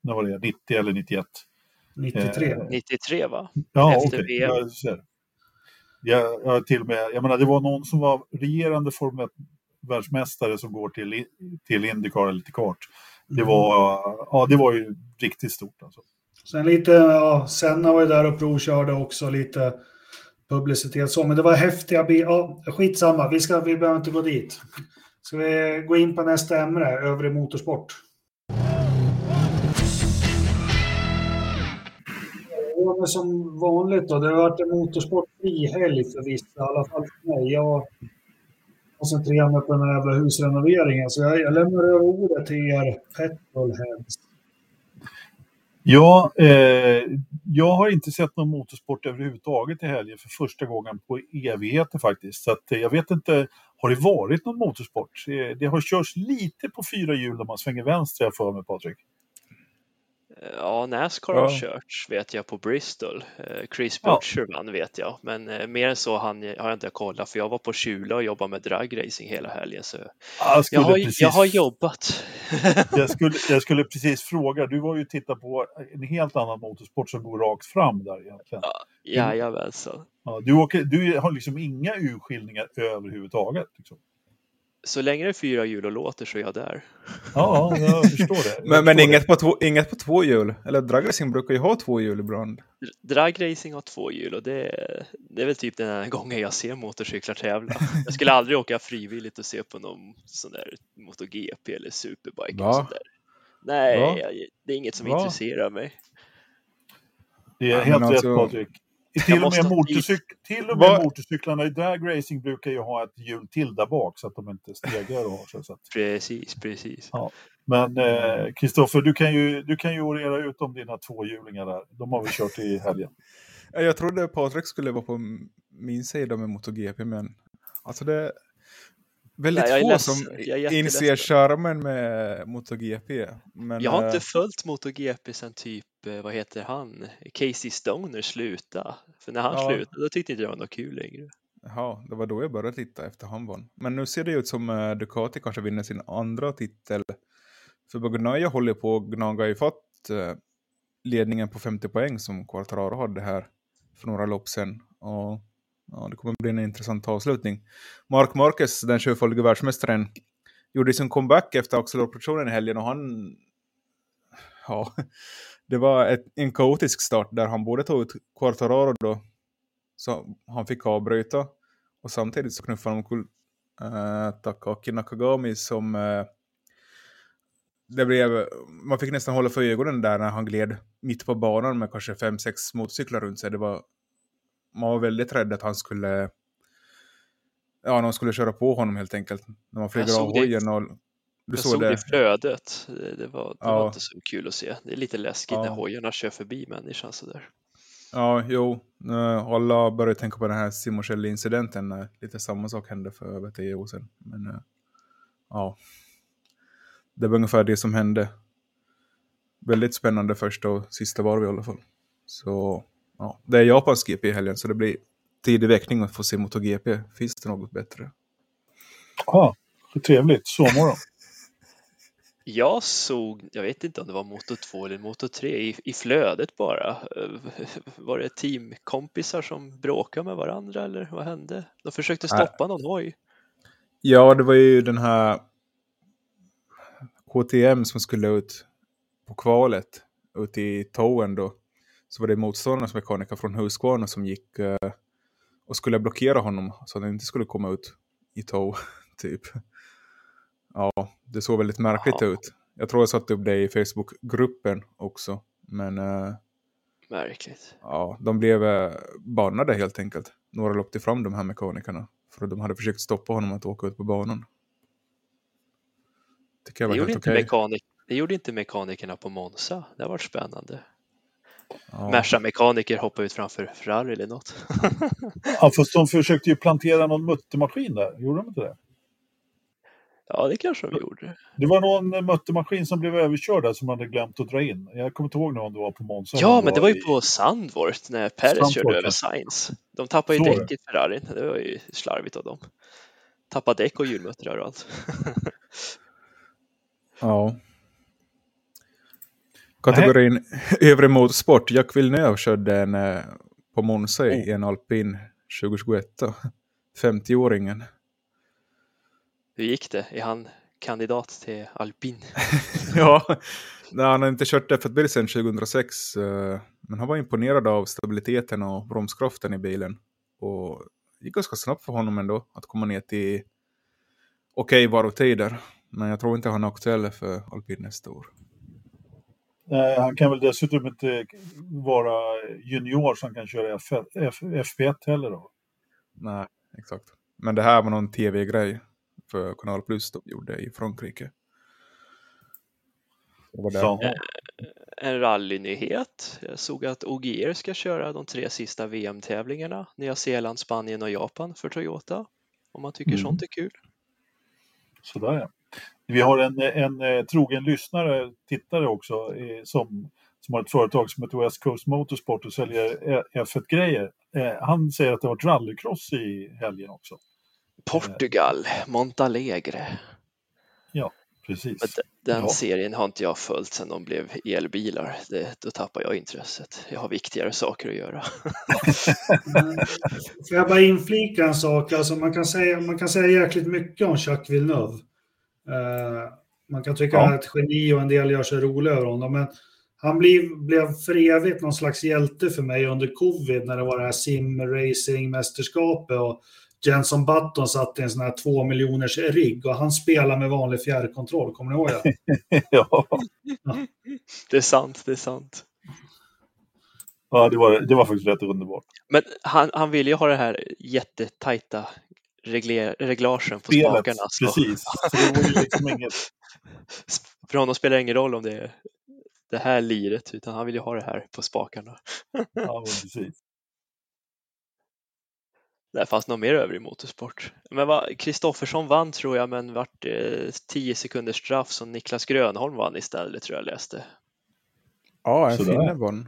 när var det? 90 eller 91? 93. Eh, 93 va? Ja, Efter okej. VM. Jag. Jag, jag, till och med, jag menar, det var någon som var regerande Formel 1-världsmästare som går till, till Indycar till kart. Det Mm. var, ja, det var ju riktigt stort. Alltså. Sen lite, ja, Senna var ju där och provkörde också lite publicitet så, men det var häftiga bi- Ja, skitsamma, vi, ska, vi behöver inte gå dit. Ska vi gå in på nästa ämne, övrig motorsport? Som vanligt då, det har varit en motorsportfri helg för vissa, i alla fall för mig. Jag koncentrerar mig på den här jävla husrenoveringen, så jag, jag lämnar över ordet till er petrolheads. Ja, eh, jag har inte sett någon motorsport överhuvudtaget i helgen för första gången på evigheter faktiskt. Så att, eh, jag vet inte, har det varit någon motorsport? Eh, det har körts lite på fyra hjul om man svänger vänster, jag för mig Patrik. Ja, Nascar Ja. har körts vet jag på Bristol. Eh, Chris Ja. Butcher vann vet jag, men eh, mer än så han, har jag inte kollat för jag var på Kjula och jobbade med dragracing hela helgen. Så Jag, jag, har, precis, jag har jobbat. jag, skulle, jag skulle precis fråga, du var ju och tittade på en helt annan motorsport som går rakt fram där egentligen. Jajamensan. Ja, du, åker, du har liksom inga urskiljningar överhuvudtaget. Liksom. Så länge det är fyra hjul och låter så är jag där. Ja, ja, jag förstår det. Jag Men, men inget, på två, inget på två hjul. Eller dragracing brukar ju ha två hjul ibland. Dragracing har två hjul och det, är- det är väl typ den enda gången jag ser motorcyklar tävla. Jag skulle aldrig åka frivilligt och se på någon sån där MotoGP eller Superbike. Och sånt där. Nej, jag, det är inget som Va? intresserar mig. Det är Ja, helt rätt alltså- Patrik. Till och, med motorcyk- till och med Vad- motorcyklarna i dragracing brukar ju ha ett hjul till där bak så att de inte stegrar och har sig. Så att. Precis, precis. Men eh, Kristoffer, du kan ju, du kan ju orera ut om dina tvåhjulingar där. De har vi kört i helgen. Ja, Jag trodde Patrik skulle vara på min sida med MotoGP, men alltså det väldigt Nej, få ledsen. som inser charmen med MotoGP. Men, Jag har inte eh, följt MotoGP sen typ, eh, vad heter han, Casey Stoner sluta. För när han Ja. slutade då tyckte inte jag det var något kul längre. Jaha, det var då jag började titta efter han vann. Men nu ser det ut som uh, Ducati kanske vinner sin andra titel. För Bagnaia håller på att gnaga ifatt ledningen på 50 poäng som Quartararo hade här för några lopp sedan. Och ja, det kommer bli en intressant avslutning. Mark Marquez, den 24 världsmästaren, gjorde sin comeback efter axeloperationen i helgen och han... Ja, det var ett, en kaotisk start där han både tog ut Quartararo då så han fick avbryta. Och samtidigt så knuffade han omkull äh, eh, Takaki Nakagami som... Äh, det blev, man fick nästan hålla för ögonen där när han gled mitt på banan med kanske fem sex motorcyklar runt sig. Det var, man var väldigt rädd att han skulle... Ja, någon skulle köra på honom helt enkelt. När man flyger av hojen och... Du Jag såg såg det i flödet. Det, det, var, det Ja. var inte så kul att se. Det är lite läskigt när Ja. hojarna kör förbi människan sådär. Ja, jo. Alla började tänka på den här Simocelli-incidenten när lite samma sak hände för över tio år sedan. Men eh, ja, det var ungefär det som hände. Väldigt spännande första och sista varv i alla fall. Så ja, det är Japans GP i helgen så det blir tidig väckning att få se MotoGP. Finns det något bättre? Ja, trevligt. Sovmorgon. Jag såg, jag vet inte om det var Moto 2 eller Moto 3, i, i flödet bara. Var det teamkompisar som bråkade med varandra eller vad hände? De försökte Nej. stoppa någon hoj. Ja, det var ju den här KTM som skulle ut på kvalet ut i Towen då. Så var det motståndarnas mekaniker från Husqvarna som gick eh, och skulle blockera honom så att han inte skulle komma ut i tow, typ. Ja, det såg väldigt märkligt Ja. ut. Jag tror jag satte upp det i Facebook-gruppen också. Men eh, Märkligt. ja, de blev eh, bannade helt enkelt. Några loppte fram de här mekanikerna. För att de hade försökt stoppa honom att åka ut på banan. Tycker jag Det gjorde, helt inte okej. mekanik, det gjorde inte mekanikerna på Monza. Det har varit spännande. Ja. Merca-mekaniker hoppade ut framför Ferrari eller något. Ja, fast de försökte ju plantera någon muttermaskin där. Gjorde de inte det? ja, det kanske de gjorde. Det var någon muttermaskin som blev överkörd där som hade glömt att dra in. Jag kommer inte ihåg om det var på Monza. Ja, men det var ju i- på Sandvort när Perez körde över Sainz. De tappade ju Så däck i Ferrari. Det var ju slarvigt av dem. Tappade däck och hjulmuttrar och allt. Ja. Kategorin övrig motorsport. Jack Villeneuve körde en eh, på Monza i Oh. en alpin 2021. då. 50-åringen. Hur gick det? Är han kandidat till alpin? ja, nej, han har inte kört F1-bil sedan 2006. eh, Men han var imponerad av stabiliteten och bromskraften i bilen. Och det gick ganska snabbt för honom ändå att komma ner till okej varvtider. Men jag tror inte han är aktuell för alpin nästa år. Nej, han kan väl dessutom inte vara junior som kan köra F, F, FP1 heller då. Nej, exakt. Men det här var någon tv-grej för Kanal Plus de gjorde i Frankrike. Där. Så, En rallynyhet. Jag såg att Ogier ska köra de tre sista VM-tävlingarna. Nya Zeeland, Spanien och Japan för Toyota. Om man tycker Mm. sånt är kul. sådär ja. Vi har en, en, eh, trogen lyssnare, tittare också, som, som har ett företag som heter West Coast Motorsport och säljer eh, F1-grejer. Eh, han säger att det har varit rallycross i helgen också. Portugal, Montalegre. Precis. Men de- Den Ja. serien har inte jag följt sedan de blev elbilar. Det, då tappar jag intresset. Jag har viktigare saker att göra. Får jag bara inflika en sak? Alltså man, kan säga, man kan säga jäkligt mycket om Jacques Villeneuve. Eh, man kan tycka Ja. att han är ett geni och en del gör sig roliga över honom. Men han blev, blev för evigt någon slags hjälte för mig under covid när det var det här sim-racing-mästerskapet. Och Jenson Button satt i en sån här två miljoners rigg och han spelar med vanlig fjärrkontroll. Kommer ni ihåg det? ja, Det är sant, det är sant. ja det, var, det var faktiskt rätt underbart. Men han, han vill ju ha det här jättetajta regler, reglagen på Spelet, spakarna. Så precis. Så det var ju liksom inget... för honom spelar det ingen roll om det är det här liret, utan han vill ju ha det här på spakarna. Ja, precis. Där fanns något mer över i motorsport. Men Kristoffersson vann tror jag, men vart eh, 10 sekunders straff som Niklas Grönholm vann istället tror jag läste. Ja, en finne vann.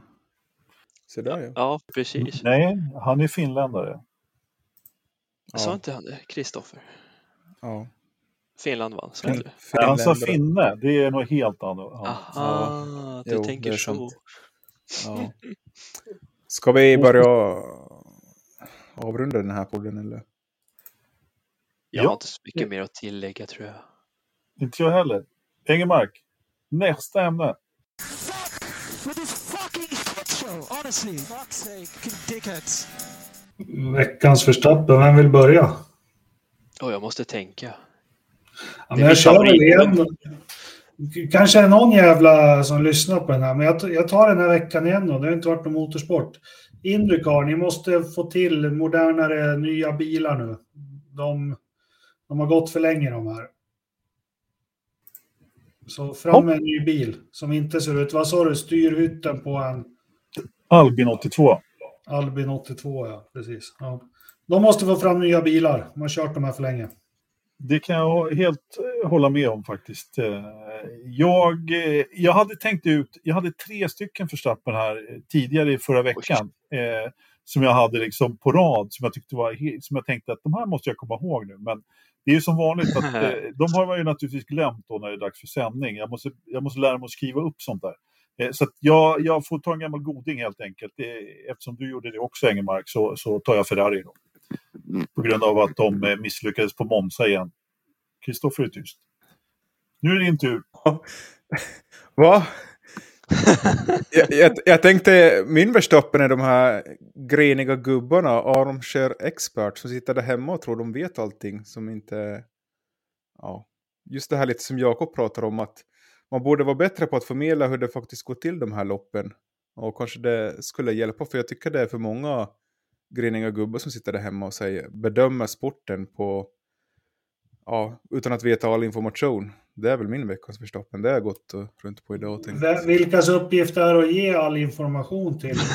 Så där ja. Ja, precis. Nej, han är finländare. Sa Ja, inte han det? Kristoffer? ja. Finland vann, sa inte det? Nej, han sa finne, det är något helt annat. Aha, du Jo, tänker så. Ja. Ska vi börja avrunda den här podden eller? Jag Ja. har inte så mycket mer att tillägga tror jag. Inte jag heller. Engelmark, nästa ämne. with this fucking shit show. Honestly, fuck's sake, dickheads. Veckans Verstappen, vem vill börja? Oh, jag måste tänka. Ja, jag kör väl igen. Kanske är någon jävla som lyssnar på den här, men jag, jag tar den här veckan igen då. Det har inte varit någon motorsport. Indycar, ni måste få till modernare nya bilar nu. De, de har gått för länge de här. Så fram med en ny bil som inte ser ut, vad sa du, styrhytten på en Albin 82. Albin 82, ja precis. Ja. De måste få fram nya bilar, de har kört de här för länge. Det kan jag helt eh, hålla med om faktiskt. Eh, Jag, eh, jag hade tänkt ut, jag hade tre stycken Verstappen här tidigare i förra veckan. Eh, som jag hade liksom på rad, som jag, tyckte var, som jag tänkte att de här måste jag komma ihåg nu. Men det är ju som vanligt att eh, de har man ju naturligtvis glömt då när det är dags för sändning. Jag måste, jag måste lära mig att skriva upp sånt där. Eh, Så att jag, jag får ta en gammal goding helt enkelt. Det, eftersom du gjorde det också Engelmark så, så tar jag Ferrari då. På grund av att de eh, misslyckades på Monza igen. Kristoffer är tyst. Nu är det din tur. Va? jag, jag, jag tänkte, min Verstappen är de här greniga gubbarna, armchair expert, som sitter där hemma och tror de vet allting som inte... Ja, just det här lite som Jakob pratar om, att man borde vara bättre på att förmedla hur det faktiskt går till de här loppen. Och kanske det skulle hjälpa, för jag tycker det är för många griniga gubbar som sitter där hemma och säger, bedömer sporten på, ja, utan att veta all information. Det är väl min veckans Verstappen, det har jag gått runt på idag. Och tänkt. Ve- Vilkas uppgift är att ge all information till?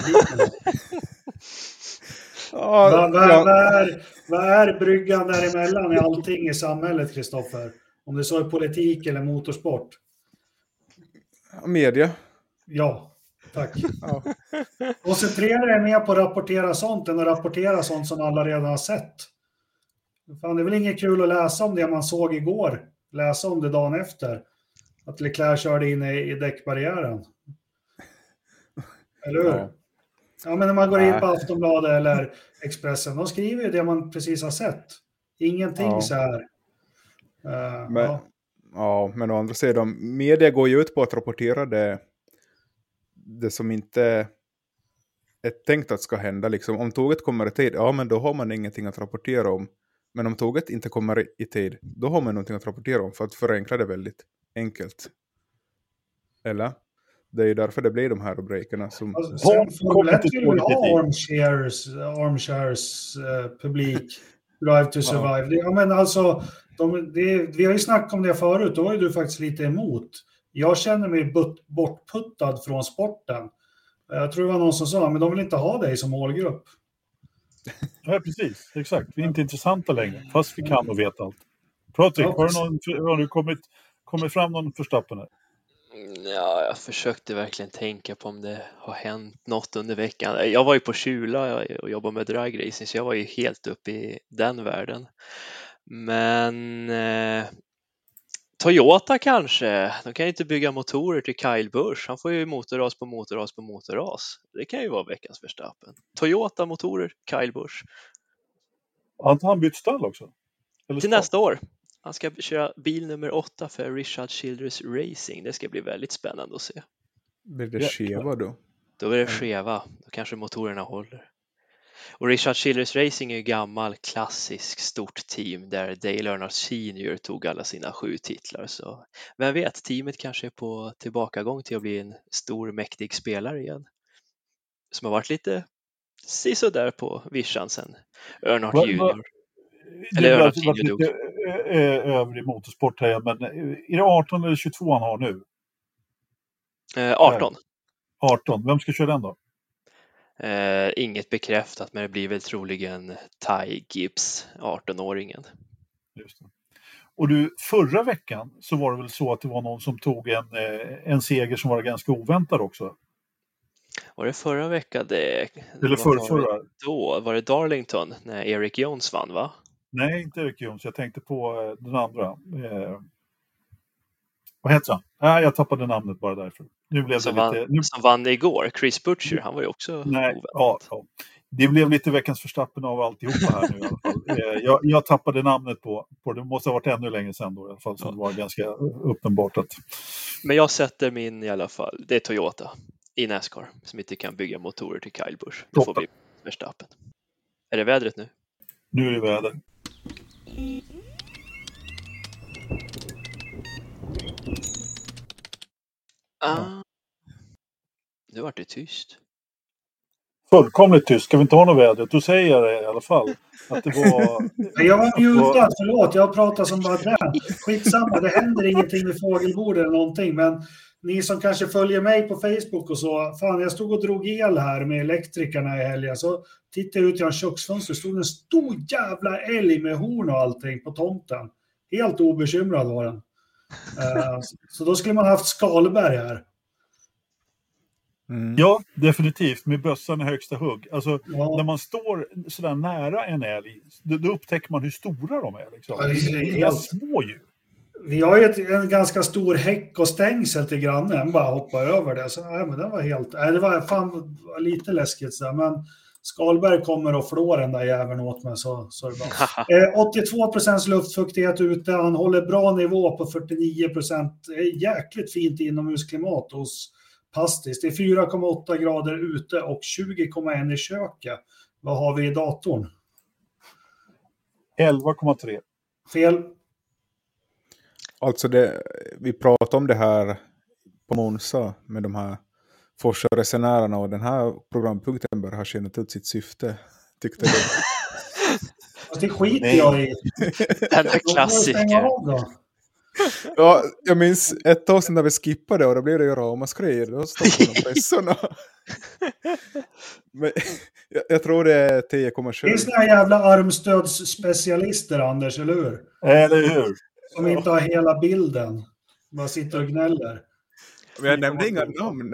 Ja, Vad vad- ja, vad är, vad är bryggan däremellan i allting i samhället, Kristoffer? Om det så är politik eller motorsport? Media. Ja, tack. Ja. Koncentrera dig mer på att rapportera sånt än att rapportera sånt som alla redan har sett. Fan, det är väl inget kul att läsa om det man såg igår. Läsa om det dagen efter. Att Leclerc körde in i, i däckbarriären. Eller hur? Ja. Ja. men när man går in Nej. på Aftonbladet eller Expressen, de skriver ju det man precis har sett. Ingenting Ja. så här. Eh, Men, ja. Ja, men å andra sidan, media går ju ut på att rapportera det, det som inte är tänkt att ska hända. Liksom. Om tåget kommer i tid, ja men då har man ingenting att rapportera om. Men om tåget inte kommer i- tid, då har man någonting att rapportera om för att förenkla det väldigt enkelt. Eller? Det är ju därför det blir de här rubrikerna. Som, Alltså, Sen kommer 1 till väl ha politik. armchairs, armchairs eh, publik, Drive to. Survive. Ja, men alltså, de, det, vi har ju snackat om det förut, då var ju du faktiskt lite emot. Jag känner mig but, bortputtad från sporten. Jag tror det var någon som sa, men de vill inte ha dig som målgrupp. Ja, precis. Exakt. Vi är inte intressanta längre, fast vi kan och vet allt. Patrik, Ja, har, du någon, har du kommit, kommit fram någon förstappen här? Ja, jag försökte verkligen tänka på om det har hänt något under veckan. Jag var ju på Kjula och jobbade med dragracing så jag var ju helt uppe i den världen. Men eh, Toyota kanske, de kan ju inte bygga motorer till Kyle Busch. Han får ju motorras på motorras på motorras. Det kan ju vara veckans Verstappen. Toyota motorer, Kyle Busch. Har inte han bytt stall också? Eller Till stall? nästa år. Han ska köra bil nummer åtta för Richard Childress Racing. Det ska bli väldigt spännande att se. blir det skeva då? Då är det skeva, då kanske motorerna håller. Och Richard Childress Racing är ju gammal klassisk stort team där Dale Earnhardt Senior tog alla sina sju titlar. Så vem vet, teamet kanske är på tillbakagång till att bli en stor mäktig spelare igen. Som har varit lite sisådär på vischan sen Earnhardt Va- Junior. Eller har Earnhardt Junior lite eh, eh, över i motorsport här, men eh, är det 18 eller 22 han har nu? Eh, 18. 18. Vem ska köra den då? Eh, inget bekräftat men det blir väl troligen Ty Gibbs, 18-åringen. Just det. Och du, förra veckan så var det väl så att det var någon som tog en, eh, en seger som var ganska oväntad också? Var det förra veckan? Det, Eller förra, förra? Då var det Darlington när Eric Jones vann va? Nej, inte Erik Jones. Jag tänkte på eh, den andra. Eh, vad heter han? Nej, jag tappade namnet bara därför. Nu blev det Som lite... vann, Nu, som vann igår. Chris Butcher, han var ju också nej, oväntat. ja, ja. Det blev lite veckans förstappen av alltihopa här nu i alla fall. Eh, jag, jag tappade namnet på, på det. måste ha varit ännu längre sedan då i alla fall. Så Ja. det var ganska uppenbart att... Men jag sätter min i alla fall. Det är Toyota i Nascar som inte kan bygga motorer till Kyle Busch. Det får bli Verstappen. Är det vädret nu? Nu är det väder. Ah. Nu vart det tyst. Fullkomligt tyst. Ska vi inte ha något väder? Då säger jag det i alla fall. Att det var... Jag var mutad, förlåt. Jag pratar som bara den. Skitsamma, det händer ingenting med fågelbord eller någonting. Men ni som kanske följer mig på Facebook och så. Fan, jag stod och drog el här med elektrikerna i helgen. Så tittade jag ut genom köksfönstret. stod en stor jävla älg med horn och allting på tomten. Helt obekymrad var den. Eh, Så då skulle man haft Skalberg här. Mm. Ja, definitivt. Med bössan i högsta hugg. Alltså, Ja. när man står sådär nära en älg, då, då upptäcker man hur stora de är. Liksom. Ja, det är Det inga små djur. Vi har ju ett, en ganska stor häck och stängsel till grannen, bara hoppa över det. Så, nej, men den var helt, nej, det var fan lite läskigt så där, men Skalberg kommer och flår den där jäveln åt mig så, så är det bra. Eh, 82 procents luftfuktighet ute, han håller bra nivå på 49 procent. Jäkligt fint inomhusklimat hos fantastiskt. Det är 4,8 grader ute och 20,1 i köket. Vad har vi i datorn? 11,3. Fel. Alltså, det, vi pratade om det här på Monza med de här Forsa-resenärerna och den här programpunkten bör ha tjänat ut sitt syfte. Tyckte jag. Fast det skiter jag i. Den är jag stänga klassiker. Ja, jag minns ett tag sedan när vi skippade och då blev det ju ramaskrier. Då stoppade de pressorna. Men jag, jag tror det är 10 Det är kommersiellt. såna här jävla armstödsspecialister, Anders, eller hur? Eller hur? Som inte har hela bilden. Bara sitter och gnäller. Men jag nämnde inga namn.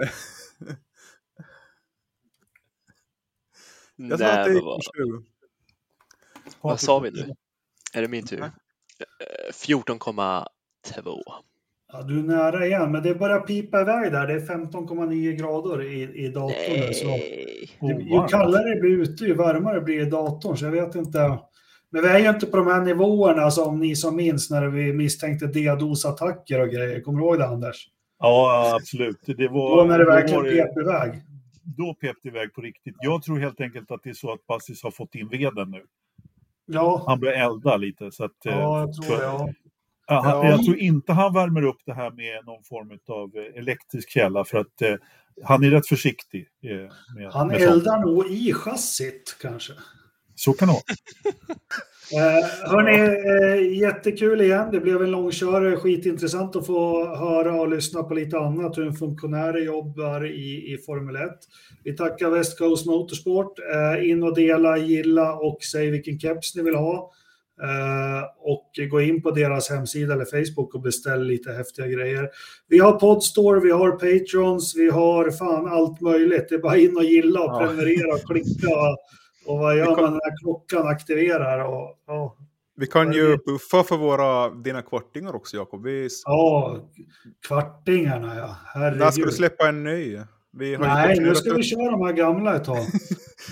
Jag sa att Nej, det gick vad, 20. vad sa vi nu? Är det min tur? Eh, 14,2. Ja, du är nära igen, men det börjar pipa iväg där. Det är 15,9 grader i, i datorn. nu, Så Nej. det, ju Ovarmt. kallare det blir ute, ju varmare blir det i datorn. Så jag vet inte. Men vi är ju inte på de här nivåerna som ni som minns när vi misstänkte DDoS-attacker och grejer. Kommer du ihåg det, Anders? Ja, absolut. Det var, Då när det verkligen pep iväg. Då pep det iväg på riktigt. Jag tror helt enkelt att det är så att Bassis har fått in veden nu. Ja, Han börjar elda lite. Så att, eh, ja jag tror för- jag. Ja. Jag tror inte han värmer upp det här med någon form av eh, elektrisk källa för att eh, han är rätt försiktig. Eh, med, Han med sånt. eldar nog i chassit kanske. Så kan det vara. Eh, hörni, eh, jättekul igen. Det blev en långkörare. Skitintressant att få höra och lyssna på lite annat. Hur en funktionär jobbar i, i Formel 1. Vi tackar West Coast Motorsport. Eh, in och dela, gilla och säg vilken keps ni vill ha. Och gå in på deras hemsida eller Facebook och beställ lite häftiga grejer. Vi har Podstore, vi har Patrons, vi har fan allt möjligt. Det är bara in och gilla och prenumerera och klicka. Och, vad gör kan- man när klockan aktiverar? Och, ja, Vi kan ju buffa för våra, dina kvartingar också, Jakob. Vi, ja, kvartingarna ja. när ska du Herregud. släppa en ny? Nej, nu ska vi köra de här gamla ett tag.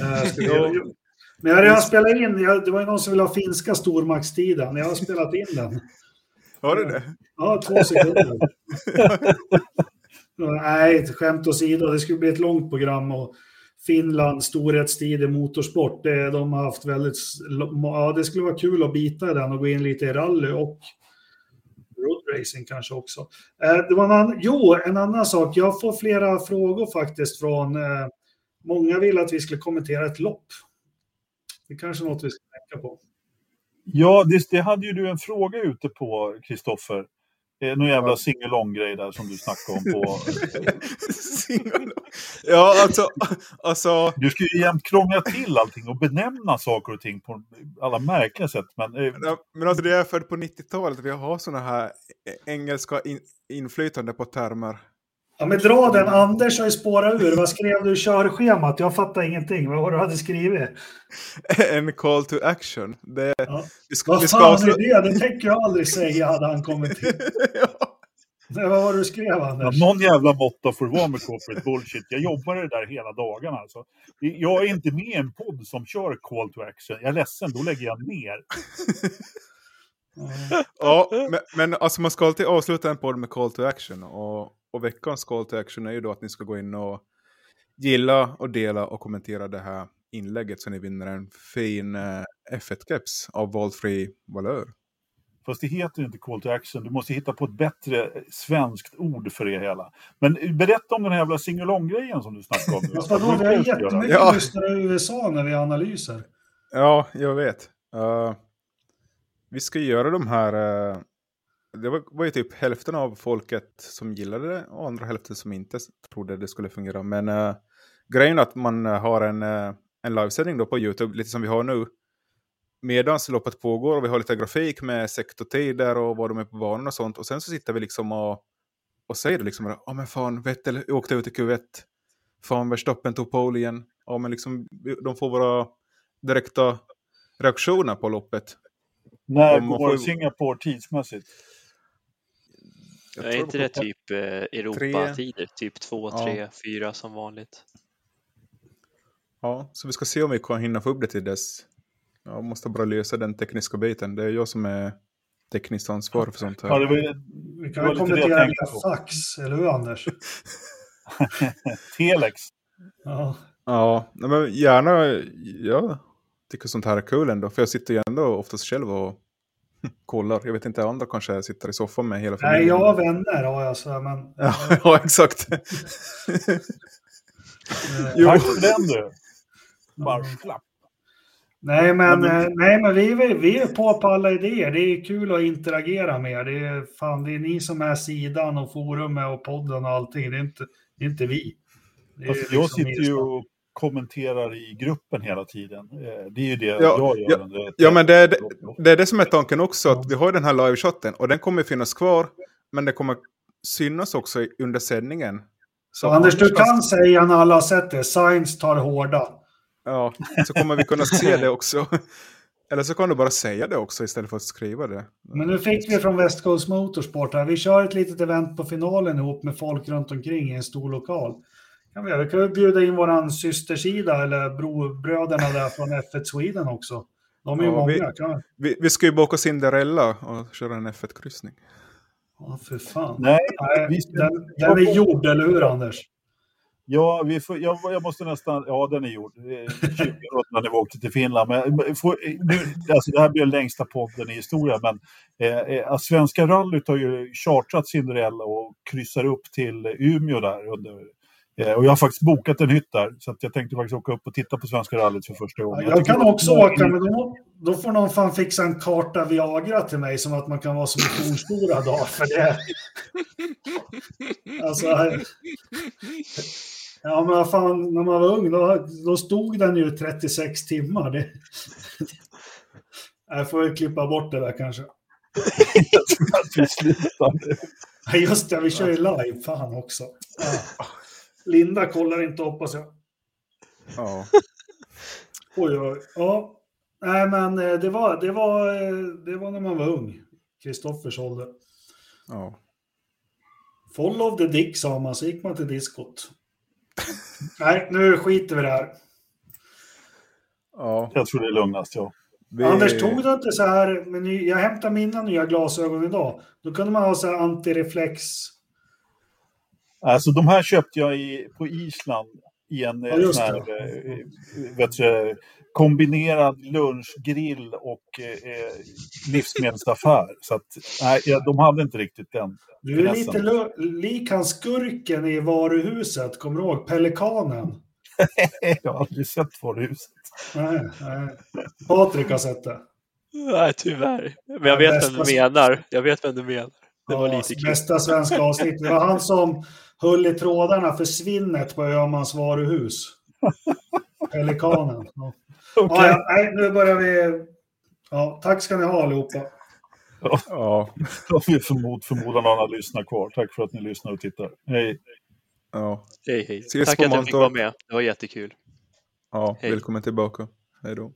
Eh, vi. Men jag har redan spelat in, det var ju någon som ville ha finska stormaktstiden. Jag har spelat in den. Har du det? Ja, två sekunder. Nej, skämt åsido, det skulle bli ett långt program. Och Finland, storhetstid i motorsport, det, de har haft väldigt... Ja, det skulle vara kul att bita i den och gå in lite i rally och roadracing kanske också. Eh, det var en annan, jo, en annan sak. Jag får flera frågor faktiskt från... Eh, många vill att vi skulle kommentera ett lopp. Det är kanske är något vi ska tänka på. Ja, det, det hade ju du en fråga ute på, Kristoffer. Eh, någon jävla singalong-grej där som du snackade om. På... Ja, alltså, alltså Du ska ju jämt krångla till allting och benämna saker och ting på alla märkliga sätt. Men eh, Ja, Men alltså det är för på 90-talet vi har sådana här engelska in, inflytande på termer. Ja, men dra den. Anders har ju spårat ur. Vad skrev du i körschemat? Jag fattar ingenting. Vad var det du hade skrivit? En call to action. Det, Ja. vi ska, vi Vad ska fan avsluta... är det? Det tänker jag aldrig säga, hade han kommit till. ja. Nej, vad var det du skrev, ja, Anders? någon jävla måtta får vara med corporate bullshit. Jag jobbar det där hela dagarna. Alltså. Jag är inte med i en podd som kör call to action. Jag är ledsen, då lägger jag ner. ja, men, men alltså man ska alltid avsluta en podd med call to action. Och, och veckans call to action är ju då att ni ska gå in och gilla och dela och kommentera det här inlägget så ni vinner en fin eh, F1-keps av valfri valör. Fast det heter inte call to action. Du måste hitta på ett bättre svenskt ord för det hela. Men berätta om den här jävla singalong-grejen som du snackade om. Fast vadå, vi har jättemycket Ja. lyssnare i USA när vi analyser. Ja, jag vet. Eh, vi ska göra de här... eh, det var, ju typ hälften av folket som gillade det och andra hälften som inte trodde det skulle fungera. Men uh, grejen är att man eh, har en, uh, en livesändning då på YouTube, lite som vi har nu. Medan loppet pågår och vi har lite grafik med sektortider och var de är på banan och sånt. Och sen så sitter vi liksom och, och säger det liksom. Ja men fan, Vettel åkte ut i Q1. Fan, Verstappen tog pole igen. Ja men liksom, de får våra direkta reaktioner på loppet. När går får- Singapore tidsmässigt? Jag är tror inte det typ eh, Europa-tider? Typ 2, Ja. 3, 4 som vanligt. Ja, så vi ska se om vi kan hinna få upp det till dess. Jag måste bara lösa den tekniska biten. Det är jag som är tekniskt ansvarig för sånt Ja, här. det var, Vi kan väl kommentera via fax, eller hur Anders? Telex. Ja. Ja, men gärna. Jag tycker sånt här är kul ändå. För jag sitter ju ändå oftast själv och kollar. Jag vet inte, andra kanske sitter i soffan med hela familjen. Nej, jag har vänner har jag så, men... Ja, ja exakt. eh, Jo. Tack för den du. Bara slapp. Nej, men, men- eh, nej, men vi, är- vi är på på alla idéer. Det är kul att interagera med er. Det är, fan, det är ni som är sidan och forumet och podden och allting. Det är inte, det är inte vi. Det är Alltså, jag liksom sitter ju och kommenterar i gruppen hela tiden. Eh, Det är ju det Ja, jag gör. ja, under- Ja, men det är det, det är det som är tanken också. Att vi har den här live-chatten och den kommer finnas kvar. Men det kommer synas också under sändningen. Så Anders, du annars- kan säga när alla har sett det. Science tar hårda. Ja, så kommer vi kunna se det också. Eller så kan du bara säga det också istället för att skriva det. Men nu fick vi från West Coast Motorsport här. Vi kör ett litet event på finalen ihop med folk runt omkring i en stor lokal. Kan vi, göra. vi kan bjuda in våran systersida eller brobröderna där från F1 Sweden också. De är ju Ja, många. vi- Kan... Vi, vi ska ju boka Cinderella och köra en F1-kryssning. Ja, för fan. Nej, Nej, vi ska- den, den är gjord, eller hur Anders? Ja, vi får, jag, jag måste nästan... Ja, den är gjord. Det är 20 år när vi åkte till Finland. Men, får, nu, alltså, det här blir den längsta podden i historien, men eh, eh, att Svenska rallyt har ju chartrat Cinderella och kryssar upp till Umeå där. Under, och jag har faktiskt bokat en hytt där, så att jag tänkte faktiskt åka upp och titta på Svenska rallyt för första gången. Jag tycker kan också åka, men då, då får någon fan fixa en karta Viagra till mig som att man kan vara som fornstora dagar. För det. Alltså, ja, men fan, när man var ung, då, då stod den ju 36 timmar. Det, jag får väl klippa bort det där kanske. Jag tror att vi slutar. Just det, vi kör ju live, fan också. Ja. Linda kollar inte, hoppas jag. Ja. Oj, oj. Ja. Nej, men eh, det var, det var, eh, det var när man var ung. Kristoffers ålder. ja. Follow the dick sa man, så gick man till diskot. Nej, nu skiter vi det här. ja. Jag tror det är lugnast, ja. Vi... Anders, tog du inte så här, men jag hämtade mina nya glasögon idag. Då kunde man ha så här antireflex. Alltså de här köpte jag i, på Island i en Ja, eh, här, eh, vet du, kombinerad lunchgrill och eh, eh, livsmedelsaffär. Så att, nej, de hade inte riktigt den. Du är lite lik han skurken i varuhuset, kommer du ihåg? Pelikanen. Jag har aldrig sett varuhuset. Nej, nej. Patrik har sett det. Nej, tyvärr. Men Ja, jag vet vem du menar. Jag vet vem du menar. Det var Ja, lite kul. Bästa svenska avsnitt. Det var han som höll i trådarna för svinnet på Öhmans varuhus. Pelikanen. Ja. Okej. Ja, ja, nej, nu börjar vi. Ja, tack ska ni ha allihopa. Ja. Då har vi förmod, förmodan alla lyssnar kvar. Tack för att ni lyssnar och tittar. Hej. Ja. Hej, hej. Ses Tack att jag fick vara med. Det var jättekul. ja. Hej. Välkommen tillbaka. Hej då.